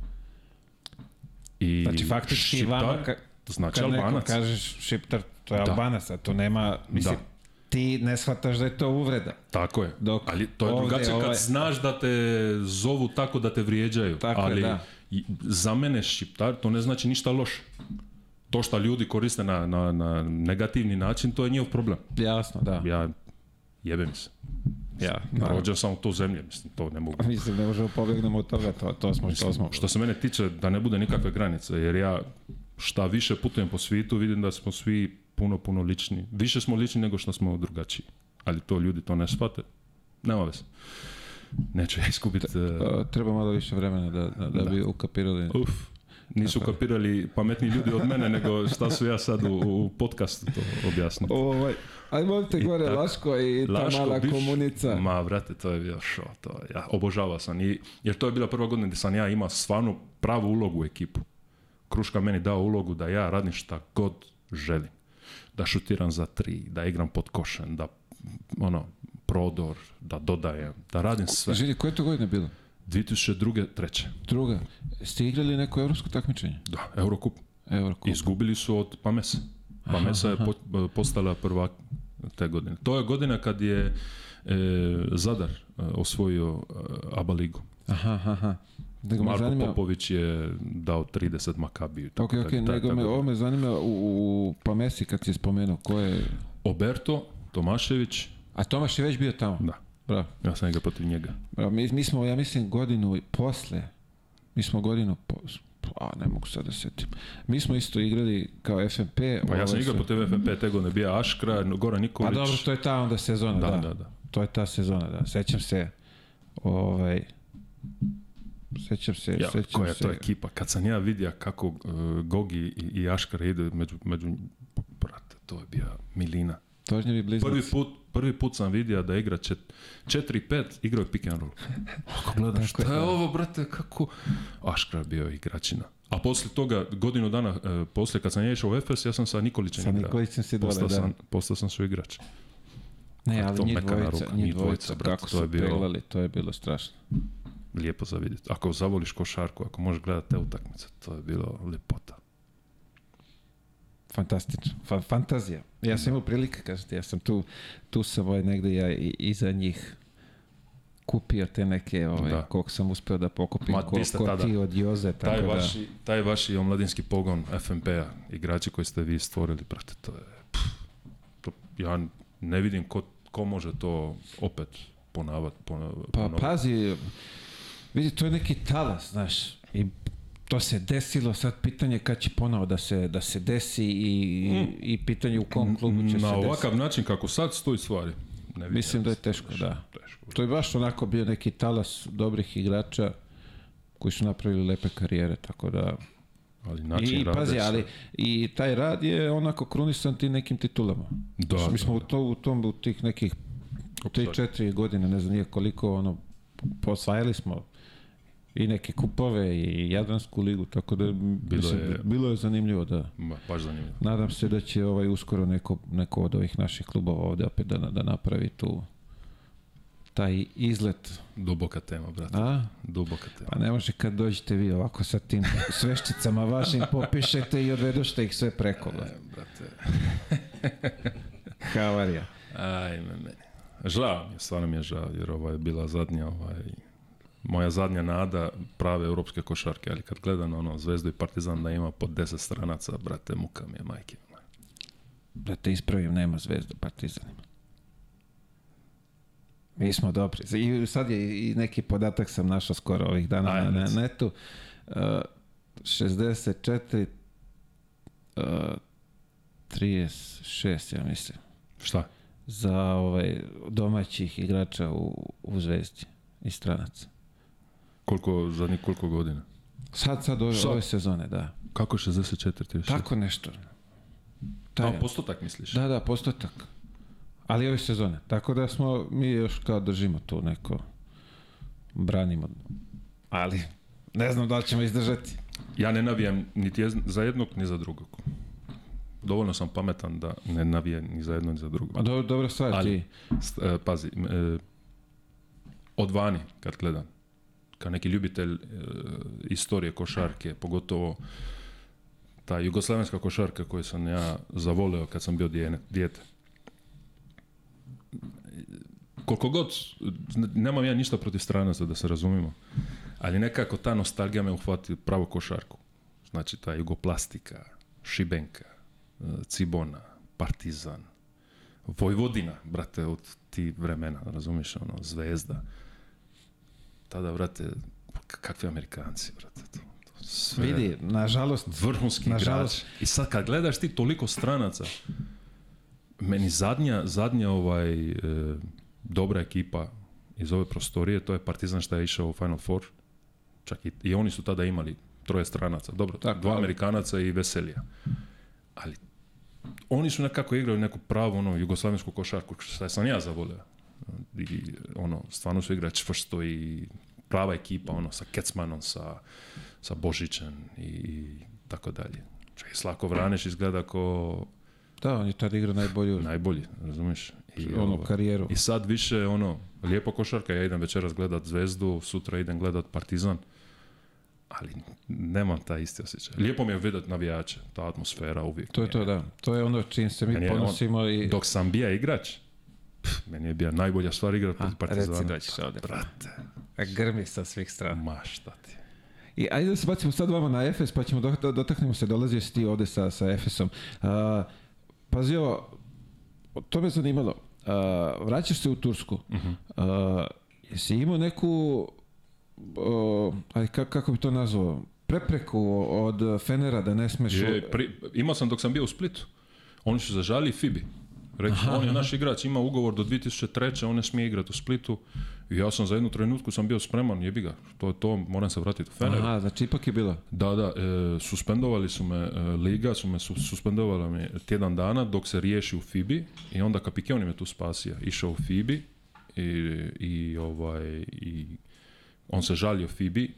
I znači, faktički šiptar, ka, znači kad Albanac. neko kažeš šiptar, to je da. Albanac, to nema, mislim, da ti ne shvataš da je to uvreda. Tako je. Dok ali to je drugačije kad ovaj- znaš da te zovu tako da te vrijeđaju. ali je, da. za mene šiptar to ne znači ništa loše. To što ljudi koriste na, na, na negativni način, to je njihov problem. Jasno, da. Ja jebem se. Ja, da. samo sam u to zemlje, mislim, to ne mogu. Mislim, ne možemo pobegnemo od toga, to, to smo, mislim, to smo. Što se mene tiče, da ne bude nikakve granice, jer ja šta više putujem po svijetu, vidim da smo svi puno, puno lični. Više smo lični nego što smo drugačiji. Ali to ljudi to ne shvate. Nema veze. Neću ja iskupiti... E, e, treba malo više vremena da, da, da, da. bi ukapirali. Uf, nisu kapirali pametni ljudi od mene, nego šta su ja sad u, u podcastu to objasniti. Ovaj, ajmo te gore, tak, Laško i ta mala komunica. Ma, vrate, to je bio šo, to ja obožavao sam. I, jer to je bila prva godina gdje sam ja imao stvarno pravu ulogu u ekipu. Kruška meni dao ulogu da ja radim šta god želim. Da šutiram za tri, da igram pod košen, da ono, prodor, da dodajem, da radim sve. koje to godine bilo? 2002. treće. Druga. Ste igrali neko evropsko takmičenje? Da, eurokup Izgubili su od Pamesa. Pamesa je eh, postala prva te godine. To je godina kad je eh, Zadar eh, osvojio e, Aba ligu. Aha, aha. Nego Marko Popović je dao 30 makabiju. nego me, ovo me zanima u, Pamesi kad si spomenuo, ko je... Oberto Tomašević. A Tomaš je već bio tamo? Da. Bravo. Ja sam igrao protiv njega. Bravo, mi, smo, ja mislim, godinu posle, mi smo godinu posle, a ne mogu sad da setim. Mi smo isto igrali kao FMP. Pa ja ovaj sam igrao protiv FMP, te godine bija Aškra, Goran Nikolić. Pa dobro, to je ta onda sezona, da. Da, da, To je ta sezona, da. Sećam se, ovaj, sećam se, ja, sećam koja se. Koja to ekipa, kad sam ja vidio kako e, Gogi i, i Aškara ide među, među, brate, to je bila milina. Tožnjevi bliznaci. Prvi put, prvi put sam vidio da igra 4-5, igrao je pick and roll. Ako gledaš, šta je, ovo, brate, kako... Aškra bio igračina. A posle toga, godinu dana uh, poslije, kad sam nije išao u Efes, ja sam sa Nikolićem igrao. Sa Nikolićem si dole, da. Postao sam su igrač. Ne, ali njih dvojica, njih dvojica, brate, kako to je bilo... Pelali, to je bilo strašno. Lijepo za vidjeti. Ako zavoliš košarku, ako možeš gledati te utakmice, to je bilo lepota. Fantastično. Fa fantazija. Ja sam imao prilike, kažete, ja sam tu, tu sam ovaj negde ja i, iza njih kupio te neke, ovaj, da. koliko sam uspeo da pokupim, Ma, koliko ko ti od Joze. Tako taj, vaši, taj vaši omladinski pogon FNP-a, igrači koji ste vi stvorili, brate, to je... Pff, to, ja ne vidim ko, ko može to opet ponavati. Ponav, pa pazi, vidi, to je neki talas, znaš, i to se desilo, sad pitanje kad će ponovo da se, da se desi i, i mm. pitanje u kom klubu će mm, se desiti. Na ovakav način kako sad stoji stvari. Ne Mislim da je teško, da. Teško. To je baš onako bio neki talas dobrih igrača koji su napravili lepe karijere, tako da... Ali način I, pazi, ali i taj rad je onako krunisan ti nekim titulama. Da, Mi smo u, to, u tom, u tih nekih, u te četiri godine, ne znam nije koliko, ono, posvajali smo i neke kupove i Jadransku ligu, tako da bilo, je, bilo je zanimljivo da. baš zanimljivo. Nadam se da će ovaj uskoro neko, neko od ovih naših klubova ovdje opet da, da napravi tu taj izlet. Duboka tema, brate. A? Duboka tema. Pa ne može kad dođete vi ovako sa tim svešticama vašim, popišete i odvedošte ih sve preko. E, brate. Havarija. Ajme meni. Žao mi je, stvarno mi je žao, jer ovo je bila zadnja ovaj, moja zadnja nada prave europske košarke, ali kad gledam ono Zvezdu i Partizan da ima po 10 stranaca, brate, muka mi je majke. Da te ispravim, nema Zvezdu Partizan Mi smo dobri. I sad je i neki podatak sam našao skoro ovih dana na netu. 64 uh, 36, uh, ja mislim. Šta? Za ovaj, domaćih igrača u, u Zvezdi i stranaca. Koliko, zadnjih koliko godina? Sad, sad ove, ove sezone, da. Kako 64 ti Tako nešto. Taj, A, postotak misliš? Da, da, postotak. Ali ove sezone. Tako da smo, mi još kad držimo to neko, branimo. Ali, ne znam da li ćemo izdržati. Ja ne navijam niti za jednog, ni za drugog. Dovoljno sam pametan da ne navijem ni za jednog, ni za drugog. A dobro, dobra stvar Ali, e, pazi, e, od vani kad gledam, kao neki ljubitelj e, istorije košarke, pogotovo ta jugoslavenska košarka koju sam ja zavoleo kad sam bio dijete. Koliko god, nemam ja ništa protiv stranaca da se razumimo, ali nekako ta nostalgija me uhvati pravo košarku. Znači ta jugoplastika, Šibenka, e, Cibona, Partizan, Vojvodina, brate, od ti vremena, razumiješ, ono, zvezda tada, vrate, kakvi Amerikanci, vrate to, sve... Vidi, nažalost... Vrhunski nažalost. igrač. I sad kad gledaš ti toliko stranaca, meni zadnja, zadnja ovaj, e, dobra ekipa iz ove prostorije, to je Partizan šta je išao u Final Four, čak i, i oni su tada imali troje stranaca, dobro, dva Amerikanaca i Veselija. Ali oni su nekako igrali neku pravu ono, jugoslavensku košarku, što sam ja zavolio i ono, stvarno su igrači, i prava ekipa, ono, sa Kecmanom, sa, sa Božićem i, i tako dalje. Čaj Slako Vraneš izgleda ko... Da, on je tad igra najbolju Najbolji, razumiješ? I, ono, karijeru. I sad više, ono, lijepo košarka, ja idem večeras gledat Zvezdu, sutra idem gledat Partizan, ali nemam ta isti osjećaj. Lijepo mi je vidjeti navijače, ta atmosfera uvijek. To je to, da. To je ono čim se mi ponosimo. i... Dok sam bija igrač, meni je bila najbolja stvar igra protiv Partizana. Reci se ovde. Brate. Grmi sa svih strana. Ma šta ti. I ajde da se bacimo sad vama na Efes, pa ćemo dotaknemo se, dolazio si ti ovde sa, sa Efesom. Uh, pazi to me zanimalo. Uh, vraćaš se u Tursku. Uh jesi imao neku, uh, aj, kako, bi to nazvao, prepreku od Fenera da ne smeš... Je, imao sam dok sam bio u Splitu. Oni su zažali Fibi rekao Aha. on je naš igrač, ima ugovor do 2003. On ne smije igrati u Splitu. I ja sam za jednu trenutku sam bio spreman, jebi ga. To je to, moram se vratiti u Fener. Aha, znači ipak je bilo. Da, da, e, suspendovali su me, e, Liga su me su, suspendovala me tjedan dana dok se riješi u Fibi. I onda je me tu spasio. Išao u Fibi i, i, ovaj, i on se žalio Fibi,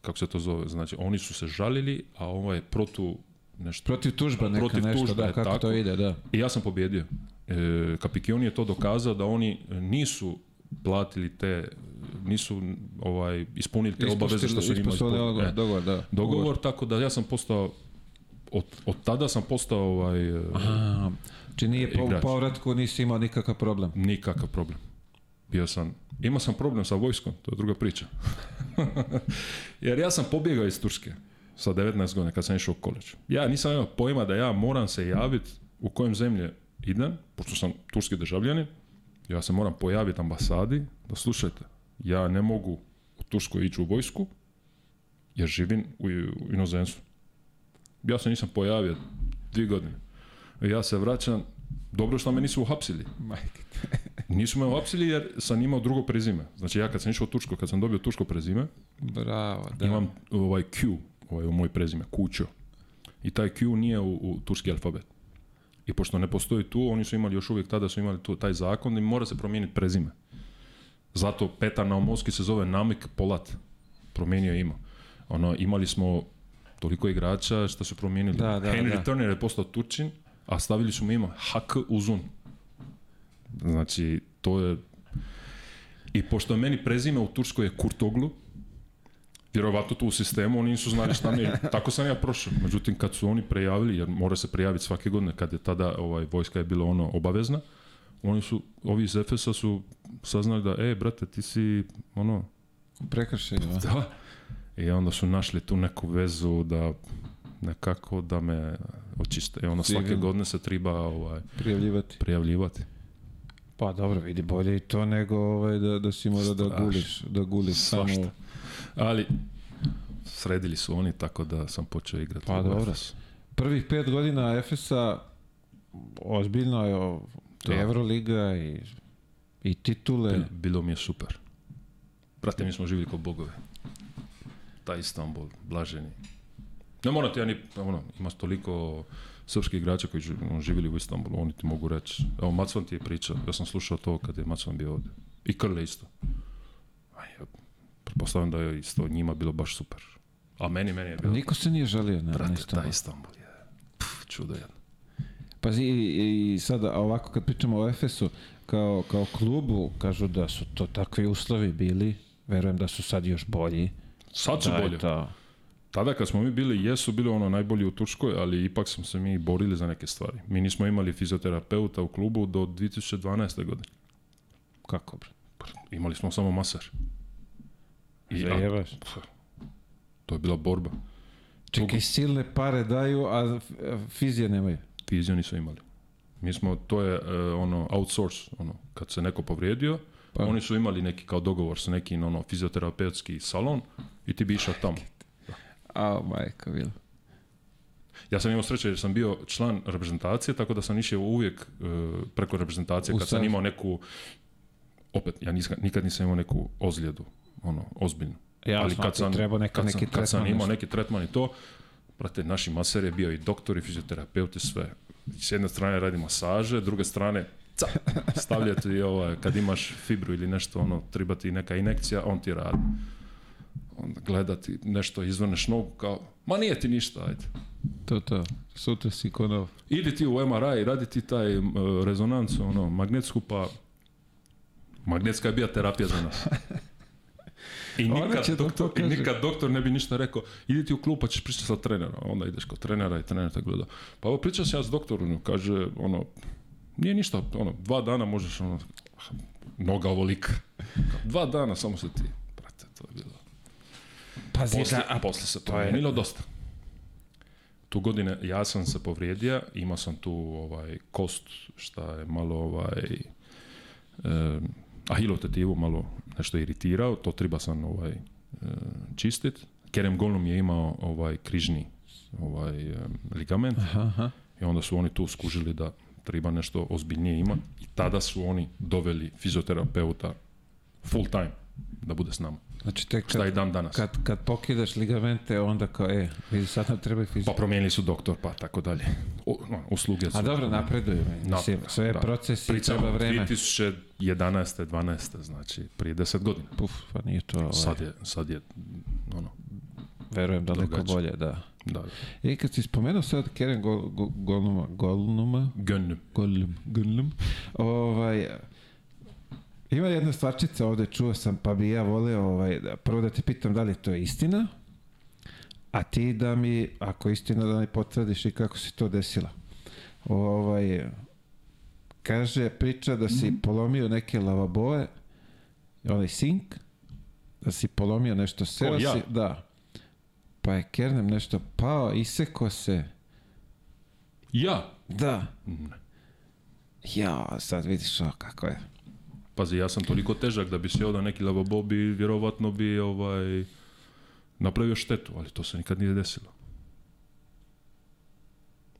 kako se to zove, znači oni su se žalili, a je ovaj protu nešto. Protiv tužba neka protiv nešto, kako tako. to ide, da. I ja sam pobjedio. E, Kapikioni je to dokazao da oni nisu platili te nisu ovaj ispunili te obaveze što su imali dogovor, e, dogovor, da. dogovor tako da ja sam postao od, od tada sam postao ovaj e, Aha, znači nije povratku nisi imao nikakav problem nikakav problem bio sam imao sam problem sa vojskom to je druga priča jer ja sam pobjegao iz Turske sa 19 godina kad sam išao u koleđ. Ja nisam imao pojma da ja moram se javiti u kojem zemlje idem, pošto sam turski državljanin, ja se moram pojaviti ambasadi da slušajte, ja ne mogu u Turskoj ići u vojsku jer živim u inozemstvu. Ja se nisam pojavio dvije godine. Ja se vraćam, dobro što me nisu uhapsili. Nisu me uhapsili jer sam imao drugo prezime. Znači ja kad sam išao u Tursko, kad sam dobio tursko prezime, Bravo, da. imam ovaj Q, ovaj, u moj prezime, Kućo. I taj Q nije u, turski alfabet. I pošto ne postoji tu, oni su imali još uvijek tada su imali tu, taj zakon i mora se promijeniti prezime. Zato Petar Naumovski se zove Namik Polat. Promijenio je ima. Ono, imali smo toliko igrača što su promijenili. Da, Henry Turner je postao Turčin, a stavili su mu ima Hak Uzun. Znači, to je... I pošto meni prezime u Turskoj je Kurtoglu, vjerovatno to u sistemu oni nisu znali šta mi je. Tako sam ja prošao. Međutim, kad su oni prejavili, jer mora se prijaviti svake godine, kad je tada ovaj, vojska je bila ono obavezna, oni su, ovi iz Efesa su saznali da, e, brate, ti si, ono... Prekršaj, da. I onda su našli tu neku vezu da nekako da me očiste. I onda svake godine se treba ovaj, prijavljivati. prijavljivati. Pa dobro, vidi bolje i to nego ovaj, da, da si mora da guliš, da guliš samo ali sredili su oni, tako da sam počeo igrati. Pa dobro. Prvih pet godina Efesa ozbiljno je da. Euroliga i, i titule. Bilo, mi je super. Brate, mi smo živjeli kao bogove. Taj Istanbul, blaženi. Ne moram ja ni, ono, ima toliko srpskih igrača koji ono, živjeli u Istanbulu, oni ti mogu reći. Evo, Macvan ti je pričao, ja sam slušao to kad je Macvan bio ovdje. I Krle isto pretpostavljam da je isto njima bilo baš super. A meni, meni je bilo... Niko se nije žalio na, Brate, na Istanbul. je čudo jedno. Pa i, sada ovako kad pričamo o Efesu, kao, kao klubu kažu da su to takvi uslovi bili, verujem da su sad još bolji. Sad su da bolje. Tada kad smo mi bili, jesu bili ono najbolji u Turskoj, ali ipak smo se mi borili za neke stvari. Mi nismo imali fizioterapeuta u klubu do 2012. godine. Kako bre? Imali smo samo masar. Zajebaš. To je bila borba. Čekaj, silne pare daju, a fizije nemaju. Fizije nisu imali. Mi smo, to je e, ono, outsource, ono, kad se neko povrijedio, pa. oni su imali neki kao dogovor sa nekim ono, fizioterapeutski salon i ti bi išao tamo. A, oh, Ja sam imao sreće jer sam bio član reprezentacije, tako da sam išao uvijek e, preko reprezentacije. Kad sam imao neku, opet, ja nikad nisam imao neku ozljedu, ono, ozbiljno. Ja, Ali kad sam, treba neka, neki kad sam imao neki tretman i to, prate, naši maser je bio i doktor i fizioterapeut i sve. S jedne strane radi masaže, druge strane ca, stavlja ti ovaj, kad imaš fibru ili nešto, ono, treba ti neka inekcija, on ti radi. Onda gledati nešto, izvrneš nogu kao, ma nije ti ništa, ajde. To, to. Sutra si konov. Idi ti u MRI, radi ti taj rezonancu, ono, magnetsku, pa magnetska je terapija za nas. I nikad, doktor, nikad doktor ne bi ništa rekao, idi ti u klub pa ćeš pričati sa trenera. Onda ideš kod trenera i trener te gleda. Pa ovo pričao sam ja s doktorom, kaže, ono, nije ništa, ono, dva dana možeš, ono, ah, noga ovolika. Dva dana samo se ti, brate, to je bilo. Pa posle, a posle se to je bilo dosta. Tu godine ja sam se povrijedio, imao sam tu ovaj kost, šta je malo ovaj... Eh, malo nešto iritirao, to treba sam ovaj, e, čistit. Kerem golom je imao ovaj križni ovaj ligament i onda su oni tu skužili da treba nešto ozbiljnije ima i tada su oni doveli fizioterapeuta full time da bude s nama. Znači tek kad, šta dan danas. Kad, kad pokidaš ligamente, onda kao, e, vidi sad nam treba fizika. Pa promijenili su doktor, pa tako dalje. U, usluge su. A dobro, napreduju. Mislim, sve je proces i treba vreme. 2011. 12. znači prije 10 godina. Puf, pa nije to... Ovaj... Sad je, sad je, ono... Verujem daleko bolje, da. Da. I kad si spomenuo sad Keren Golnuma, Golnuma, Golnum, Golnum, Golnum, ovaj, ima jedna stvarčica ovdje čuo sam, pa bi ja voleo ovaj, prvo da te pitam da li to je istina, a ti da mi, ako je istina, da mi potvrdiš i kako se to desilo. Ovaj, kaže, priča da si mhm. polomio neke lavaboje, onaj sink, da si polomio nešto se ja. da, pa je kernem nešto pao, iseko se. Ja? Da. Ja, sad vidiš o kako je. Pazi, ja sam toliko težak da bi se odan neki lava bobi, vjerovatno bi ovaj, napravio štetu, ali to se nikad nije desilo.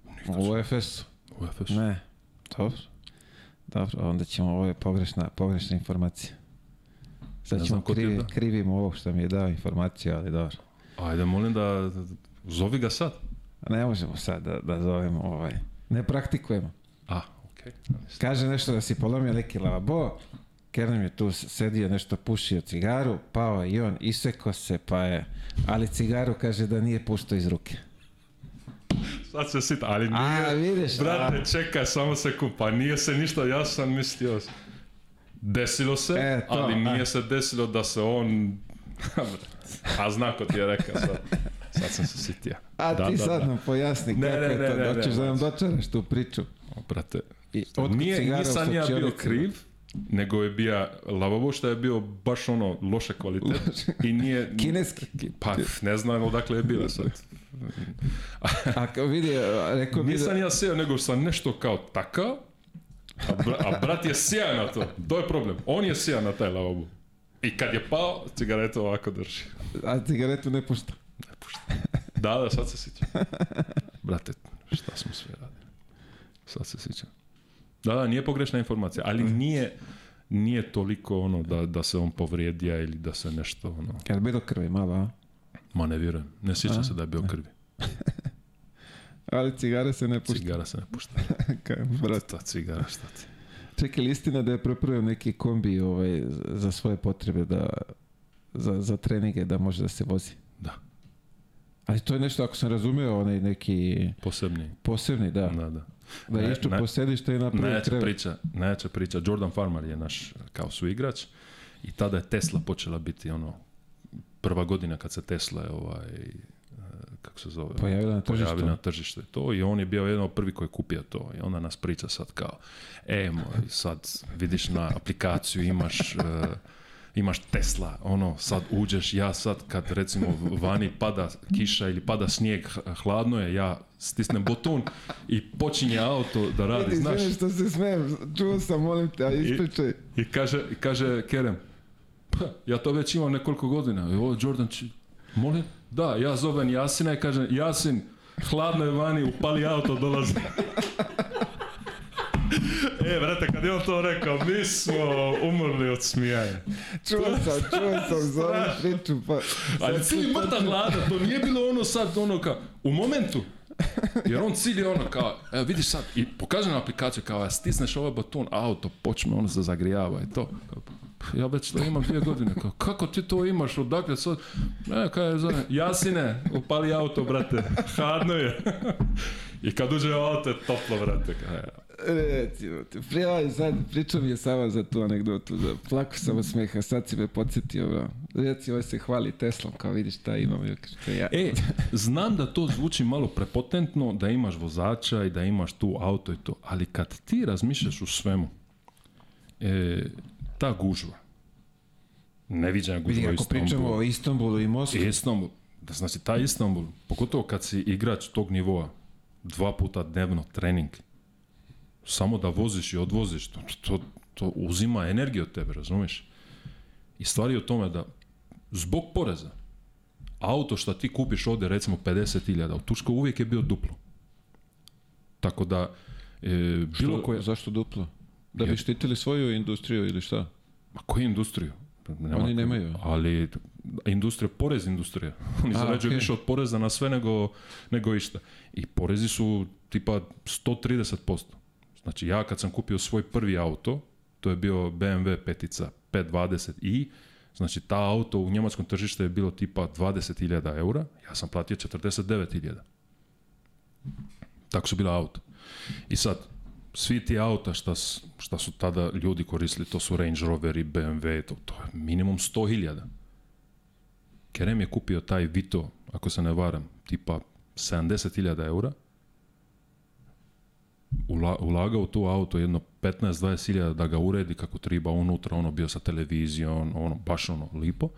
u UFS? U UFS. Ne, dobro. Dobro, onda ćemo, ovo je pogrešna, pogrešna informacija. Sad ćemo krivi, da? krivim što mi je dao informaciju, ali dobro. Ajde, molim da, zovi ga sad. Ne možemo sad da, da ovaj. Ne praktikujemo. A, okej. Okay. Kaže nešto da si polomio neki lavabo, Kerem je tu sedio nešto pušio cigaru, pao je i on, iseko se, pa je, ali cigaru kaže da nije puštao iz ruke. Sad se sit, ali nije, a, vidiš, brate, a... samo se kupa, nije se ništa, ja sam mislio, desilo se, e, to, ali nije se desilo da se on, a zna, ko ti je rekao sad. Sad sam se sitio. A da, ti da, sad nam pojasni kako je to, ne, da nam znači- dočaraš tu priču. brate, nije, nisam ja bio kriv, nego je bio lavabo što je bio baš ono loša kvalitet i nije... Kineski? Pa ne znam odakle je bilo sad. a kao vidi, rekao bi Nisam ja seo, nego sam nešto kao takao, a, brat je sija na to. To je problem. On je sjao na taj lavabo. I kad je pao, cigaretu ovako drži. A cigaretu ne pušta? Ne pušta. Da, da, sad se sjećam. Brate, šta smo sve radili. Sad se sjećam. Da, da, nije pogrešna informacija, ali mm. nije nije toliko ono da, da se on povrijedija ili da se nešto ono... Kad bi do krvi malo, a? Ma ne vjerujem, ne sjećam se da je bio e. krvi. ali cigare se ne pušta. Cigara se ne pušta. Kaj, brat. cigara, šta ti? Čekaj, istina da je prepravio neki kombi ovaj, za svoje potrebe da, za, za treninge da može da se vozi? Da. Ali to je nešto, ako sam razumio, onaj neki... Posebni. Posebni, da. Da, da. Da je išču i Priča, neće priča. Jordan Farmer je naš eh, kao suigrač i tada je Tesla počela biti ono prva godina kad se Tesla je eh, ovaj eh, kako se zove, pojavila na tržištu. na tržište to i on je bio jedan od prvi koji je kupio to i onda nas priča sad kao, e, sad vidiš na aplikaciju imaš imaš Tesla, ono, sad uđeš, ja sad kad recimo vani pada kiša ili pada snijeg, hladno je, ja stisnem buton i počinje auto da radi, Vidi, znaš. što se smijem, čuo sam, molim te, a ispričaj. I, kaže, Kerem, ja to već imam nekoliko godina, ovo e, Jordan, molim? Da, ja zovem Jasina i kažem, Jasin, hladno je vani, upali auto, dolazi. E, brate, kad je on to rekao, mi smo umrli od smijaja. Čuo sam, čuo sam za ovu pa... Ali ti mrtav hlada, to nije bilo ono sad, ono kao, u momentu, jer on cilj je ono kao, evo vidiš sad, i pokaže na aplikaciju kao, ja stisneš ovaj baton, auto počne, ono se zagrijava i to. Ja već to imam dvije godine, kao, kako ti to imaš, odakle sad, ne, kaj je zove, jasine, upali auto, brate, hladno je. I kad uđe auto, je toplo, brate, E, Recimo, te ovaj sad pričao je sama za tu anegdotu, da plako sam smeha, sad si me podsjetio, bro. Reci, ovaj se hvali Teslom, kao vidiš šta imam, što ja. E, znam da to zvuči malo prepotentno, da imaš vozača i da imaš tu auto i to, ali kad ti razmišljaš u svemu, e, ta gužva, neviđena gužva Vidi, ako pričamo o Istanbulu i Moskvi. E, Istanbul, da znači ta Istanbul, pogotovo kad si igrač tog nivoa, dva puta dnevno trening, samo da voziš i odvoziš, to, to, uzima energiju od tebe, razumiješ? I stvari je u tome da zbog poreza, auto što ti kupiš ovdje recimo 50.000, u Turskoj uvijek je bio duplo. Tako da, e, bilo koje... Zašto duplo? Da bi štitili svoju industriju ili šta? Ma koju industriju? Nema, Oni nemaju. Ali industrija, porez industrija. Oni zarađuju više od poreza na sve nego, nego išta. I porezi su tipa 130%. Znači ja kad sam kupio svoj prvi auto, to je bio BMW 5 520i, znači ta auto u njemačkom tržištu je bilo tipa 20.000 eura, ja sam platio 49.000. Tako su bila auto. I sad, svi ti auta šta, šta su tada ljudi koristili, to su Range i BMW, to, to je minimum 100.000. Kerem je kupio taj Vito, ako se ne varam, tipa 70.000 eura, ulagao u tu auto jedno 15-20 da ga uredi kako triba unutra, ono bio sa televizijom, ono, baš ono, lipo.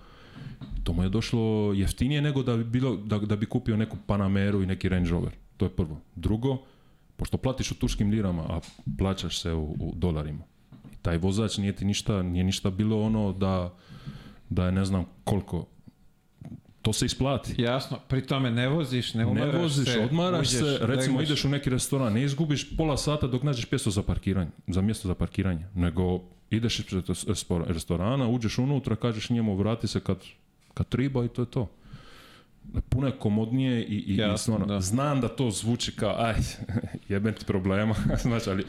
To mu je došlo jeftinije nego da bi, bilo, da, da bi kupio neku Panameru i neki Range Rover. To je prvo. Drugo, pošto platiš u turskim lirama, a plaćaš se u, dolarima. taj vozač nije ti ništa, nije ništa bilo ono da, da je ne znam koliko to se isplati. Jasno, pri tome ne voziš, ne umaraš se. Ne voziš, odmaraš se, recimo ideš u neki restoran, ne izgubiš pola sata dok nađeš mjesto za parkiranje, za mjesto za parkiranje, nego ideš iz restorana, uđeš unutra, kažeš njemu vrati se kad, kad triba i to je to. Puno je komodnije i, i, Jasno, i da. znam da to zvuči kao aj, jeben ti problema, znači, ali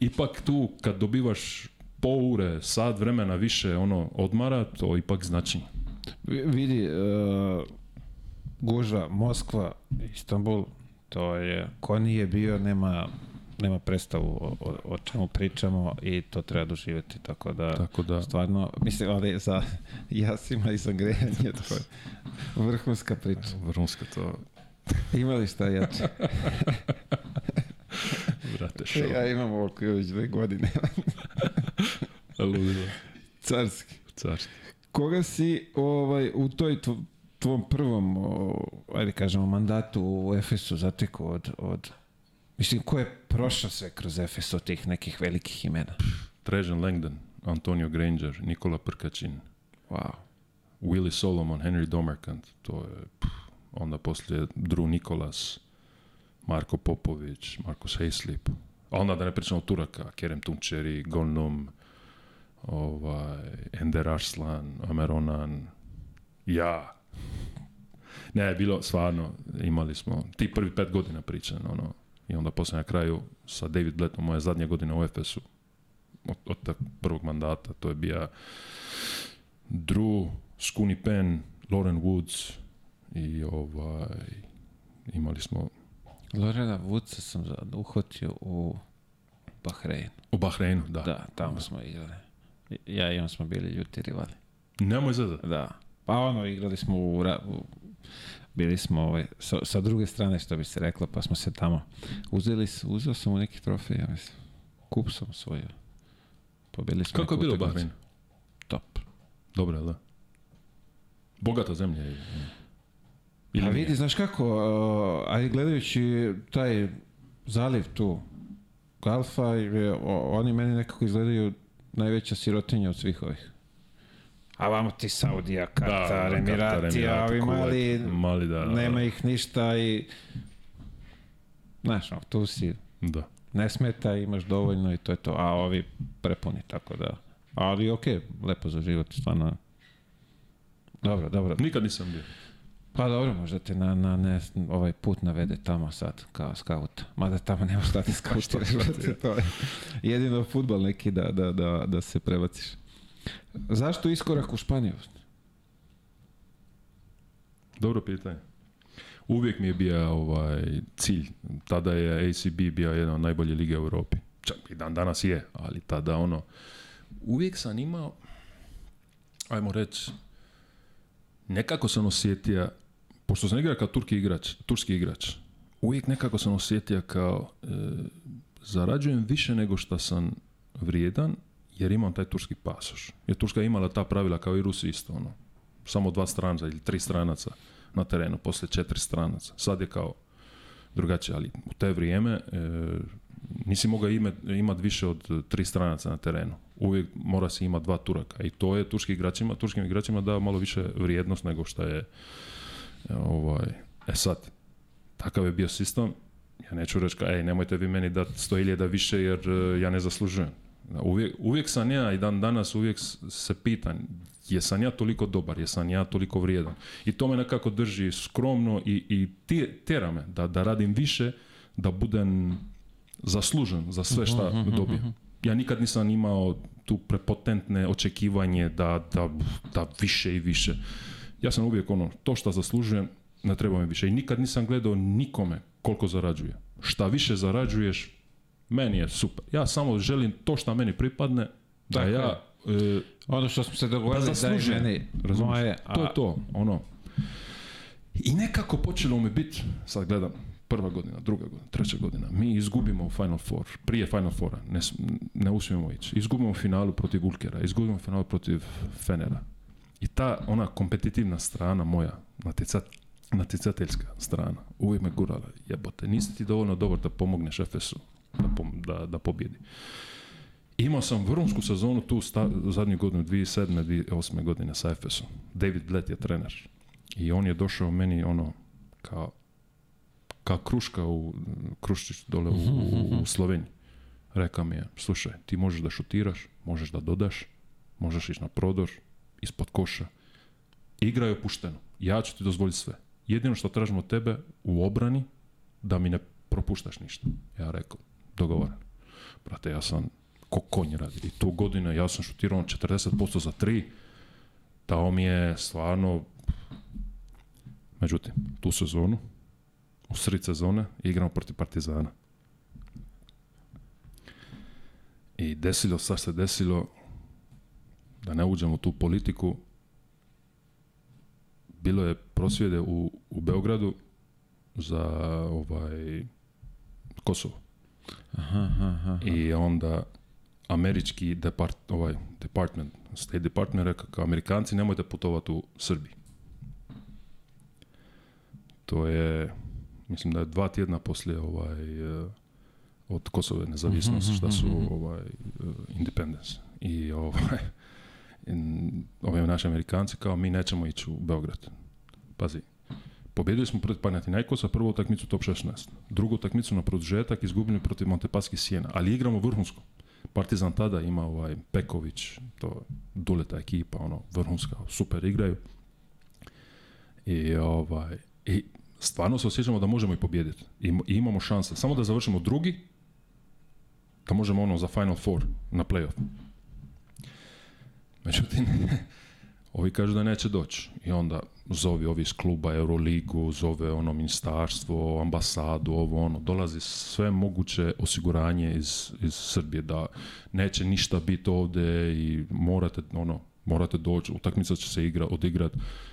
ipak tu kad dobivaš pol ure, sad vremena više ono odmara, to ipak znači. Vidi, uh, Moskva, Istanbul, to je, ko nije bio, nema nema predstavu o, o, čemu pričamo i to treba doživjeti, tako da, tako stvarno, mislim, ali za jasima i za grejanje, to je vrhunska priča. Vrhunska to. Imali šta jače? Brate, e, Ja imam ovako još dve godine. Ludo. Carski. Carski koga si ovaj, u toj tvom prvom, ajde kažemo, mandatu u Efesu zatekao od, od... Mislim, ko je prošao sve kroz Efes od tih nekih velikih imena? Trežan Langdon, Antonio Granger, Nikola Prkačin. Wow. Willy Solomon, Henry Domerkant, to je... onda poslije Drew Nikolas, Marko Popović, Markus Hayslip. A onda da ne pričamo Turaka, Kerem Tunčeri, Golnom, ovaj, Ender Arslan, Ameronan, ja. Ne, je bilo stvarno, imali smo ti prvi pet godina pričan, ono, i onda poslije na kraju sa David Bletom, moja zadnja godina u Efesu, od, od prvog mandata, to je bio Drew, Skuni Penn, Lauren Woods i ovaj, imali smo... Lorena Woodsa sam uhvatio u Bahreinu. U Bahreinu, da. Da, tamo smo igrali. Ja i on smo bili ljuti rivali. Nemoj Da. Pa ono, igrali smo u, bili smo ovaj, sa, sa, druge strane što bi se reklo, pa smo se tamo uzeli, uzeo sam u neki trofej, ja mislim. Kup sam osvojio. Pobili smo Kako je bilo Bahrein? Top. Dobro, da. Bogata zemlja je. A pa vidi, znaš kako, uh, a gledajući taj zaliv tu, Galfa, oni meni nekako izgledaju najveća sirotinja od svih ovih. A vamo ti Saudija, Katar, Emirati, a ovi mali, mali da, nema ih ništa i... Znaš, no, tu si... Da. Ne smeta, imaš dovoljno i to je to. A ovi prepuni, tako da... Ali okej, okay, lepo za život, stvarno. Dobro, dobro. Nikad nisam bio. Pa dobro, možda te na, na ne, ovaj put navede tamo sad kao skauta. Mada tamo nema šta pa ti to je jedino futbal neki da, da, da, da se prebaciš. Zašto iskorak u Španiju? Dobro pitanje. Uvijek mi je bio ovaj cilj. Tada je ACB bio jedna od najboljih lige u Europi. Čak i dan danas je, ali tada ono... Uvijek sam imao, ajmo reći, nekako sam osjetio pošto sam igrao kao turki igrač, turski igrač, uvijek nekako sam osjetio kao e, zarađujem više nego što sam vrijedan jer imam taj turski pasoš. Jer Turska je imala ta pravila kao i Rusi isto, ono. Samo dva stranca ili tri stranaca na terenu, poslije četiri stranaca. Sad je kao drugačije, ali u te vrijeme e, nisi mogao imati više od tri stranaca na terenu. Uvijek mora se imati dva Turaka i to je igračima, turskim igračima dao malo više vrijednost nego što je Ovaj, e sad, takav je bio sistem, ja neću reći, ej, nemojte vi meni dati 100.000 više jer e, ja ne zaslužujem. Uvijek, uvijek sam ja i dan danas uvijek se pitan jesam ja toliko dobar, jesam ja toliko vrijedan. I to me nekako drži skromno i, i tjera me da, da radim više, da budem zaslužen za sve mhm, šta mhm, mhm, dobijem. Ja nikad nisam imao tu prepotentne očekivanje da, da, da više i više ja sam uvijek ono, to što zaslužujem, ne treba mi više. I nikad nisam gledao nikome koliko zarađuje. Šta više zarađuješ, meni je super. Ja samo želim to što meni pripadne, da ja... E, ono što smo se dogovorili pa da, je meni To je to, ono. I nekako počelo mi biti, sad gledam, prva godina, druga godina, treća godina, mi izgubimo Final Four, prije Final Foura, ne, ne ići. Izgubimo finalu protiv Ulkera, izgubimo u finalu protiv Fenera. I ta ona kompetitivna strana moja, natjecateljska strana, uvijek me gurala, jebote, nisi ti dovoljno dobar da pomogneš Efesu, da, da, da pobjedi. Imao sam vrhunsku sezonu tu sta, zadnju godinu, 2007. 2008. godine sa Efesom. David let je trener. I on je došao meni ono kao kruška u kruščić dole u, mhm. Sloveniji. Rekao mi je, slušaj, ti možeš da šutiraš, možeš da dodaš, možeš ići na prodor, ispod koša. Igra je opušteno. Ja ću ti dozvoliti sve. Jedino što tražimo od tebe u obrani, da mi ne propuštaš ništa. Ja rekao, dogovoran. Brate, ja sam ko konj radi. I tu godina ja sam šutirao 40% za 3. Dao mi je stvarno... Međutim, tu sezonu, u sred sezone, igramo protiv Partizana. I desilo, sad se desilo, da ne uđemo u tu politiku, bilo je prosvjede u, u Beogradu za ovaj Kosovo. Aha, aha, I onda američki depart, ovaj, department, State Department rekao kao Amerikanci nemojte putovati u Srbiji. To je, mislim da je dva tjedna poslije ovaj, eh, od Kosove nezavisnosti, mhm, mhm, šta su mhm, ovaj, eh, independence. I ovaj, ove naši amerikanci kao mi nećemo ići u Beograd. Pazi, pobjedili smo protiv Panathinaikosa prvu utakmicu top 16, drugu utakmicu na produžetak izgubili protiv Montepaski Sijena, ali igramo vrhunsko. Partizan tada ima ovaj Peković, to duleta ekipa, ono, vrhunska, super igraju. I ovaj, i stvarno se osjećamo da možemo i pobijediti. I, I, imamo šanse. Samo da završimo drugi, da možemo ono za Final Four na playoff. Međutim, ovi kažu da neće doći. I onda zove ovi iz kluba Euroligu, zove ono ministarstvo, ambasadu, ovo ono. Dolazi sve moguće osiguranje iz, iz Srbije da neće ništa biti ovde i morate ono, morate doći, utakmica će se igra, odigrat.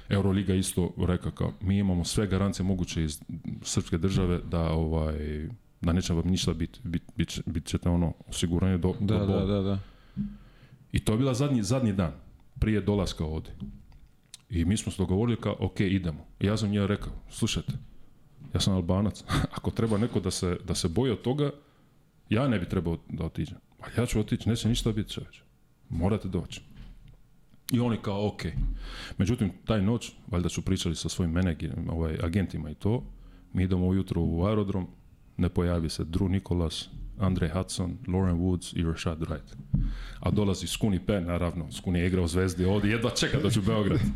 Euroliga isto reka kao, mi imamo sve garancije moguće iz srpske države da ovaj da neće vam ništa biti, bit, bit, bit ćete ono osiguranje do, da, da, da, da. I to je bila zadnji, zadnji dan prije dolaska ovdje I mi smo se dogovorili kao, ok, idemo. I ja sam njega rekao, slušajte, ja sam albanac, ako treba neko da se, da se boji od toga, ja ne bi trebao da otiđem. A ja ću otići, neće ništa biti čovječ. Morate doći. I oni kao, ok. Međutim, taj noć, valjda su pričali sa svojim menegirima, ovaj, agentima i to, mi idemo ujutro u aerodrom, ne pojavi se Dru Nikolas, Andre Hudson, Lauren Woods i Rashad Wright. A dolazi Skuni Pe, naravno. Skuni je igrao zvezdi ovdje, jedva čeka da će u Beograd.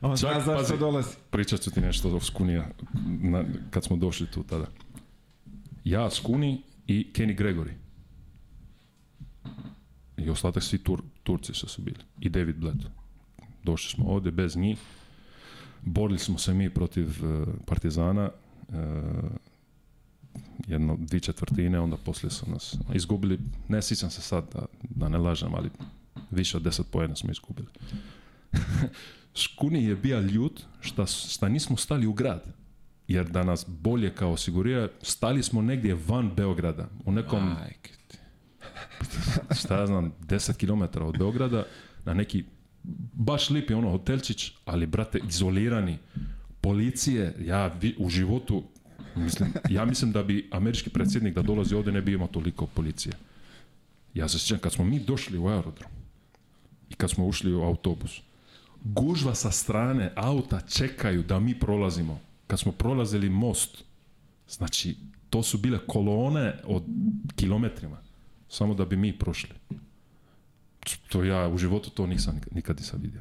On zna zašto dolazi. Pričat ću ti nešto o Skunija kad smo došli tu tada. Ja, Skuni i Kenny Gregory. I ostatak svi tur, Turci što su bili. I David Bled. Došli smo ovdje bez njih. Borili smo se mi protiv eh, Partizana. Eh, jedno, dvi četvrtine, onda poslije su nas ono, izgubili, ne sjećam se sad da, da ne lažem, ali više od deset pojedna smo izgubili. Škuni je bio ljud šta, šta nismo stali u grad, jer da nas bolje kao osigurira, stali smo negdje van Beograda, u nekom, šta ja znam, deset km od Beograda, na neki, baš lipi ono hotelčić, ali brate, izolirani, policije, ja u životu Mislim, ja mislim da bi američki predsjednik da dolazi ovdje ne bi imao toliko policije. Ja se sjećam, kad smo mi došli u aerodrom i kad smo ušli u autobus, gužva sa strane auta čekaju da mi prolazimo. Kad smo prolazili most, znači, to su bile kolone od kilometrima, samo da bi mi prošli. To ja u životu to nisam nikad, nikad nisam vidio.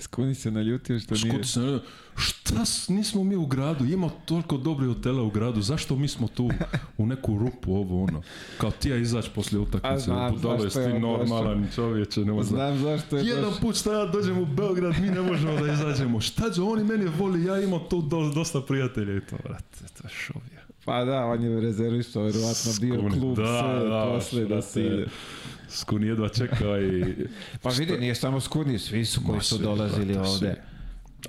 Skuni se naljutio što nije. nije... se naljutio. Šta, nismo mi u gradu, ima toliko dobrih hotela u gradu, zašto mi smo tu u neku rupu, ovo ono. Kao ti ja izaći poslije utakmice, jesi normalan čovječe, ne Znam zašto je Jedan put šta ja dođem u Beograd, mi ne možemo da izađemo. Šta će, oni meni voli, ja imam tu dosta prijatelja i to, vrat, to je pa da, on je rezervisto, verovatno bio klub da, sve da, posle da se ide. Skun jedva čeka i... pa vidi, nije samo Skuni, svi su koji su dolazili ovdje. ovde.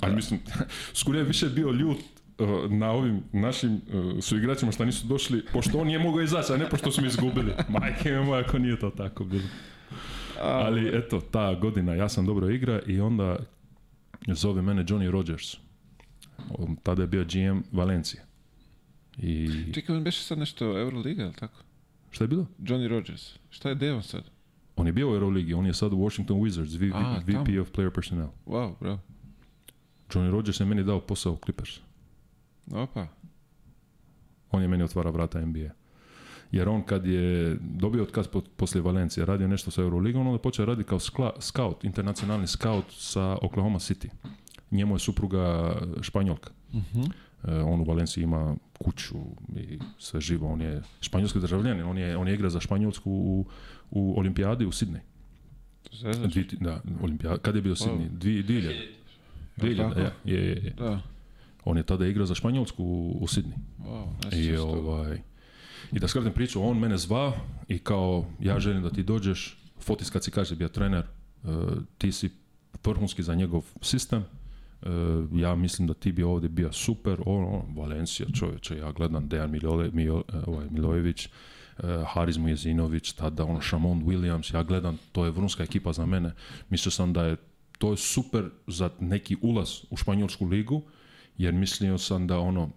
Ali mislim, Skun je više bio ljut uh, na ovim našim uh, suigračima što nisu došli, pošto on nije mogao izaći, a ne pošto smo izgubili. Majke me moja, ako nije to tako bilo. Ali ovaj. eto, ta godina, ja sam dobro igra i onda zove mene Johnny Rogers, On tada je bio GM Valencije. I... Čekaj, on beše sad nešto Euroliga, li tako? Šta je bilo? Johnny Rogers. Šta je Devon sad? On je bio u Euroligi, on je sad u Washington Wizards, VP of Player Personnel. Wow, bravo. Johnny Rogers je meni dao posao u Clippers. Opa. On je meni otvara vrata NBA. Jer on kad je dobio otkaz po, poslije Valencije, radio nešto sa Euroligom, onda počeo raditi kao skla, scout, internacionalni scout sa Oklahoma City. Njemu je supruga Španjolka. Uh Eh, on u Valenciji ima kuću i sve živo, on je španjolski državljanin, on je, on je igra za španjolsku u, u olimpijadi u Sidney. Znači? da, olimpijada, kada je bio Sidney? Dvi, dvije, dvije, je, Da. On je tada igrao za Španjolsku u, u ovaj, I, da skratim priču, on mene zva i kao, ja želim da ti dođeš, Fotis kad si kaže bio trener, eh, ti si vrhunski za njegov sistem, E, ja mislim da ti bi ovdje bio super, ono, on, Valencija čovječe, ja gledam Dejan Miljole, e, ovaj, Milojević, e, Haris Mujezinović, tada ono Williams, ja gledam, to je vrunska ekipa za mene. Mislio sam da je to je super za neki ulaz u španjolsku ligu, jer mislio sam da ono,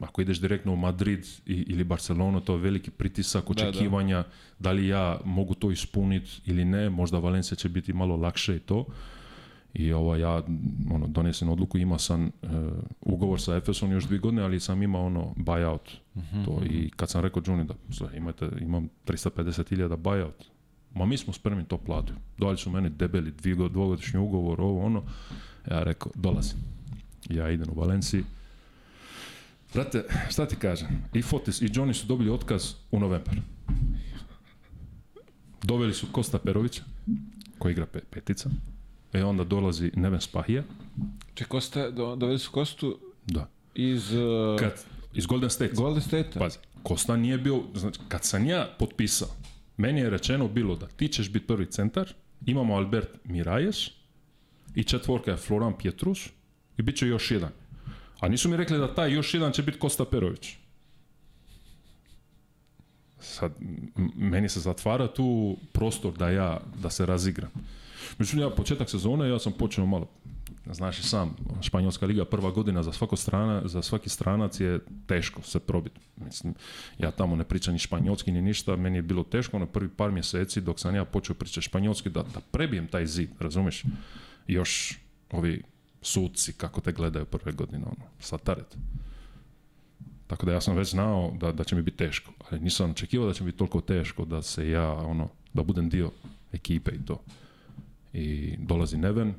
ako ideš direktno u Madrid ili Barcelonu, to je veliki pritisak, očekivanja, da, li ja mogu to ispuniti ili ne, možda Valencija će biti malo lakše i to, i ovo ovaj, ja ono, donesem odluku, imao sam e, ugovor sa Efesom još dvije godine, ali sam imao ono buyout. Mhm, to, mhm. I kad sam rekao Johnny da sve, imate, imam 350.000 buyout, ma mi smo spremni to platiti. Dali su meni debeli dvogodišnji ugovor, ovo ono. Ja rekao, dolazim. Ja idem u Valenciji. Brate, šta ti kažem? I Fotis i Johnny su dobili otkaz u novembar. Doveli su Kosta Perovića, koji igra petica E onda dolazi Neven Spahija. Če Kosta, do, su Kostu da. iz... Uh, kad, iz Golden State. Golden State. Pazi, Kosta nije bio, znači, kad sam ja potpisao, meni je rečeno bilo da ti ćeš biti prvi centar, imamo Albert Miraješ i četvorka je Floran Pietrus i bit će još jedan. A nisu mi rekli da taj još jedan će biti Kosta Perović. Sad, meni se zatvara tu prostor da ja, da se razigram. Mislim ja početak sezone, ja sam počeo malo znaš i sam, Španjolska liga prva godina za svako strana, za svaki stranac je teško se probiti. Mislim, ja tamo ne pričam ni španjolski ni ništa, meni je bilo teško na ono, prvi par mjeseci dok sam ja počeo pričati španjolski da, da prebijem taj zid, razumiješ? Još ovi suci kako te gledaju prve godine, ono, sataret. Tako da ja sam već znao da, da će mi biti teško, ali nisam očekivao da će mi biti toliko teško da se ja, ono, da budem dio ekipe i to i dolazi Neven,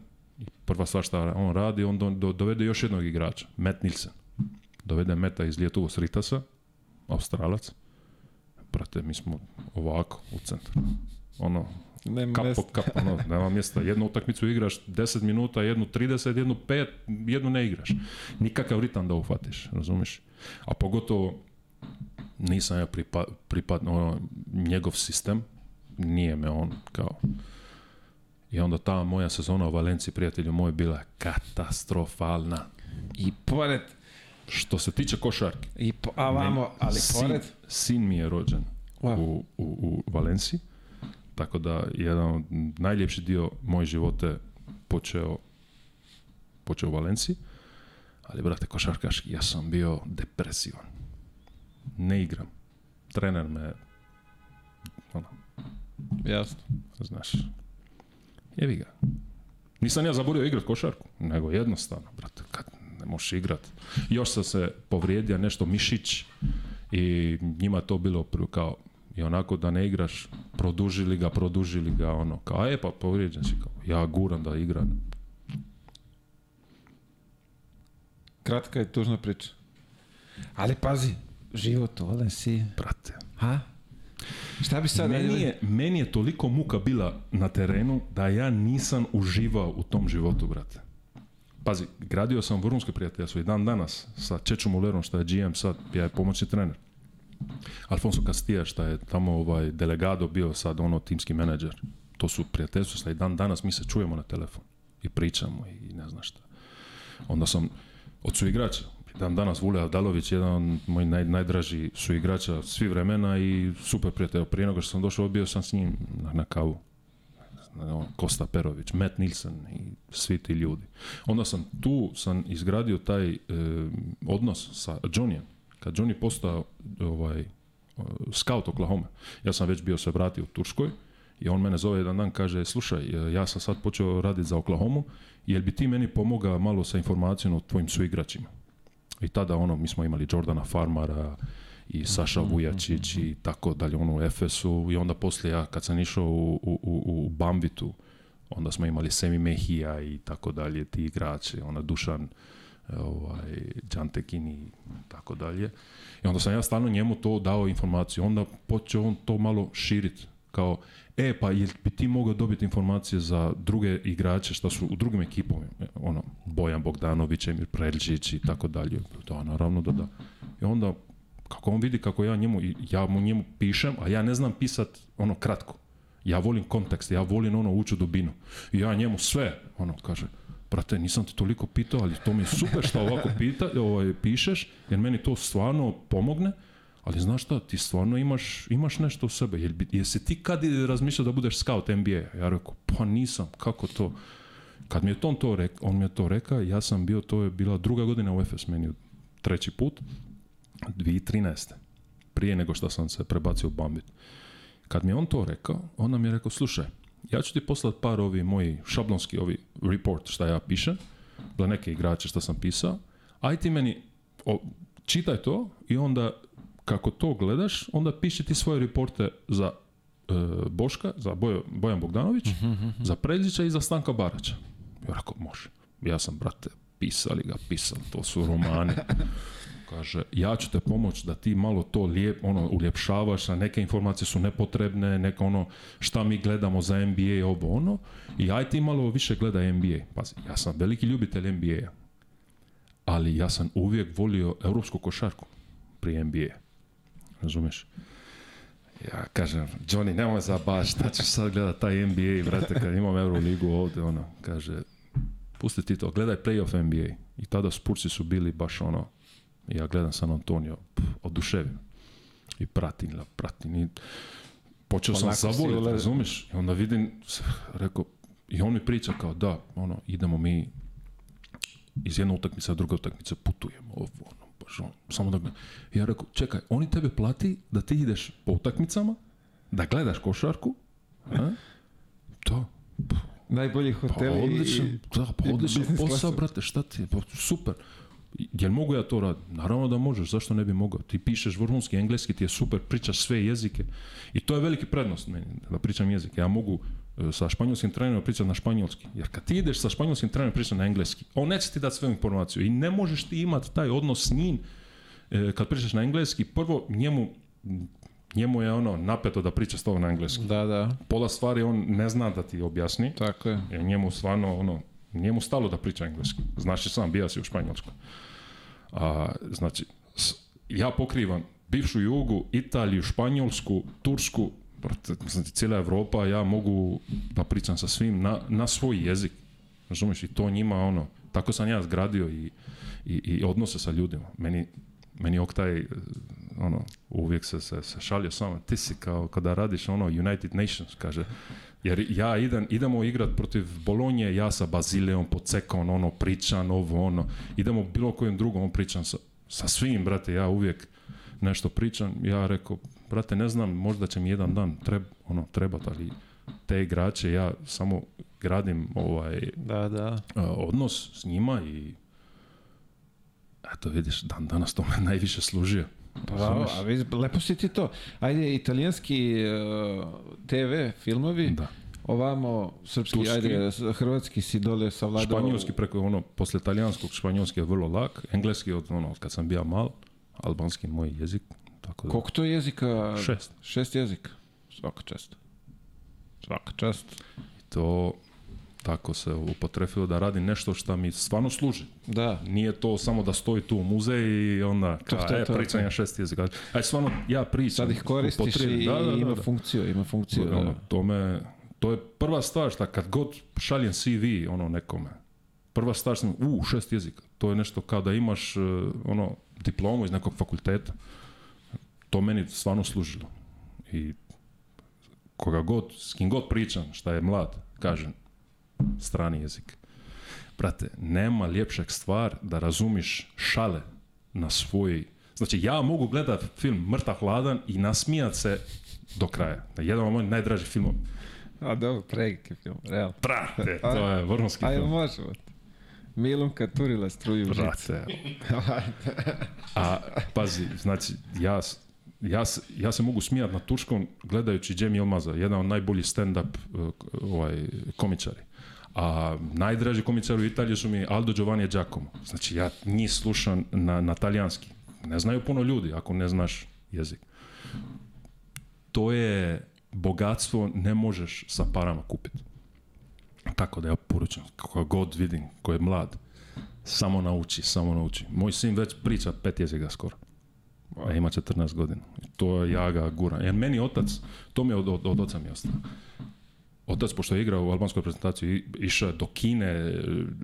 prva stvar šta on radi, on do, dovede još jednog igrača, Matt Nilsen. Dovede Meta iz s Ritasa, Australac. Prate, mi smo ovako u centru. Ono, nema kap kap, ono, nema mjesta. Jednu utakmicu igraš 10 minuta, jednu 30, jednu 5, jednu ne igraš. Nikakav ritam da uhvatiš, razumiš? A pogotovo nisam ja pripadno ono, njegov sistem, nije me on kao i onda ta moja sezona u Valenciji, prijatelju moj, bila katastrofalna. I pored... Što se tiče košarke. I a vamo, ali sin, pored... Sin mi je rođen u, u, u Valenciji. Tako da jedan od najljepši dio moje živote počeo, počeo u Valenciji. Ali, brate, košarkaški, ja sam bio depresivan. Ne igram. Trener me... Ono, Jasno. Znaš, Jevi ga. Nisam ja zaborio igrat košarku, nego jednostavno, brate, kad ne možeš igrat. Još sam se povrijedio nešto mišić i njima to bilo kao i onako da ne igraš, produžili ga, produžili ga, ono, kao, e, pa povrijeđen si, kao, ja guram da igram. Kratka je tužna priča. Ali pazi, život, ovdje si... Prate. Šta bi sad... Meni je, meni je toliko muka bila na terenu da ja nisam uživao u tom životu, brate. Pazi, gradio sam vrhunske prijateljstvo i dan danas sa Čečom Ulerom, što je GM sad, ja je pomoćni trener. Alfonso Castilla, što je tamo ovaj delegado bio sad ono timski menadžer. To su prijateljstvo, što i dan danas mi se čujemo na telefon i pričamo i ne znam šta. Onda sam od su Dan danas Vule Avdalović jedan od mojih naj, najdraži su igrača svi vremena i super prijatelj. Evo, prije nego što sam došao bio sam s njim na, na kavu. Kosta Perović, Matt Nilsen i svi ti ljudi. Onda sam tu sam izgradio taj e, odnos sa Johnnyem. Kad Johnny postao ovaj, e, scout Oklahoma, ja sam već bio se vratio u Turskoj i on mene zove jedan dan, kaže, slušaj, e, ja sam sad počeo raditi za Oklahoma, jel bi ti meni pomogao malo sa informacijom o tvojim suigračima? I tada ono, mi smo imali Jordana Farmara i Saša mhm, Vujačić mhm, i mhm. tako dalje, ono u Efesu i onda poslije ja kad sam išao u, u, u Bambitu, onda smo imali Semi Mehija i tako dalje, ti igrači, ona Dušan, e, ovaj, i tako dalje. I onda sam ja stalno njemu to dao informaciju. Onda počeo on to malo širiti kao, e pa jel bi ti mogao dobiti informacije za druge igrače što su u drugim ekipama, e, ono, Bojan Bogdanović, Emir Preljić i tako dalje. Da, naravno da da. I onda, kako on vidi kako ja njemu, ja mu njemu pišem, a ja ne znam pisat ono kratko. Ja volim kontekst, ja volim ono uču dubinu. I ja njemu sve, ono, kaže, brate, nisam te toliko pitao, ali to mi je super što ovako pita, ovaj, pišeš, jer meni to stvarno pomogne, ali znaš šta, ti stvarno imaš, imaš nešto u sebe. Jel, jesi ti kad razmišljao da budeš scout NBA? Ja rekao, pa nisam, kako to? Kad mi je Tom to rekao, on mi je to rekao, ja sam bio, to je bila druga godina u FS meni, treći put, 2013. Prije nego što sam se prebacio u Bambit. Kad mi je on to rekao, on nam je rekao, slušaj, ja ću ti poslati par ovi moji šablonski ovi report šta ja pišem, za neke igrače šta sam pisao, aj ti meni čitaj to i onda kako to gledaš, onda piši ti svoje reporte za e, Boška, za Bojo, Bojan Bogdanović, mhm, mhm, mhm. za Predzića i za Stanka Baraća. Ja rekao, može. Ja sam, brate, pisali ga, pisam, to su romane. Kaže, ja ću te pomoć da ti malo to ono, uljepšavaš, a neke informacije su nepotrebne, neka ono, šta mi gledamo za NBA, ovo ono, i aj ti malo više gleda NBA. Pazi, ja sam veliki ljubitelj NBA-a, ali ja sam uvijek volio europsku košarku pri NBA razumeš? Ja kažem, Johnny, nemoj za baš, da ćeš sad gledat taj NBA, brate, kad imam Euroligu ovde ono, kaže, pusti ti to, gledaj playoff NBA. I tada Spursi su bili baš ono, ja gledam San Antonio, oduševim. I pratim ga, pratim. I počeo sam da razumiješ? I onda vidim, rekao, i on mi priča kao, da, ono, idemo mi iz jedne utakmice, a druga utakmica putujemo, ovo, ono ono, samo da Ja rekao, čekaj, oni tebe plati da ti ideš po utakmicama, da gledaš košarku, a? To. Najbolji hotel pa odličan, i, da, pa odličan posao, šta ti je, pa super. Jel mogu ja to raditi? Naravno da možeš, zašto ne bi mogao? Ti pišeš vrhunski engleski, ti je super, pričaš sve jezike. I to je veliki prednost meni, da pričam jezike. Ja mogu E, sa španjolskim trenerom pričati na španjolski. Jer kad ti ideš sa španjolskim trenerom pričati na engleski, on neće ti dati sve informaciju i ne možeš ti imati taj odnos s njim e, kad pričaš na engleski. Prvo, njemu njemu je ono napeto da priča s tobom na engleski. Da, da. Pola stvari on ne zna da ti objasni. Tako je. Jer njemu stvarno ono, njemu stalo da priča engleski. Znači sam bija si u Španjolsku. A, znači, ja pokrivam bivšu jugu, Italiju, Španjolsku, Tursku, mislim ti, cijela Evropa, ja mogu da pričam sa svim na, na svoj jezik. Razumiješ? I to njima, ono, tako sam ja zgradio i, i, i odnose sa ljudima. Meni, meni Oktaj, ono, uvijek se, se, se šalio samo, ti si kao kada radiš ono United Nations, kaže, jer ja idem, idemo igrat protiv Bolonje, ja sa Bazileom, Pocekon, ono, pričan, ovo, ono, idemo bilo kojem drugom, on sa, sa svim, brate, ja uvijek nešto pričam, ja reko brate, ne znam, možda će mi jedan dan ono, trebati, ali te igrače ja samo gradim ovaj da, da. E, odnos s njima i eto vidiš, dan danas to me najviše služio. a vi, lepo si ti to. Ajde, italijanski uh, e, TV filmovi, da. ovamo srpski, ajde, hrvatski si dole sa Španjolski preko ono, posle italijanskog španjolski je vrlo lak, engleski od ono, kad sam bio mal, albanski moj jezik, tako Koliko to jezika? Šest. Šest jezika. Svaka čast. Svaka čast. I to tako se upotrefilo da radi nešto što mi stvarno služi. Da. Nije to samo da stoji tu u muzeju i onda ka, to, to, e, pričam ja šest jezika. Aj, e, stvarno, ja pričam. Sad ih koristiš i, da, da, da, ima funkciju, ima funkciju. Ono, to, me, to je prva stvar što kad god šaljem CV ono nekome, prva stvar sam, u, šest jezika. To je nešto kao da imaš e, ono, diplomu iz nekog fakulteta to meni stvarno služilo. I koga god, s kim god pričam, šta je mlad, kažem, strani jezik. Brate, nema ljepšeg stvar da razumiš šale na svoj... Znači, ja mogu gledat film Mrta hladan i nasmijat se do kraja. Jedan od mojih najdražih filmova. A dobro, pregiki film, realno. Brate, to je vrhunski film. Ajde, možemo. Milunka turila struju Brate. A, pazi, znači, ja ja, se, ja se mogu smijat na turskom gledajući Jamie Ilmaza, jedan od najboljih stand-up e, ovaj, komičari. A najdraži komičari u Italiji su mi Aldo Giovanni e Giacomo. Znači ja njih slušam na, na talijanski. Ne znaju puno ljudi ako ne znaš jezik. To je bogatstvo ne možeš sa parama kupiti. Tako da ja poručam, kako god vidim, ko je mlad, samo nauči, samo nauči. Moj sin već priča pet jezika skoro a ima 14 godina. to ja ga guram. Jer meni otac, to mi je od, od, od oca mi ostalo. Otac, pošto je igrao u albanskoj reprezentaciji, išao do Kine,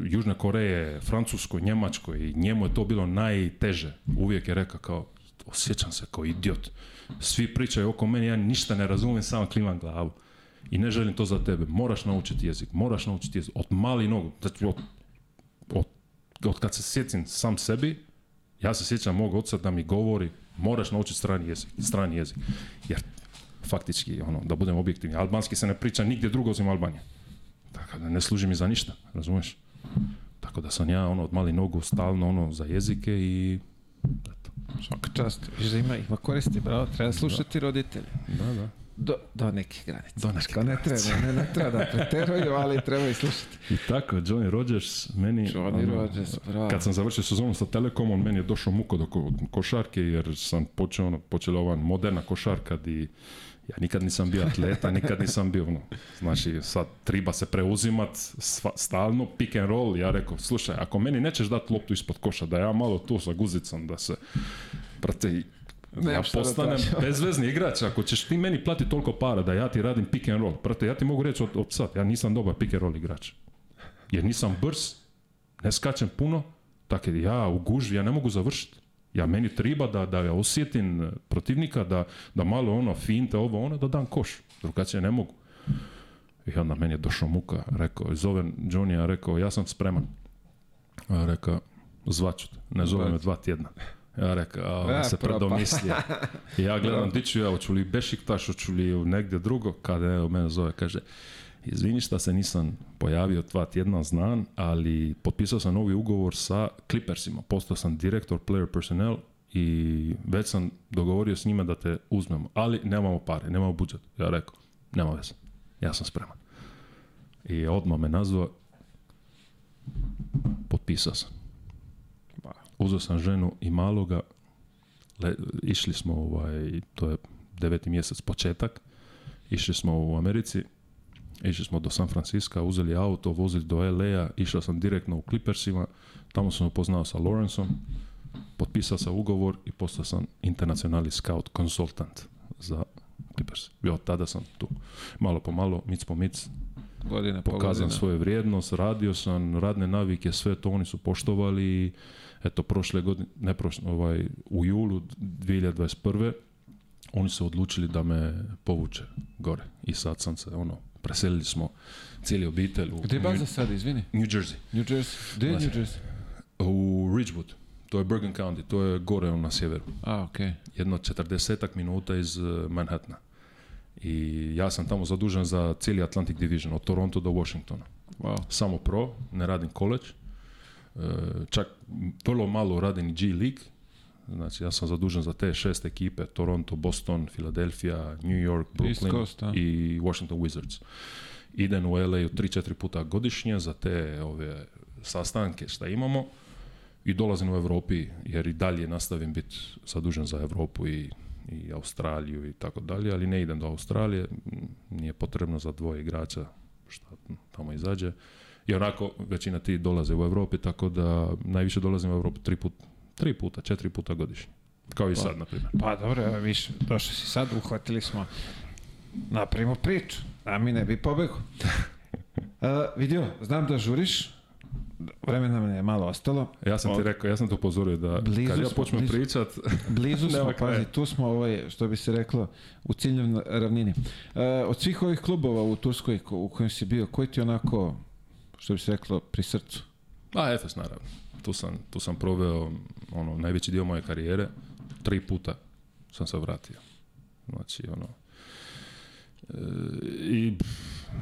Južne Koreje, Francuskoj, Njemačkoj i njemu je to bilo najteže. Uvijek je rekao kao, osjećam se kao idiot. Svi pričaju oko mene, ja ništa ne razumijem, samo klimam glavu. I ne želim to za tebe. Moraš naučiti jezik, moraš naučiti jezik. Od mali nogu, znači od, od, od kad se sjecim sam sebi, ja se sjećam mog oca da mi govori moraš naučiti strani jezik, strani jezik. Jer faktički, ono, da budem objektivni, albanski se ne priča nigdje drugo osim Albanije. Tako da ne služi mi za ništa, razumiješ? Tako da sam ja ono od mali nogu stalno ono za jezike i eto. Svaka čast, ima, ima koristi, bravo, treba slušati roditelje. Da, da do, do neke Do ne treba, ne, treba da preteruju, ali treba i slušati. I tako, Johnny Rodgers, meni... Johnny ono, Kad sam završio sezonu sa Telekomom, meni je došao muko do košarke, jer sam počeo, ono, počela ova moderna košarka di... Ja nikad nisam bio atleta, nikad nisam bio ono, znači sad treba se preuzimat stalno, pick and roll, ja rekao, slušaj, ako meni nećeš dati loptu ispod koša, da ja malo tu sa guzicom, da se, prate ja postanem bezvezni igrač, ako ćeš ti meni plati toliko para da ja ti radim pick and roll, prate, ja ti mogu reći od, od sad, ja nisam dobar pick and roll igrač. Jer nisam brz, ne skačem puno, tako ja u gužvi, ja ne mogu završiti. Ja meni treba da, da ja osjetim protivnika, da, da malo ono finte, ovo ono, da dam koš. Drugačije ne mogu. I onda meni je došao muka, rekao, zovem Johnny, rekao, ja sam spreman. Rekao, zvaću te, ne zove me dva tjedna. Ja rekao, e, ona se predomislio. ja gledam, di ću ja, oću li Bešiktaš, li negdje drugo, kada evo mene zove, kaže, izvini šta se nisam pojavio dva tjedna znan, ali potpisao sam novi ugovor sa Clippersima, postao sam direktor player personnel i već sam dogovorio s njima da te uzmemo, ali nemamo pare, nemamo budžet. Ja rekao, nema veze, ja sam spreman. I odmah me nazvao, potpisao sam uzeo sam ženu i maloga, išli smo, ovaj, to je deveti mjesec početak, išli smo u Americi, išli smo do San Francisca, uzeli auto, vozili do LA-a, išao sam direktno u Clippersima, tamo sam upoznao sa Lawrenceom, potpisao sam ugovor i postao sam internacionalni scout, Consultant za Clippers. Bio tada sam tu. Malo po malo, mic po mic, godine pokazam po svoju vrijednost, radio sam, radne navike, sve to oni su poštovali Eto, prošle godine, ne prošle, ovaj, u julu 2021. oni su odlučili da me povuče gore. I sad sam se, ono, preselili smo cijeli obitelj. U Gdje je baza izvini? New Jersey. New Jersey. Gdje New Jersey? U Ridgewood. To je Bergen County, to je gore na sjeveru. A, okej. Jedno četrdesetak minuta iz e, Manhattana. I ja sam tamo zadužen za cijeli Atlantic Division, od Toronto do Washingtona. Wow. Samo pro, ne radim college. E, čak vrlo malo radim G League, znači ja sam zadužen za te šest ekipe, Toronto, Boston, Philadelphia, New York, Brooklyn i Washington Wizards. Idem u LA 3-4 puta godišnje za te ove sastanke šta imamo i dolazim u Europi jer i dalje nastavim biti zadužen za Europu i, i Australiju i tako dalje, ali ne idem do Australije, nije potrebno za dvoje igrača šta tamo izađe. I onako većina ti dolaze u Europi, tako da najviše dolazim u Europu tri, puta, tri puta, četiri puta godišnje. Kao i pa, sad, na primjer. Pa dobro, više viš, došli si sad, uhvatili smo, napravimo priču, a mi ne bi pobegu. Uh, e, vidio, znam da žuriš, vremena nam je malo ostalo. Ja sam ti rekao, ja sam te upozorio da blizu kad ja počnem blizu, pričat... Blizu smo, pazi, tu smo ovaj, što bi se reklo, u ciljnoj ravnini. Uh, od svih ovih klubova u Turskoj u kojem si bio, koji ti onako što bi se reklo, pri srcu? A, Efes, naravno. Tu sam, tu sam proveo ono, najveći dio moje karijere. Tri puta sam se vratio. Znači, ono... E, I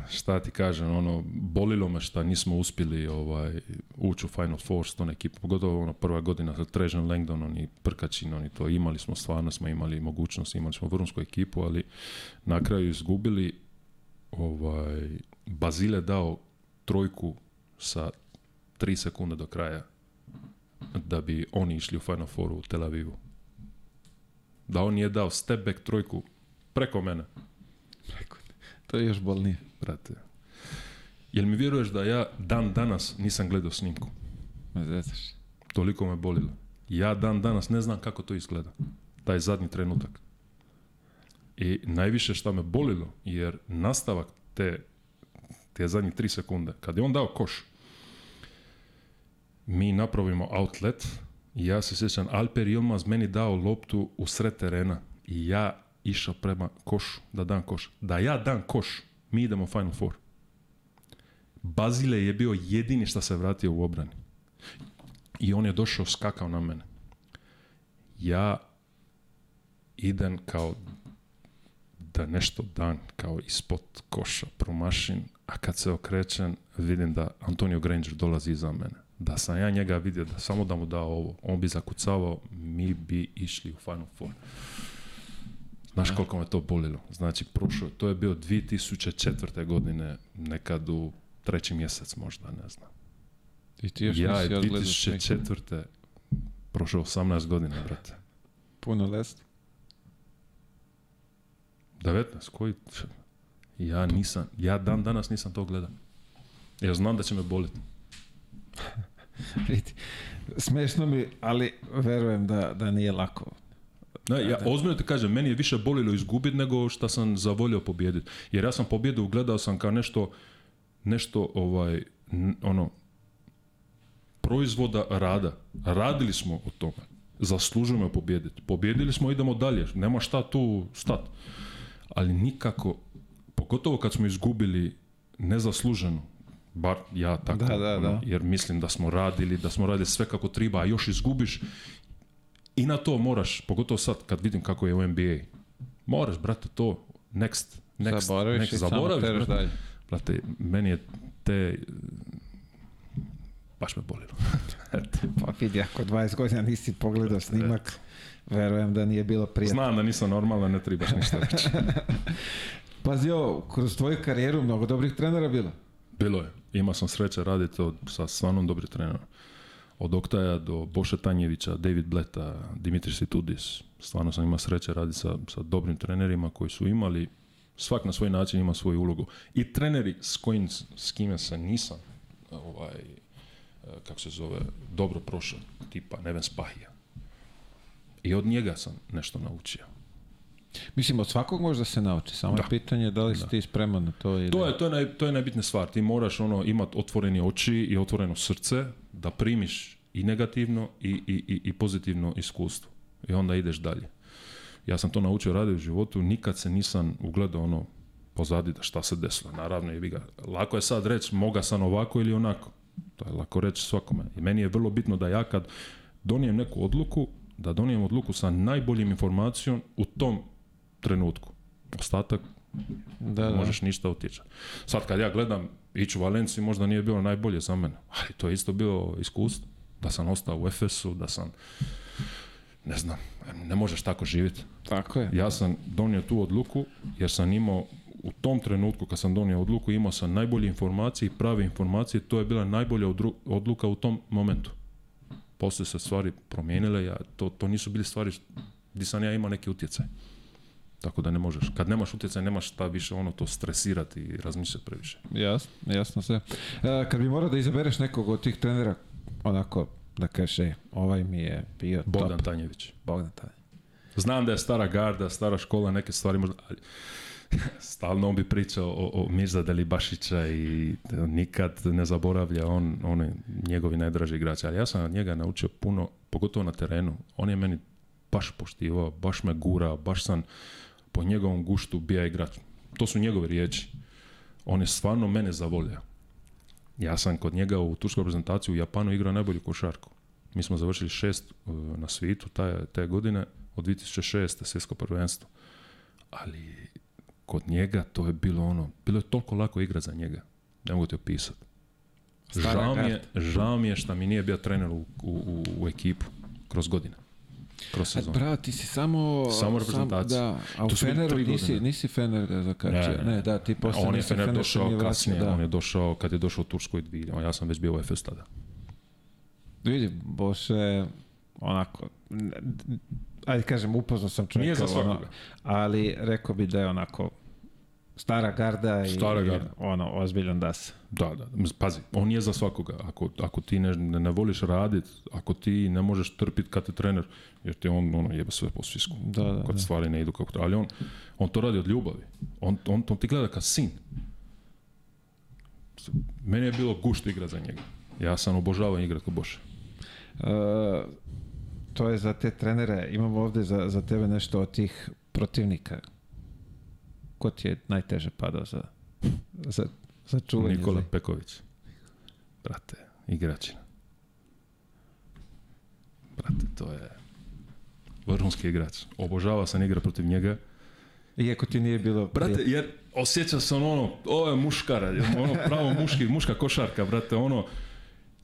šta ti kažem, ono, bolilo me šta nismo uspjeli ovaj, ući u Final Four s tom ekipom, pogotovo ono, prva godina sa Trežan Langdonom i Prkačinom to imali smo, stvarno smo imali mogućnost, imali smo vrhunsku ekipu, ali na kraju izgubili ovaj, Bazile dao trojku sa tri sekunde do kraja da bi oni išli u Final Fouru u Tel Avivu. Da on je dao step back trojku preko mene. Preko To je još bolnije. Brate. Jel mi vjeruješ da ja dan danas nisam gledao snimku? Ne Toliko me bolilo. Ja dan danas ne znam kako to izgleda. Taj zadnji trenutak. I najviše što me bolilo, jer nastavak te te zadnje 3 sekunde, kad je on dao koš, mi napravimo outlet, ja se sjećam, Alper Ilmaz meni dao loptu u sred terena i ja išao prema košu, da dam koš. Da ja dam koš, mi idemo Final Four. Bazile je bio jedini što se vratio u obrani. I on je došao, skakao na mene. Ja idem kao da nešto dan, kao ispod koša, promašin, a kad se okrećem vidim da Antonio Granger dolazi iza mene. Da sam ja njega vidio, samo da mu dao ovo, on bi zakucavao, mi bi išli u Final Four. Znaš koliko me to bolilo? Znači, prošlo, to je bio 2004. godine, nekad u treći mjesec možda, ne znam. I ti još ja je 2004. prošao 18 godina, brate. Puno lest. 19, koji? Ja nisam, ja dan danas nisam to gledao. Ja znam da će me boliti. Vidi, smešno mi, ali verujem da, da nije lako. Ne, ja ozbiljno ti kažem, meni je više bolilo izgubiti nego što sam zavolio pobijediti. Jer ja sam pobjedu gledao sam kao nešto, nešto ovaj, ono, proizvoda rada. Radili smo o tome. Zaslužujemo pobijediti. Pobjedili smo, idemo dalje. Nema šta tu stat. Ali nikako pogotovo kad smo izgubili nezasluženo, bar ja tako, da, da, ono, da. jer mislim da smo radili, da smo radili sve kako treba, a još izgubiš i na to moraš, pogotovo sad kad vidim kako je u NBA, moraš, brate, to, next, next, zaboraviš next, zaboraviš, brate, dalje. brate, meni je te, baš me bolilo. pa vidi, ako 20 godina nisi pogledao snimak, verujem da nije bilo prijatno. Znam da nisam normalan, ne trebaš ništa reći. Pazi, ovo, kroz tvoju karijeru mnogo dobrih trenera bilo? Bilo je. Imao sam sreće raditi sa stvarno dobrim trenerom. Od Oktaja do Boša Tanjevića, David Bleta, Dimitri Situdis. Stvarno sam imao sreće raditi sa, sa dobrim trenerima koji su imali svak na svoj način ima svoju ulogu. I treneri s kojim, kime se nisam ovaj, kako se zove, dobro prošao, tipa Neven Spahija. I od njega sam nešto naučio. Mislim, od svakog da se nauči, samo je pitanje da li si ti spreman na to ili... To je, to je, naj, to je najbitna stvar, ti moraš ono, imati otvorene oči i otvoreno srce da primiš i negativno i, i, i, i pozitivno iskustvo i onda ideš dalje. Ja sam to naučio radi u životu, nikad se nisam ugledao ono pozadi da šta se desilo. Naravno, je ga. Lako je sad reći moga sam ovako ili onako. To je lako reći svakome. I meni je vrlo bitno da ja kad donijem neku odluku, da donijem odluku sa najboljim informacijom u tom trenutku. Ostatak da, možeš ništa utječati. Sad kad ja gledam, ići u Valenciju možda nije bilo najbolje za mene, ali to je isto bilo iskustvo. Da sam ostao u Efesu, da sam, ne znam, ne možeš tako živjeti. Tako je. Ja sam donio tu odluku jer sam imao u tom trenutku kad sam donio odluku imao sam najbolje informacije i prave informacije, to je bila najbolja odluka u tom momentu. Poslije se stvari promijenile, ja, to, to nisu bili stvari gdje sam ja imao neki utjecaj. Tako da ne možeš. Kad nemaš utjecaj, nemaš šta više ono to stresirati i razmišljati previše. Jasno, jasno sve. E, kad bi morao da izabereš nekog od tih trenera, onako, da kažeš, e, ovaj mi je bio Bogdan Tanjević. Bogdan Tanjević. Znam da je stara garda, stara škola, neke stvari možda... Ali, stalno on bi pričao o, o Mirza Delibašića i nikad ne zaboravlja on, on je njegovi najdraži igrači. Ali ja sam od njega naučio puno, pogotovo na terenu. On je meni baš poštivao, baš me gura, baš sam po njegovom guštu bija igrač. To su njegove riječi. On je stvarno mene zavolio. Ja sam kod njega u turskoj reprezentaciju u Japanu igrao najbolju košarku. Mi smo završili šest e, na svitu taj, te godine od 2006. svjetsko prvenstvo. Ali kod njega to je bilo ono, bilo je toliko lako igrati za njega. Ne mogu ti opisati. Žao mi, je, žao mi je što mi nije bio trener u, u, u ekipu kroz godine kroz sezon. Bra, ti si samo... Samo reprezentacija. da, a u Feneru nisi, nisi Fener eh, zakačio. Ne, ne, ne, da, ti posle on je Fener, Fener došao kasnije, da. on je došao kad je došao u Turskoj dvije, ja sam već bio u Efes tada. Vidim, Boše, onako, ajde kažem, upoznao sam čovjeka. Ono, ali rekao bi da je onako Stara garda i Stara garda. Ono, ozbiljan das. Da, Pazi, on je za svakoga. Ako, ako ti ne, ne, voliš radit, ako ti ne možeš trpit kad te trener, jer ti on ono, jeba sve po svisku. Da, da, kad stvari ne idu kako treba. Ali on, on to radi od ljubavi. On, on, ti gleda kao sin. Meni je bilo gušt igra za njega. Ja sam obožavao igrat ko Boše. Uh, to je za te trenere. Imamo ovdje za, za tebe nešto od tih protivnika Ko ti je najteže padao za, za, za Nikola Peković. Brate, igračina. Brate, to je vrhunski igrač. Obožava sam igra protiv njega. Iako ti nije bilo... Brate, jer osjećao sam ono, ovo je muškara, ono pravo muški, muška košarka, brate, ono...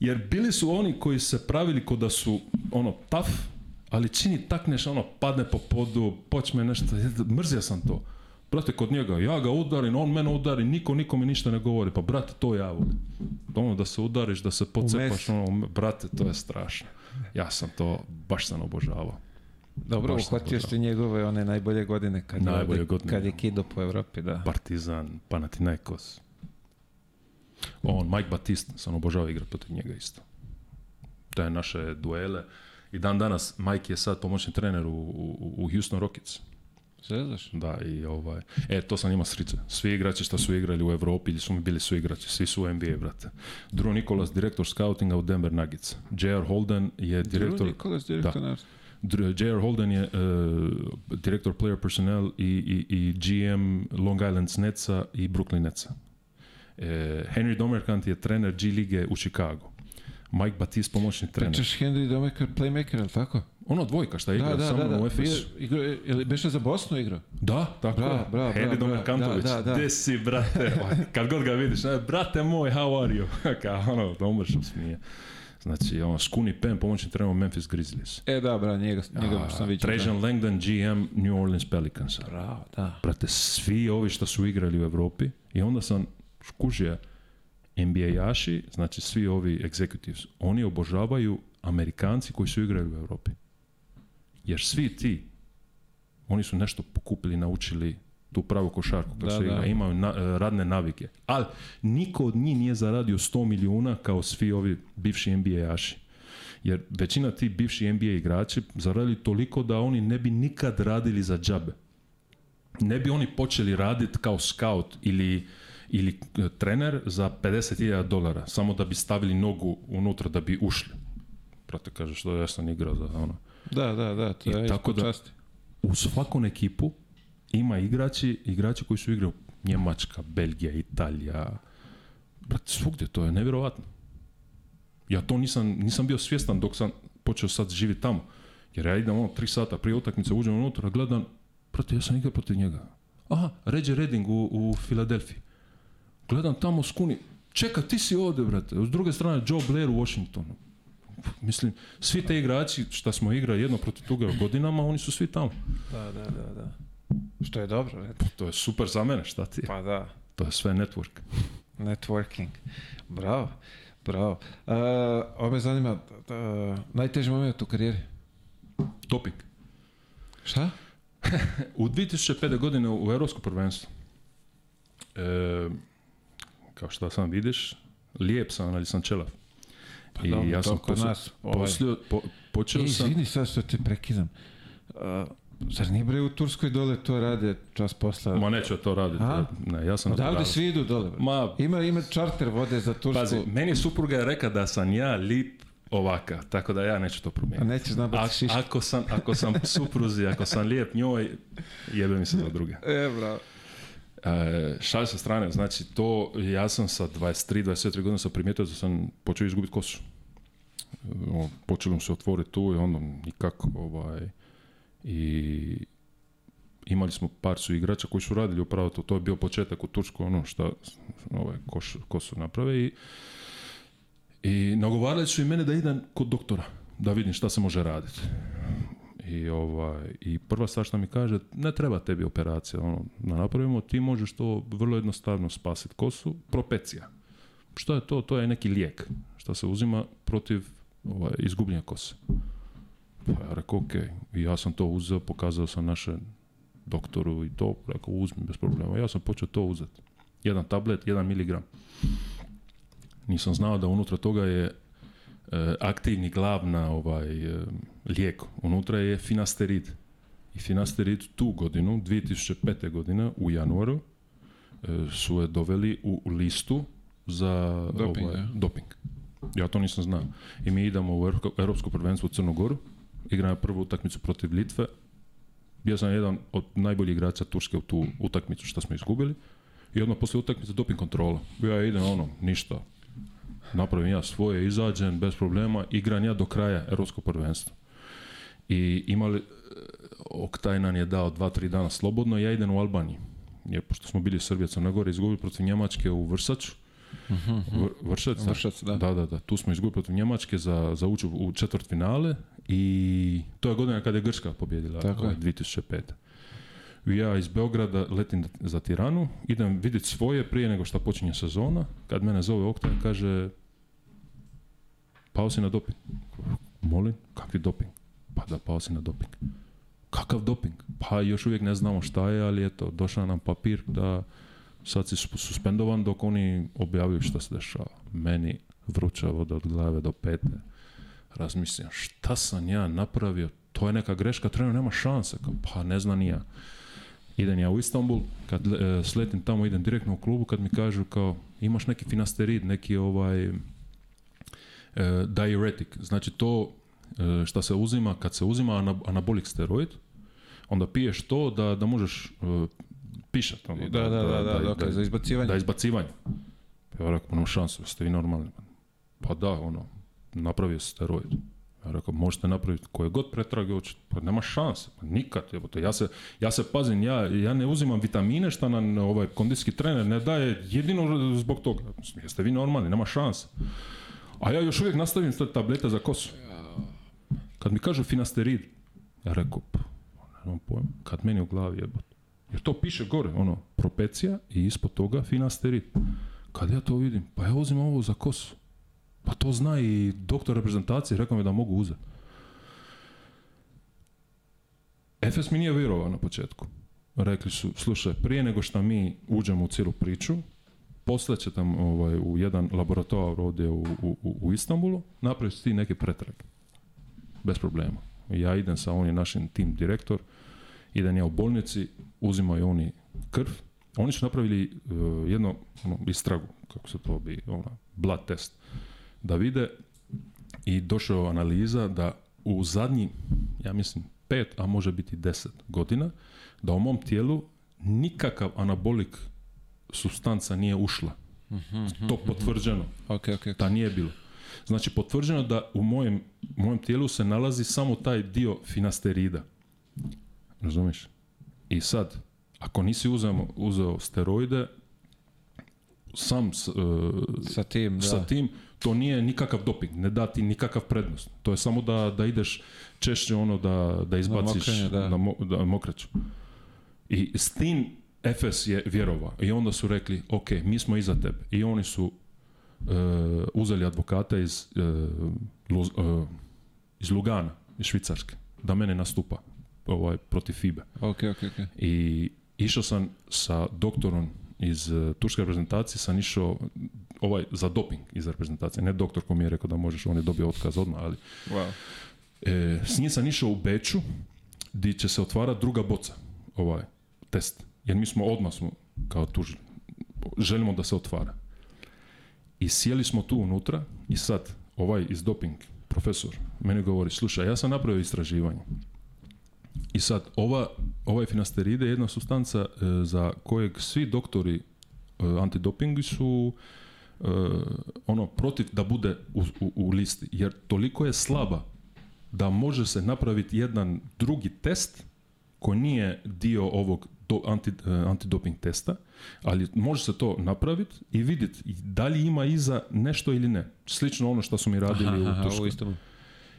Jer bili su oni koji se pravili ko da su, ono, tough, ali čini takneš, ono, padne po podu, počne nešto, mrzio sam to. Brate, kod njega, ja ga udarim, on mene udari, niko nikome ništa ne govori. Pa brate, to ja volim. Ono da se udariš, da se pocepaš, ono, brate, to je strašno. Ja sam to, baš sam obožavao. Dobro, uhvatio ste njegove one najbolje godine kad, najbolje je, godine, kad je kido po Evropi, da. Partizan, Panathinaikos. On, Mike Batista, sam obožavao igrati protiv njega isto. To je naše duele. I dan danas, Mike je sad pomoćni trener u, u Houston Rockets. Da, i ovaj, e, to sam imao srice. Svi igrači što su igrali u Europi ili su mi bili su igrači, svi su u NBA, brate. Drew direktor scoutinga u Denver Nuggets. J.R. Holden je direktor... direktor Holden je e, direktor player personnel i, i, GM Long Island Netsa i Brooklyn Netsa. E, Henry Domerkant je trener G lige u Chicago. Mike Batiste pomoćni trener. Pričaš Henry Domekar playmaker, ali tako? Ono dvojka šta je igrao da, da, da, u Efesu. Igra, je li beše za Bosnu igrao? Da, tako bra, je. Bra, Henry Domekar Kantović, da, da. gde si, brate? Kad god ga vidiš, ne, brate moj, how are you? Kao ono, da umrš smije. Znači, on, Skuni Pen, pomoćni trener u Memphis Grizzlies. E da, bra, njega, njega A, sam vidio. Trajan Langdon, GM New Orleans Pelicans. Bravo, da. Brate, svi ovi što su igrali u Evropi i onda sam skužio NBA-jaši, znači svi ovi executives, oni obožavaju Amerikanci koji su igrali u Europi. Jer svi ti, oni su nešto pokupili, naučili tu pravu košarku da, imaju eh, radne navike. Ali niko od njih nije zaradio 100 milijuna kao svi ovi bivši NBA-jaši. Jer većina ti bivši NBA igrači zaradili toliko da oni ne bi nikad radili za džabe. Ne bi oni počeli raditi kao scout ili ili e, trener za 50.000 dolara, samo da bi stavili nogu unutra da bi ušli. Prate, kažeš, da ja sam igrao za ono. Da, da, da, to je tako da, časti. u svakom ekipu ima igrači, igrači koji su igrao Njemačka, Belgija, Italija, brate, svugdje, to je nevjerovatno. Ja to nisam, nisam bio svjestan dok sam počeo sad živjeti tamo. Jer ja idem ono tri sata prije utakmice, uđem unutra, gledam, brate, ja sam igrao protiv njega. Aha, Ređe Reding u, u Filadelfiji. Gledam tamo skuni, čeka, ti si ovde, brate. S druge strane, Joe Blair u Washingtonu. Mislim, svi te igrači, što smo igrali jedno protiv tuga godinama, oni su svi tamo. Da, da, da, da. Što je dobro, pa to je super za mene, šta ti je? Pa da. To je sve network. Networking. Bravo, bravo. Uh, ovo me zanima, uh, najteži moment u karijeri? Topik. Šta? u 2005. godine u europskom prvenstvo. E, kao što sam vidiš, lijep sam, ali sam čelav. Pa I dobro, ja sam posle, nas, ovaj... poslio, po, počeo e, sam... Izvini sad što te prekidam. Uh, Zar nije bre u Turskoj dole to rade čas posla? Ma neću to raditi. Ne, ja sam Odavde svi idu dole. Ma, ima, ima čarter vode za Tursku. Pazi, meni supruga je reka da sam ja lip ovaka, tako da ja neću to promijeniti. A nećeš nabati Ako sam, ako sam supruzi, ako sam lijep njoj, jebe mi se za druge. E, bravo. E, šalj sa strane, znači to, ja sam sa 23-24 godina sam primijetio da sam počeo izgubiti kosu. Počeli počelo se otvoriti tu i onda nikako, ovaj, i imali smo par su igrača koji su radili upravo to, to je bio početak u Tursku, ono šta ovaj, naprave i, i nagovarali su i mene da idem kod doktora, da vidim šta se može raditi. I, ovaj, I prva stvar što mi kaže, ne treba tebi operacija, ono, na napravimo, ti možeš to vrlo jednostavno spasiti kosu, propecija. Što je to? To je neki lijek što se uzima protiv ovaj, izgubljenja kose. Pa ja rekao, ok, I ja sam to uzeo, pokazao sam našem doktoru i to, rekao, uzmi bez problema. Ja sam počeo to uzeti. Jedan tablet, jedan miligram. Nisam znao da unutra toga je E, aktivni glavna ovaj, e, lijek unutra je finasterid. I finasterid tu godinu, 2005. godina u januaru, e, su je doveli u listu za ovaj, doping. Ja to nisam znao. I mi idemo u Europsku prvenstvo u Crnogoru, igramo prvu utakmicu protiv Litve. Bio sam jedan od najboljih igrača Turske u tu utakmicu što smo izgubili. I odmah poslije utakmice doping kontrola. Ja idem ono, ništa, napravim ja svoje, izađem bez problema, igram ja do kraja Europsko prvenstva. I imali, eh, Oktaj nam je dao 2-3 dana slobodno, ja idem u Albaniju. Jer pošto smo bili Srbija na gore izgubili protiv Njemačke u Vrsaču, mhm, mhm. Vršac, Vršac, da. da. Da, da, Tu smo izgubili protiv Njemačke za, za u u finale. i to je godina kada je Grčka pobjedila, Tako ovaj, je. 2005. Ja iz Beograda letim za Tiranu, idem vidjeti svoje prije nego što počinje sezona. Kad mene zove Okta, kaže pao si na doping. Molim, kakvi doping? Pa da, pao si na doping. Kakav doping? Pa još uvijek ne znamo šta je, ali eto, došao nam papir da sad si suspendovan dok oni objavljuju šta se dešava. Meni vruća voda od glave do pete. Razmislim, šta sam ja napravio? To je neka greška, trener nema šanse. Pa ne zna ni ja. Idem ja u Istanbul, kad e, sletim tamo idem direktno u klubu, kad mi kažu kao imaš neki finasterid, neki ovaj Eh, diuretic, znači to eh, šta se uzima, kad se uzima anabolik steroid, onda piješ to da, da možeš eh, pišati, Ono, da, da, da, da, da, za izbacivanje. Da, izbacivanje. Ja rekao, šansu, jeste vi normalni. Pa da, ono, napravio steroid. Ja rekao, možete napraviti koje god pretrage hoćete, pa nema šanse, pa nikad, ja se, ja se pazim, ja, ja ne uzimam vitamine šta nam ovaj kondijski trener ne daje, jedino zbog toga, jeste vi normalni, nema šanse. A ja još uvijek nastavim s tableta za kosu. Kad mi kažu finasterid, ja rekao, nemam pojma, kad meni u glavi Jer to piše gore, ono, propecija i ispod toga finasterid. Kad ja to vidim, pa ja uzim ovo za kosu. Pa to zna i doktor reprezentacije, rekao mi da mogu uzeti. Efes mi nije vjerovao na početku. Rekli su, slušaj, prije nego što mi uđemo u cijelu priču, poslat će tam ovaj, u jedan laborator ovdje u, u, u Istanbulu, napraviš ti neke pretrage. Bez problema. Ja idem sa onim našim tim direktor, idem ja u bolnici, uzimaju oni krv, oni su napravili uh, jedno ono, istragu, kako se to bi, ona, blood test, da vide i došao analiza da u zadnji, ja mislim, pet, a može biti deset godina, da u mom tijelu nikakav anabolik substanca nije ušla. Mhm, znači, mhm, to mhm. potvrđeno. nije bilo. Znači, potvrđeno da u mojem, mojem tijelu se nalazi samo taj dio finasterida. Razumiješ? I sad, ako nisi uzeo, uzeo steroide, sam e, sa, tim, tim, to nije nikakav doping, ne da ti nikakav prednost. To je samo da, da ideš češće ono da, da izbaciš na, da. na I s tim Efes je vjerovao i onda su rekli, ok, mi smo iza tebe. I oni su e, uzeli advokata iz, uh, iz Lugana, iz Švicarske, da mene nastupa ovaj, protiv FIBE. Ok, ok, ok. I išao sam sa doktorom iz turske reprezentacije, sam išao ovaj, za doping iz reprezentacije. Ne doktor ko mi je rekao da možeš, on je dobio otkaz odmah, ali... Wow. E, s njim sam išao u Beču, gdje će se otvara druga boca, ovaj, test jer mi smo odmah smo kao tužili, želimo da se otvara. I sjeli smo tu unutra i sad ovaj iz doping profesor meni govori, slušaj, ja sam napravio istraživanje. I sad, ova, ovaj finasteride je jedna substanca e, za kojeg svi doktori e, antidopingi su e, ono protiv da bude u, u listi, jer toliko je slaba da može se napraviti jedan drugi test koji nije dio ovog anti, e, antidoping testa, ali može se to napraviti i vidjeti da li ima iza nešto ili ne. Slično ono što su mi radili aha, u Turskoj.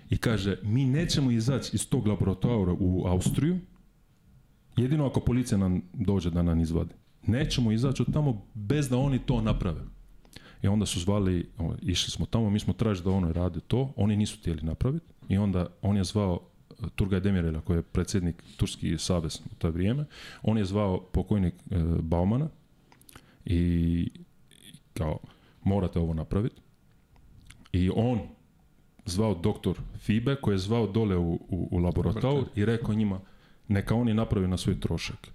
I kaže, mi nećemo izaći iz tog laboratora u Austriju, jedino ako policija nam dođe da nam izvadi. Nećemo izaći od tamo bez da oni to naprave. I onda su zvali, išli smo tamo, mi smo tražili da ono rade to, oni nisu tijeli napraviti. I onda on je zvao Turgaj Demirela, koji je predsjednik Turski savez u to vrijeme, on je zvao pokojnik e, Baumana i kao, morate ovo napraviti. I on zvao doktor Fibe, koji je zvao dole u, u, i rekao njima, neka oni napravi na svoj trošak.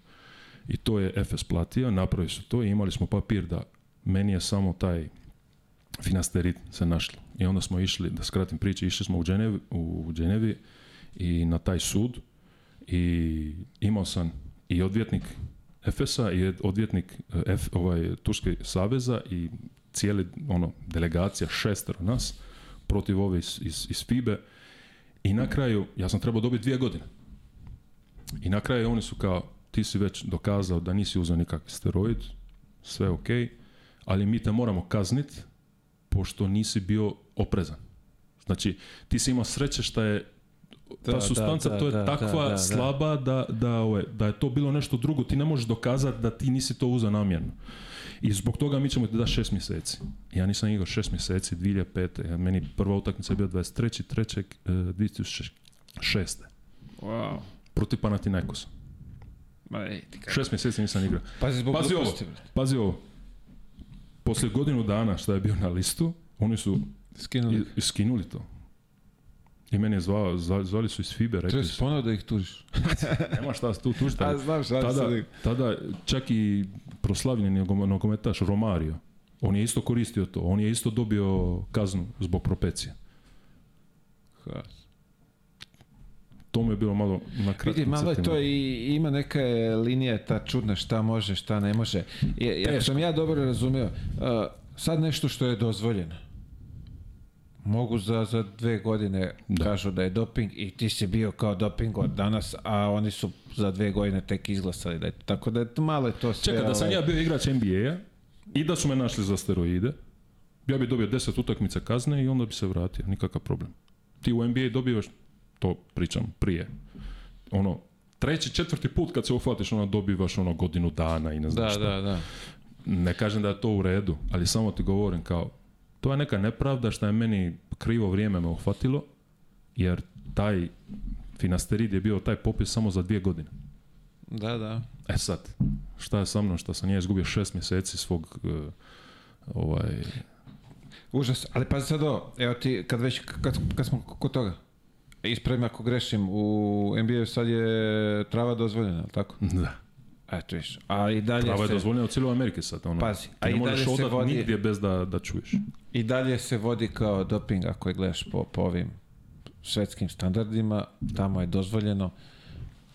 I to je FS platio, napravi su to i imali smo papir da meni je samo taj finasterit se našlo. I onda smo išli, da skratim priče, išli smo u Dženevi, u i na taj sud i imao sam i odvjetnik FSA i odvjetnik eh, F, ovaj, Turske saveza i cijeli ono, delegacija šestero nas protiv ove iz, iz, iz FIBE i na kraju, ja sam trebao dobiti dvije godine. I na kraju oni su kao, ti si već dokazao da nisi uzeo nikakvi steroid, sve ok, ali mi te moramo kazniti pošto nisi bio oprezan. Znači, ti si imao sreće što je ta da, sustanca to je takva da, slaba da da ovaj, da je to bilo nešto drugo ti ne možeš dokazati da ti nisi to uza namjerno i zbog toga mi ćemo ti da šest mjeseci ja nisam igrao šest mjeseci 2005 meni prva utakmica je bila 23. 3. 2006. Wow. Protiv Panathinaikosa. Ma Šest mjeseci nisam igrao. Pazi, zbog ovo, pazi ovo. Poslije godinu dana šta je bio na listu, oni su iskinuli skinuli to. I meni je zvao, zvali su iz FIBE, rekli su. Trebaš da ih tužiš. Nema šta tu tužiti. A znam šta tada, tada čak i proslavljeni nogometaš Romario, on je isto koristio to, on je isto dobio kaznu zbog propecije. Has. To mi je bilo malo na kratkom Vidi, malo to i ima neka linija ta čudna šta može, šta ne može. ja sam ja dobro razumio, sad nešto što je dozvoljeno mogu za, za dve godine da. kažu da je doping i ti si bio kao doping od danas, a oni su za dve godine tek izglasali da je Tako da je malo je to sve. Čekaj, da sam ja bio igrač NBA-a i da su me našli za steroide, ja bi dobio deset utakmica kazne i onda bi se vratio, nikakav problem. Ti u NBA dobivaš, to pričam prije, ono, treći, četvrti put kad se uhvatiš, onda dobivaš ono godinu dana i ne znam da, Da, da. Ne kažem da je to u redu, ali samo ti govorim kao, to je neka nepravda što je meni krivo vrijeme me uhvatilo, jer taj finasterid je bio taj popis samo za dvije godine. Da, da. E sad, šta je sa mnom, što sam nije izgubio šest mjeseci svog e, ovaj... Užas, ali pazi sad ovo, evo ti, kad već, kad, kad smo kod toga, ispravim ako grešim, u NBA sad je trava dozvoljena, tako? Da. Eto viš. A i dalje se... je u cijeloj Amerike sad. Ono. Pazi. A i dalje se vodi... bez da, da čuješ. I dalje se vodi kao doping ako je gledaš po, po ovim svetskim standardima. Tamo je dozvoljeno.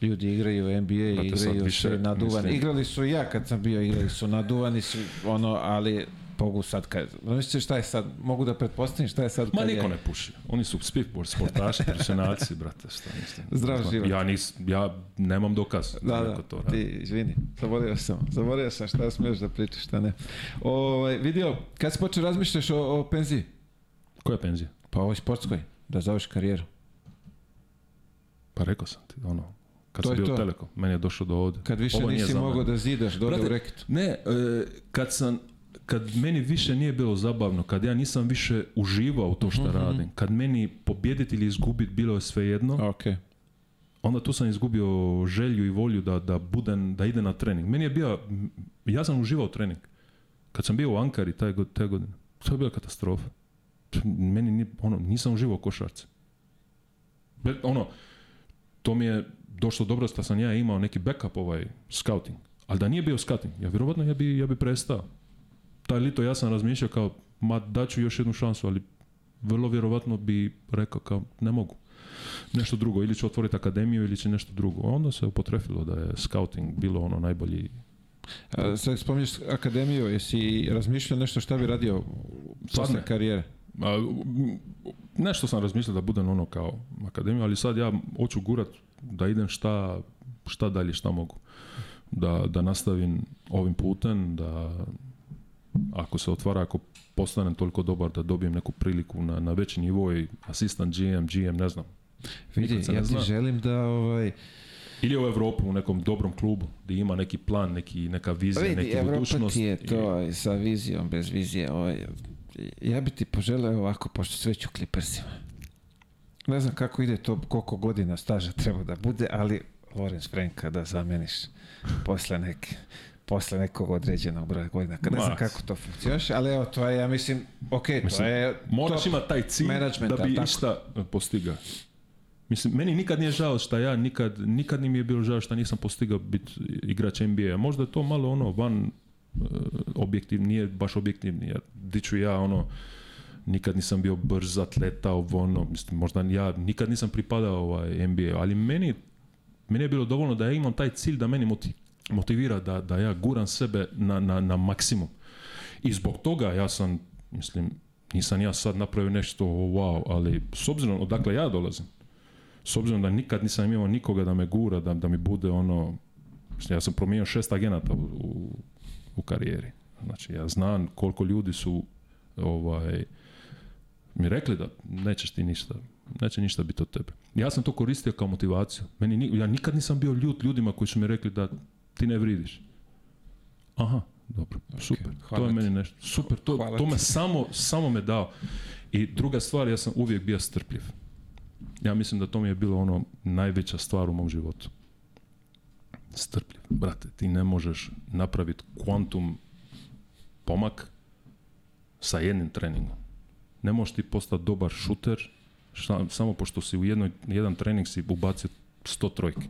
Ljudi igraju NBA, i igraju naduvani. Igrali su i ja kad sam bio, igrali su naduvani su, ono, ali Pogu sad kad, znači šta je sad, mogu da pretpostavim šta je sad Ma niko ne puši, oni su speedboard sportaši, profesionalci, brate, šta mislim. Zdrav život. Ja, nis, ja nemam dokaz. Da, da, to radi. ti, izvini, Zaborio sam, Zaborio sam šta smiješ da pričaš, šta ne. O, ovaj, vidio, kad si počeo razmišljaš o, o penziji? Koja penzija? Pa ovoj sportskoj, da završiš karijeru. Pa rekao sam ti, ono, kad to sam bio to. Telekom, meni je došao do ovde. Kad više nisi mogao da zidaš, dođe u reketu. Ne, e, kad sam kad meni više nije bilo zabavno, kad ja nisam više uživao u to što mhm, mhm. radim, kad meni pobjediti ili izgubiti bilo je svejedno, okay. onda tu sam izgubio želju i volju da, da, budem, da ide na trening. Meni je bio, ja sam uživao trening. Kad sam bio u Ankari taj god, te godine, to je bila katastrofa. Meni nije, ono, nisam uživao košarce. Ono, to mi je došlo dobro što sam ja imao neki backup ovaj scouting. Ali da nije bio scouting, ja vjerovatno ja bi, ja bi prestao taj Lito ja sam razmišljao kao, ma daću još jednu šansu, ali vrlo vjerovatno bi rekao kao, ne mogu. Nešto drugo, ili će otvoriti akademiju ili će nešto drugo. onda se upotrefilo da je scouting bilo ono najbolji sad spominješ akademiju, jesi razmišljao nešto šta bi radio posle karijere? nešto sam razmišljao da budem ono kao akademija, ali sad ja hoću gurat da idem šta, šta dalje, šta mogu. Da, da nastavim ovim putem, da ako se otvara, ako postanem toliko dobar da dobijem neku priliku na, na veći nivoj, asistant GM, GM, ne znam. Vidi, ja ti želim da ovaj, ili u Evropu u nekom dobrom klubu gdje ima neki plan, neki, neka vizija, Vidi, neki Evropa ti je to i... Ovaj, sa vizijom, bez vizije. Ovaj, ja bi ti poželeo ovako, pošto sve Clippersima. Ne znam kako ide to, koliko godina staža treba da bude, ali Lorenz Frenka da zameniš posle neke posle nekog određenog broja godina. Ne znam kako to funkcioniše, ali evo, to je, ja mislim, ok, to je... Moraš taj cilj da bi išta e, postigao. Mislim, meni nikad nije žao što ja, nikad, nikad nije mi bilo žao što nisam postigao biti igrač NBA. Možda je to malo ono van e, objektiv, nije baš objektivni. Ja, di ću ja ono, nikad nisam bio brz atleta, ovo ono, mislim, možda ja nikad nisam pripadao ovaj NBA, ali meni, meni je bilo dovoljno da ja imam taj cilj da meni motiv, motivira da, da ja guram sebe na, na, na maksimum. I zbog toga ja sam, mislim, nisam ja sad napravio nešto wow, ali s obzirom odakle ja dolazim, s obzirom da nikad nisam imao nikoga da me gura, da, mi bude ono, ja sam promijenio šest agenata u, u, u karijeri. Znači, ja znam koliko ljudi su ovaj, mi rekli da nećeš ti ništa, neće ništa biti od tebe. Ja sam to koristio kao motivaciju. Meni, ja nikad nisam bio ljut ljudima koji su mi rekli da ti ne vridiš. Aha, dobro, super. to je meni nešto. Super, to, to me samo, samo me dao. I druga stvar, ja sam uvijek bio strpljiv. Ja mislim da to mi je bilo ono najveća stvar u mom životu. Strpljiv. Brate, ti ne možeš napraviti kvantum pomak sa jednim treningom. Ne možeš ti postati dobar šuter, samo pošto si u jednoj, jedan trening si ubacio Sto trojke.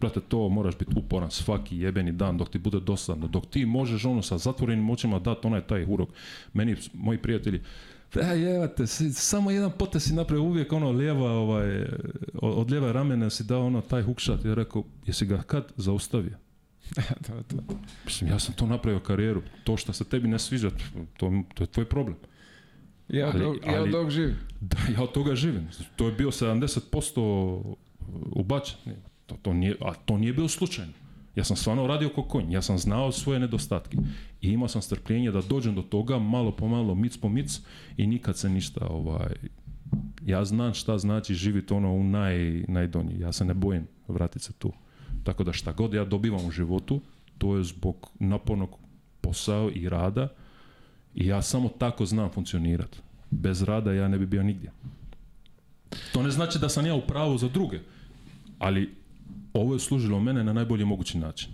Brate, to moraš biti uporan svaki jebeni dan dok ti bude dosadno, dok ti možeš ono sa zatvorenim očima dati onaj taj urok. Meni, moji prijatelji, da e, jevate, samo jedan pote si napravio uvijek ono lijeva, ovaj, od lijeva ramena si dao ono taj hukšat i rekao, jesi ga kad zaustavio? to, to. Mislim, ja sam to napravio karijeru. To što se tebi ne sviđa, to, to je tvoj problem. Ja, od ja živim. Da, ja od toga živim. To je bio 70% ubačen. To, to nije, a to nije bio slučajno. Ja sam stvarno radio ko konj, ja sam znao svoje nedostatke i imao sam strpljenje da dođem do toga malo po malo, mic po mic i nikad se ništa, ovaj, ja znam šta znači živjeti ono u naj, najdonji, ja se ne bojim vratiti se tu. Tako da šta god ja dobivam u životu, to je zbog napornog posao i rada i ja samo tako znam funkcionirati. Bez rada ja ne bi bio nigdje. To ne znači da sam ja u pravu za druge, ali ovo je služilo mene na najbolji mogući način.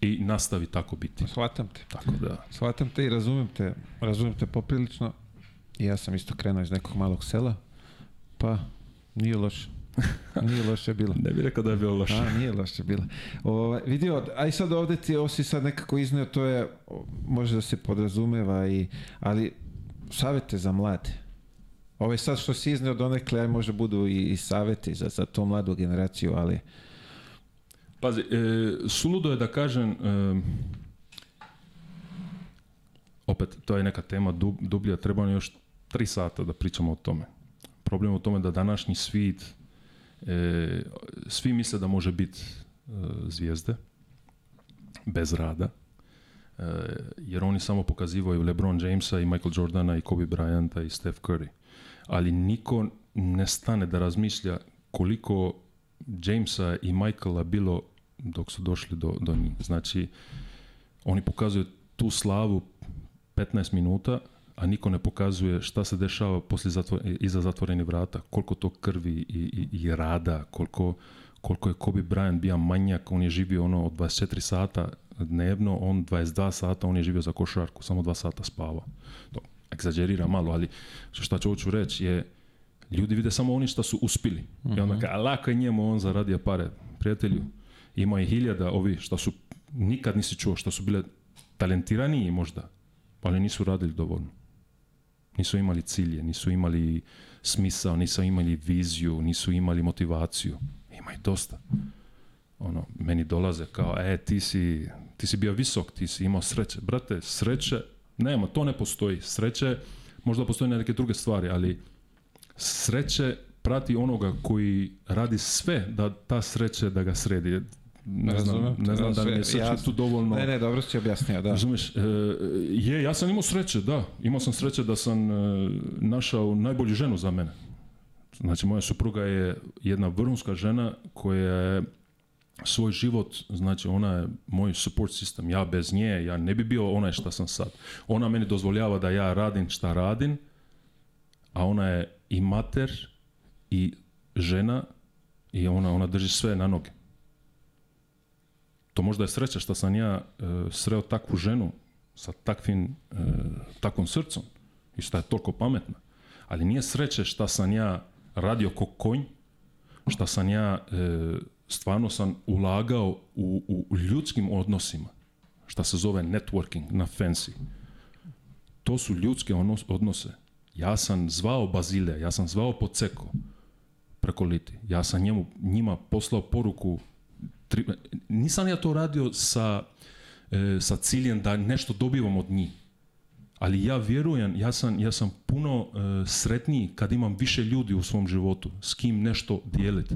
I nastavi tako biti. Pa shvatam te. Tako da. Shvatam te i razumem te. Razumem te poprilično. Ja sam isto krenuo iz nekog malog sela, pa nije loše. nije loše bilo. Ne bih rekao da je bilo loše. A, nije loše bilo. O, ovaj, vidio, aj sad ovde ti, ovo sad nekako iznio to je, može da se podrazumeva, i, ali savete za mlade Ove sad što si iznio donekle, aj možda budu i, i saveti za, za tu mladu generaciju, ali... Pazi, e, suludo je da kažem, e, opet, to je neka tema dublja, treba još tri sata da pričamo o tome. Problem je u tome da današnji svit, e, svi misle da može biti e, zvijezde, bez rada, jer oni samo pokazivaju LeBron Jamesa i Michael Jordana i Kobe Bryanta i Steph Curry ali niko ne stane da razmišlja koliko Jamesa i Michaela bilo dok su došli do, do njih. Znači, oni pokazuju tu slavu 15 minuta, a niko ne pokazuje šta se dešava poslije iza zatvorenih vrata, koliko to krvi i, i, rada, koliko, koliko je Kobe Bryant bio manjak, on je živio ono od 24 sata dnevno, on 22 sata, on je živio za košarku, samo 2 sata spava. To egzađerira malo, ali što ću hoću reći je ljudi vide samo oni što su uspili. Mm I mhm. onda kao, lako je njemu on zaradio pare. Prijatelju, ima i hiljada ovi što su, nikad nisi čuo, što su bile talentiraniji možda, ali nisu radili dovoljno. Nisu imali cilje, nisu imali smisao, nisu imali viziju, nisu imali motivaciju. Ima i dosta. Ono, meni dolaze kao, e, ti si, ti si bio visok, ti si imao sreće. Brate, sreće nema, to ne postoji. Sreće, možda postoje neke druge stvari, ali sreće prati onoga koji radi sve da ta sreće da ga sredi. Ne znam, ne znam da mi je sreće tu dovoljno... Ne, ne, dobro si objasnio, da. E, je, ja sam imao sreće, da. Imao sam sreće da sam e, našao najbolju ženu za mene. Znači, moja supruga je jedna vrhunska žena koja je svoj život, znači ona je moj support sistem, ja bez nje, ja ne bi bio onaj šta sam sad. Ona meni dozvoljava da ja radim šta radim, a ona je i mater i žena i ona, ona drži sve na noge. To možda je sreća što sam ja e, sreo takvu ženu sa takvim, e, takvom srcom i što je toliko pametna. Ali nije sreće što sam ja radio ko konj, što sam ja e, stvarno sam ulagao u, u ljudskim odnosima, šta se zove networking na fancy. To su ljudske ono- odnose. Ja sam zvao Bazile, ja sam zvao Poceko preko Liti. Ja sam njemu, njima poslao poruku, nisam ja to radio sa, e, sa ciljem da nešto dobivam od njih. Ali ja vjerujem, ja sam, ja sam puno e, sretniji kad imam više ljudi u svom životu s kim nešto dijeliti.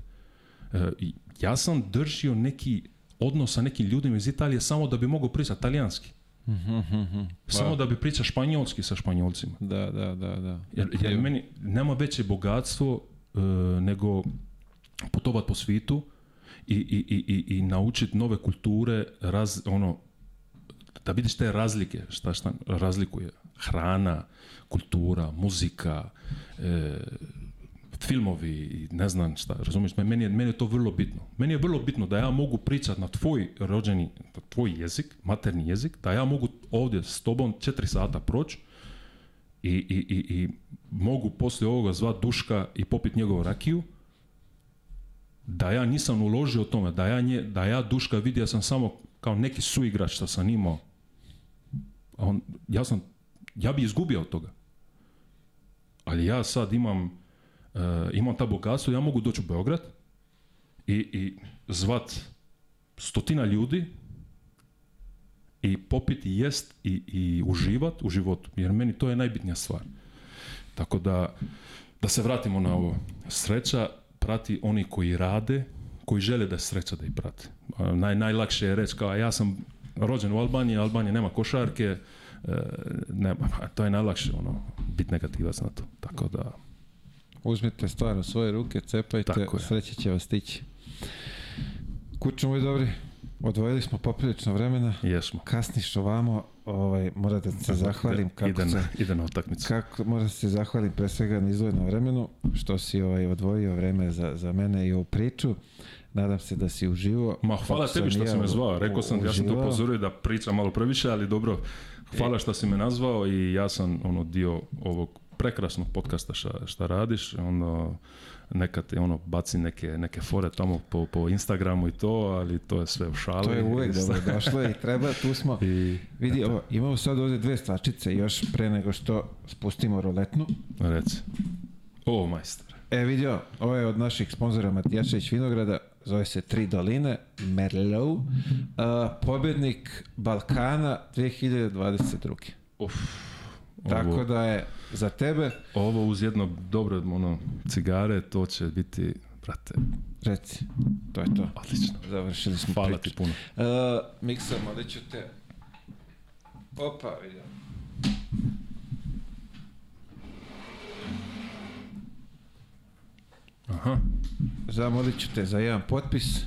E, i ja sam držio neki odnos sa nekim ljudima iz Italije samo da bi mogao pričati talijanski. Mhm, mhm, mhm. Samo pa- da bi pričao španjolski sa španjolcima. Da, da, da. da. Jer, jer meni nema veće bogatstvo e, nego putovat po svitu i, i, i, i, i naučiti nove kulture, raz, ono, da vidiš te razlike, šta šta razlikuje. Hrana, kultura, muzika, e, filmovi i ne znam šta, razumiješ, meni je, meni je to vrlo bitno. Meni je vrlo bitno da ja mogu pričati na tvoj rođeni, na tvoj jezik, materni jezik, da ja mogu ovdje s tobom četiri sata proći i, i, i, i mogu poslije ovoga zvati Duška i popit njegovu rakiju, da ja nisam uložio tome, da ja, nje, da ja Duška vidio sam samo kao neki suigrač što sam imao. On, ja sam, ja bi izgubio od toga. Ali ja sad imam E, imam ta bogatstvo, ja mogu doći u Beograd i, i zvat stotina ljudi i popiti, jest i, i uživat u životu, jer meni to je najbitnija stvar. Tako da, da se vratimo na ovo. Sreća prati oni koji rade, koji žele da je sreća da ih prate. Naj, najlakše je reći kao ja sam rođen u Albaniji, Albanija nema košarke, e, pa to je najlakše ono, biti negativac na to. Tako da, Uzmite stvar u svoje ruke, cepajte, sreće će vas stići. Kuću moj dobri, odvojili smo poprilično vremena. Jesmo. Kasniš ovamo, ovaj, mora da se zahvalim. Kako ide, na, ide na Kako, mora da se zahvalim pre svega na na vremenu, što si ovaj, odvojio vreme za, za mene i ovu priču. Nadam se da si uživo. Ma hvala tebi što si me zvao. Rekao sam, da ja sam te upozorio da pričam malo previše, ali dobro, hvala što si me nazvao i ja sam ono dio ovog prekrasnog podcasta šta, radiš, ono, nekad ti ono baci neke, neke fore tamo po, po Instagramu i to, ali to je sve u šali. To je dobro došlo i treba, tu smo. I, Vidi, imamo sad ovdje dve stvačice još pre nego što spustimo roletnu. Reci. O, majstor. E, vidio, ovo je od naših sponzora Matijašević Vinograda, zove se Tri doline, Merlou, uh, pobjednik Balkana 2022. Uf. Tako da je za tebe... Ovo uz jedno dobro ono, cigare, to će biti, brate... Reci, to je to. Odlično. Završili smo Hvala priču. ti puno. Uh, e, Miksa, molit ću te... Opa, vidim. Aha. Zamolit ću te za jedan potpis.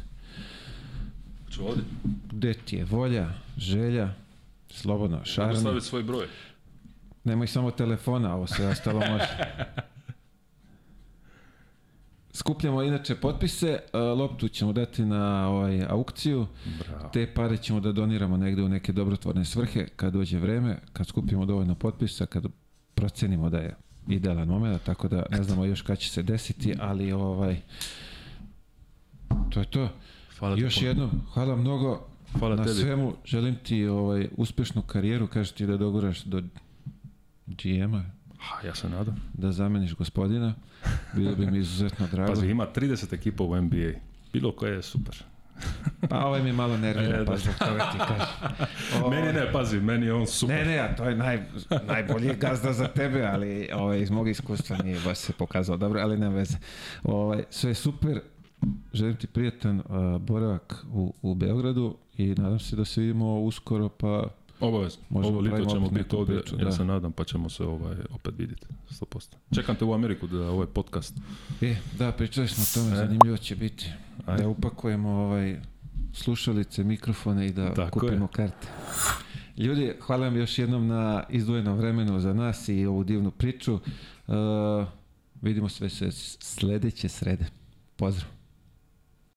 Hoću ovdje? Gde ti je volja, želja, slobodno, šarno. Ja svoj broj. Nemoj samo telefona, ovo se ostalo može. Skupljamo inače potpise, e, loptu ćemo dati na ovaj aukciju. Te pare ćemo da doniramo negde u neke dobrotvorne svrhe kad dođe vreme, kad skupimo dovoljno potpisa, kad procenimo da je idealan moment, tako da ne znamo još kad će se desiti, ali ovaj to je to. Hvala još jednom, hvala mnogo. Hvala na svemu, želim ti ovaj uspešnu karijeru, kažem ti da doguraš do GM-a. ja se nadam. Da zameniš gospodina, bilo bi mi izuzetno drago. Pazi, ima 30 ekipa u NBA. Bilo koje je super. pa ovaj mi malo nervira, e, pa zbog toga ti meni ne, pazi, meni je on super. Ne, ne, a to je naj, najbolji gazda za tebe, ali ovaj, iz mog iskustva nije baš se pokazao dobro, ali ne veze. Ovaj, sve super, želim ti prijatan uh, boravak u, u Beogradu i nadam se da se vidimo uskoro, pa Obavezno. Možemo Ovo lito ćemo biti ovdje, ja da. se nadam, pa ćemo se ovaj, opet vidjeti, 100%. Mm. Čekam te u Ameriku da ovaj podcast. E, da, pričali smo o tome, e. zanimljivo će biti. Ajde. Da upakujemo ovaj slušalice, mikrofone i da kupimo karte. Ljudi, hvala vam još jednom na izdvojenom vremenu za nas i ovu divnu priču. Uh, vidimo sve sljedeće srede. Pozdrav.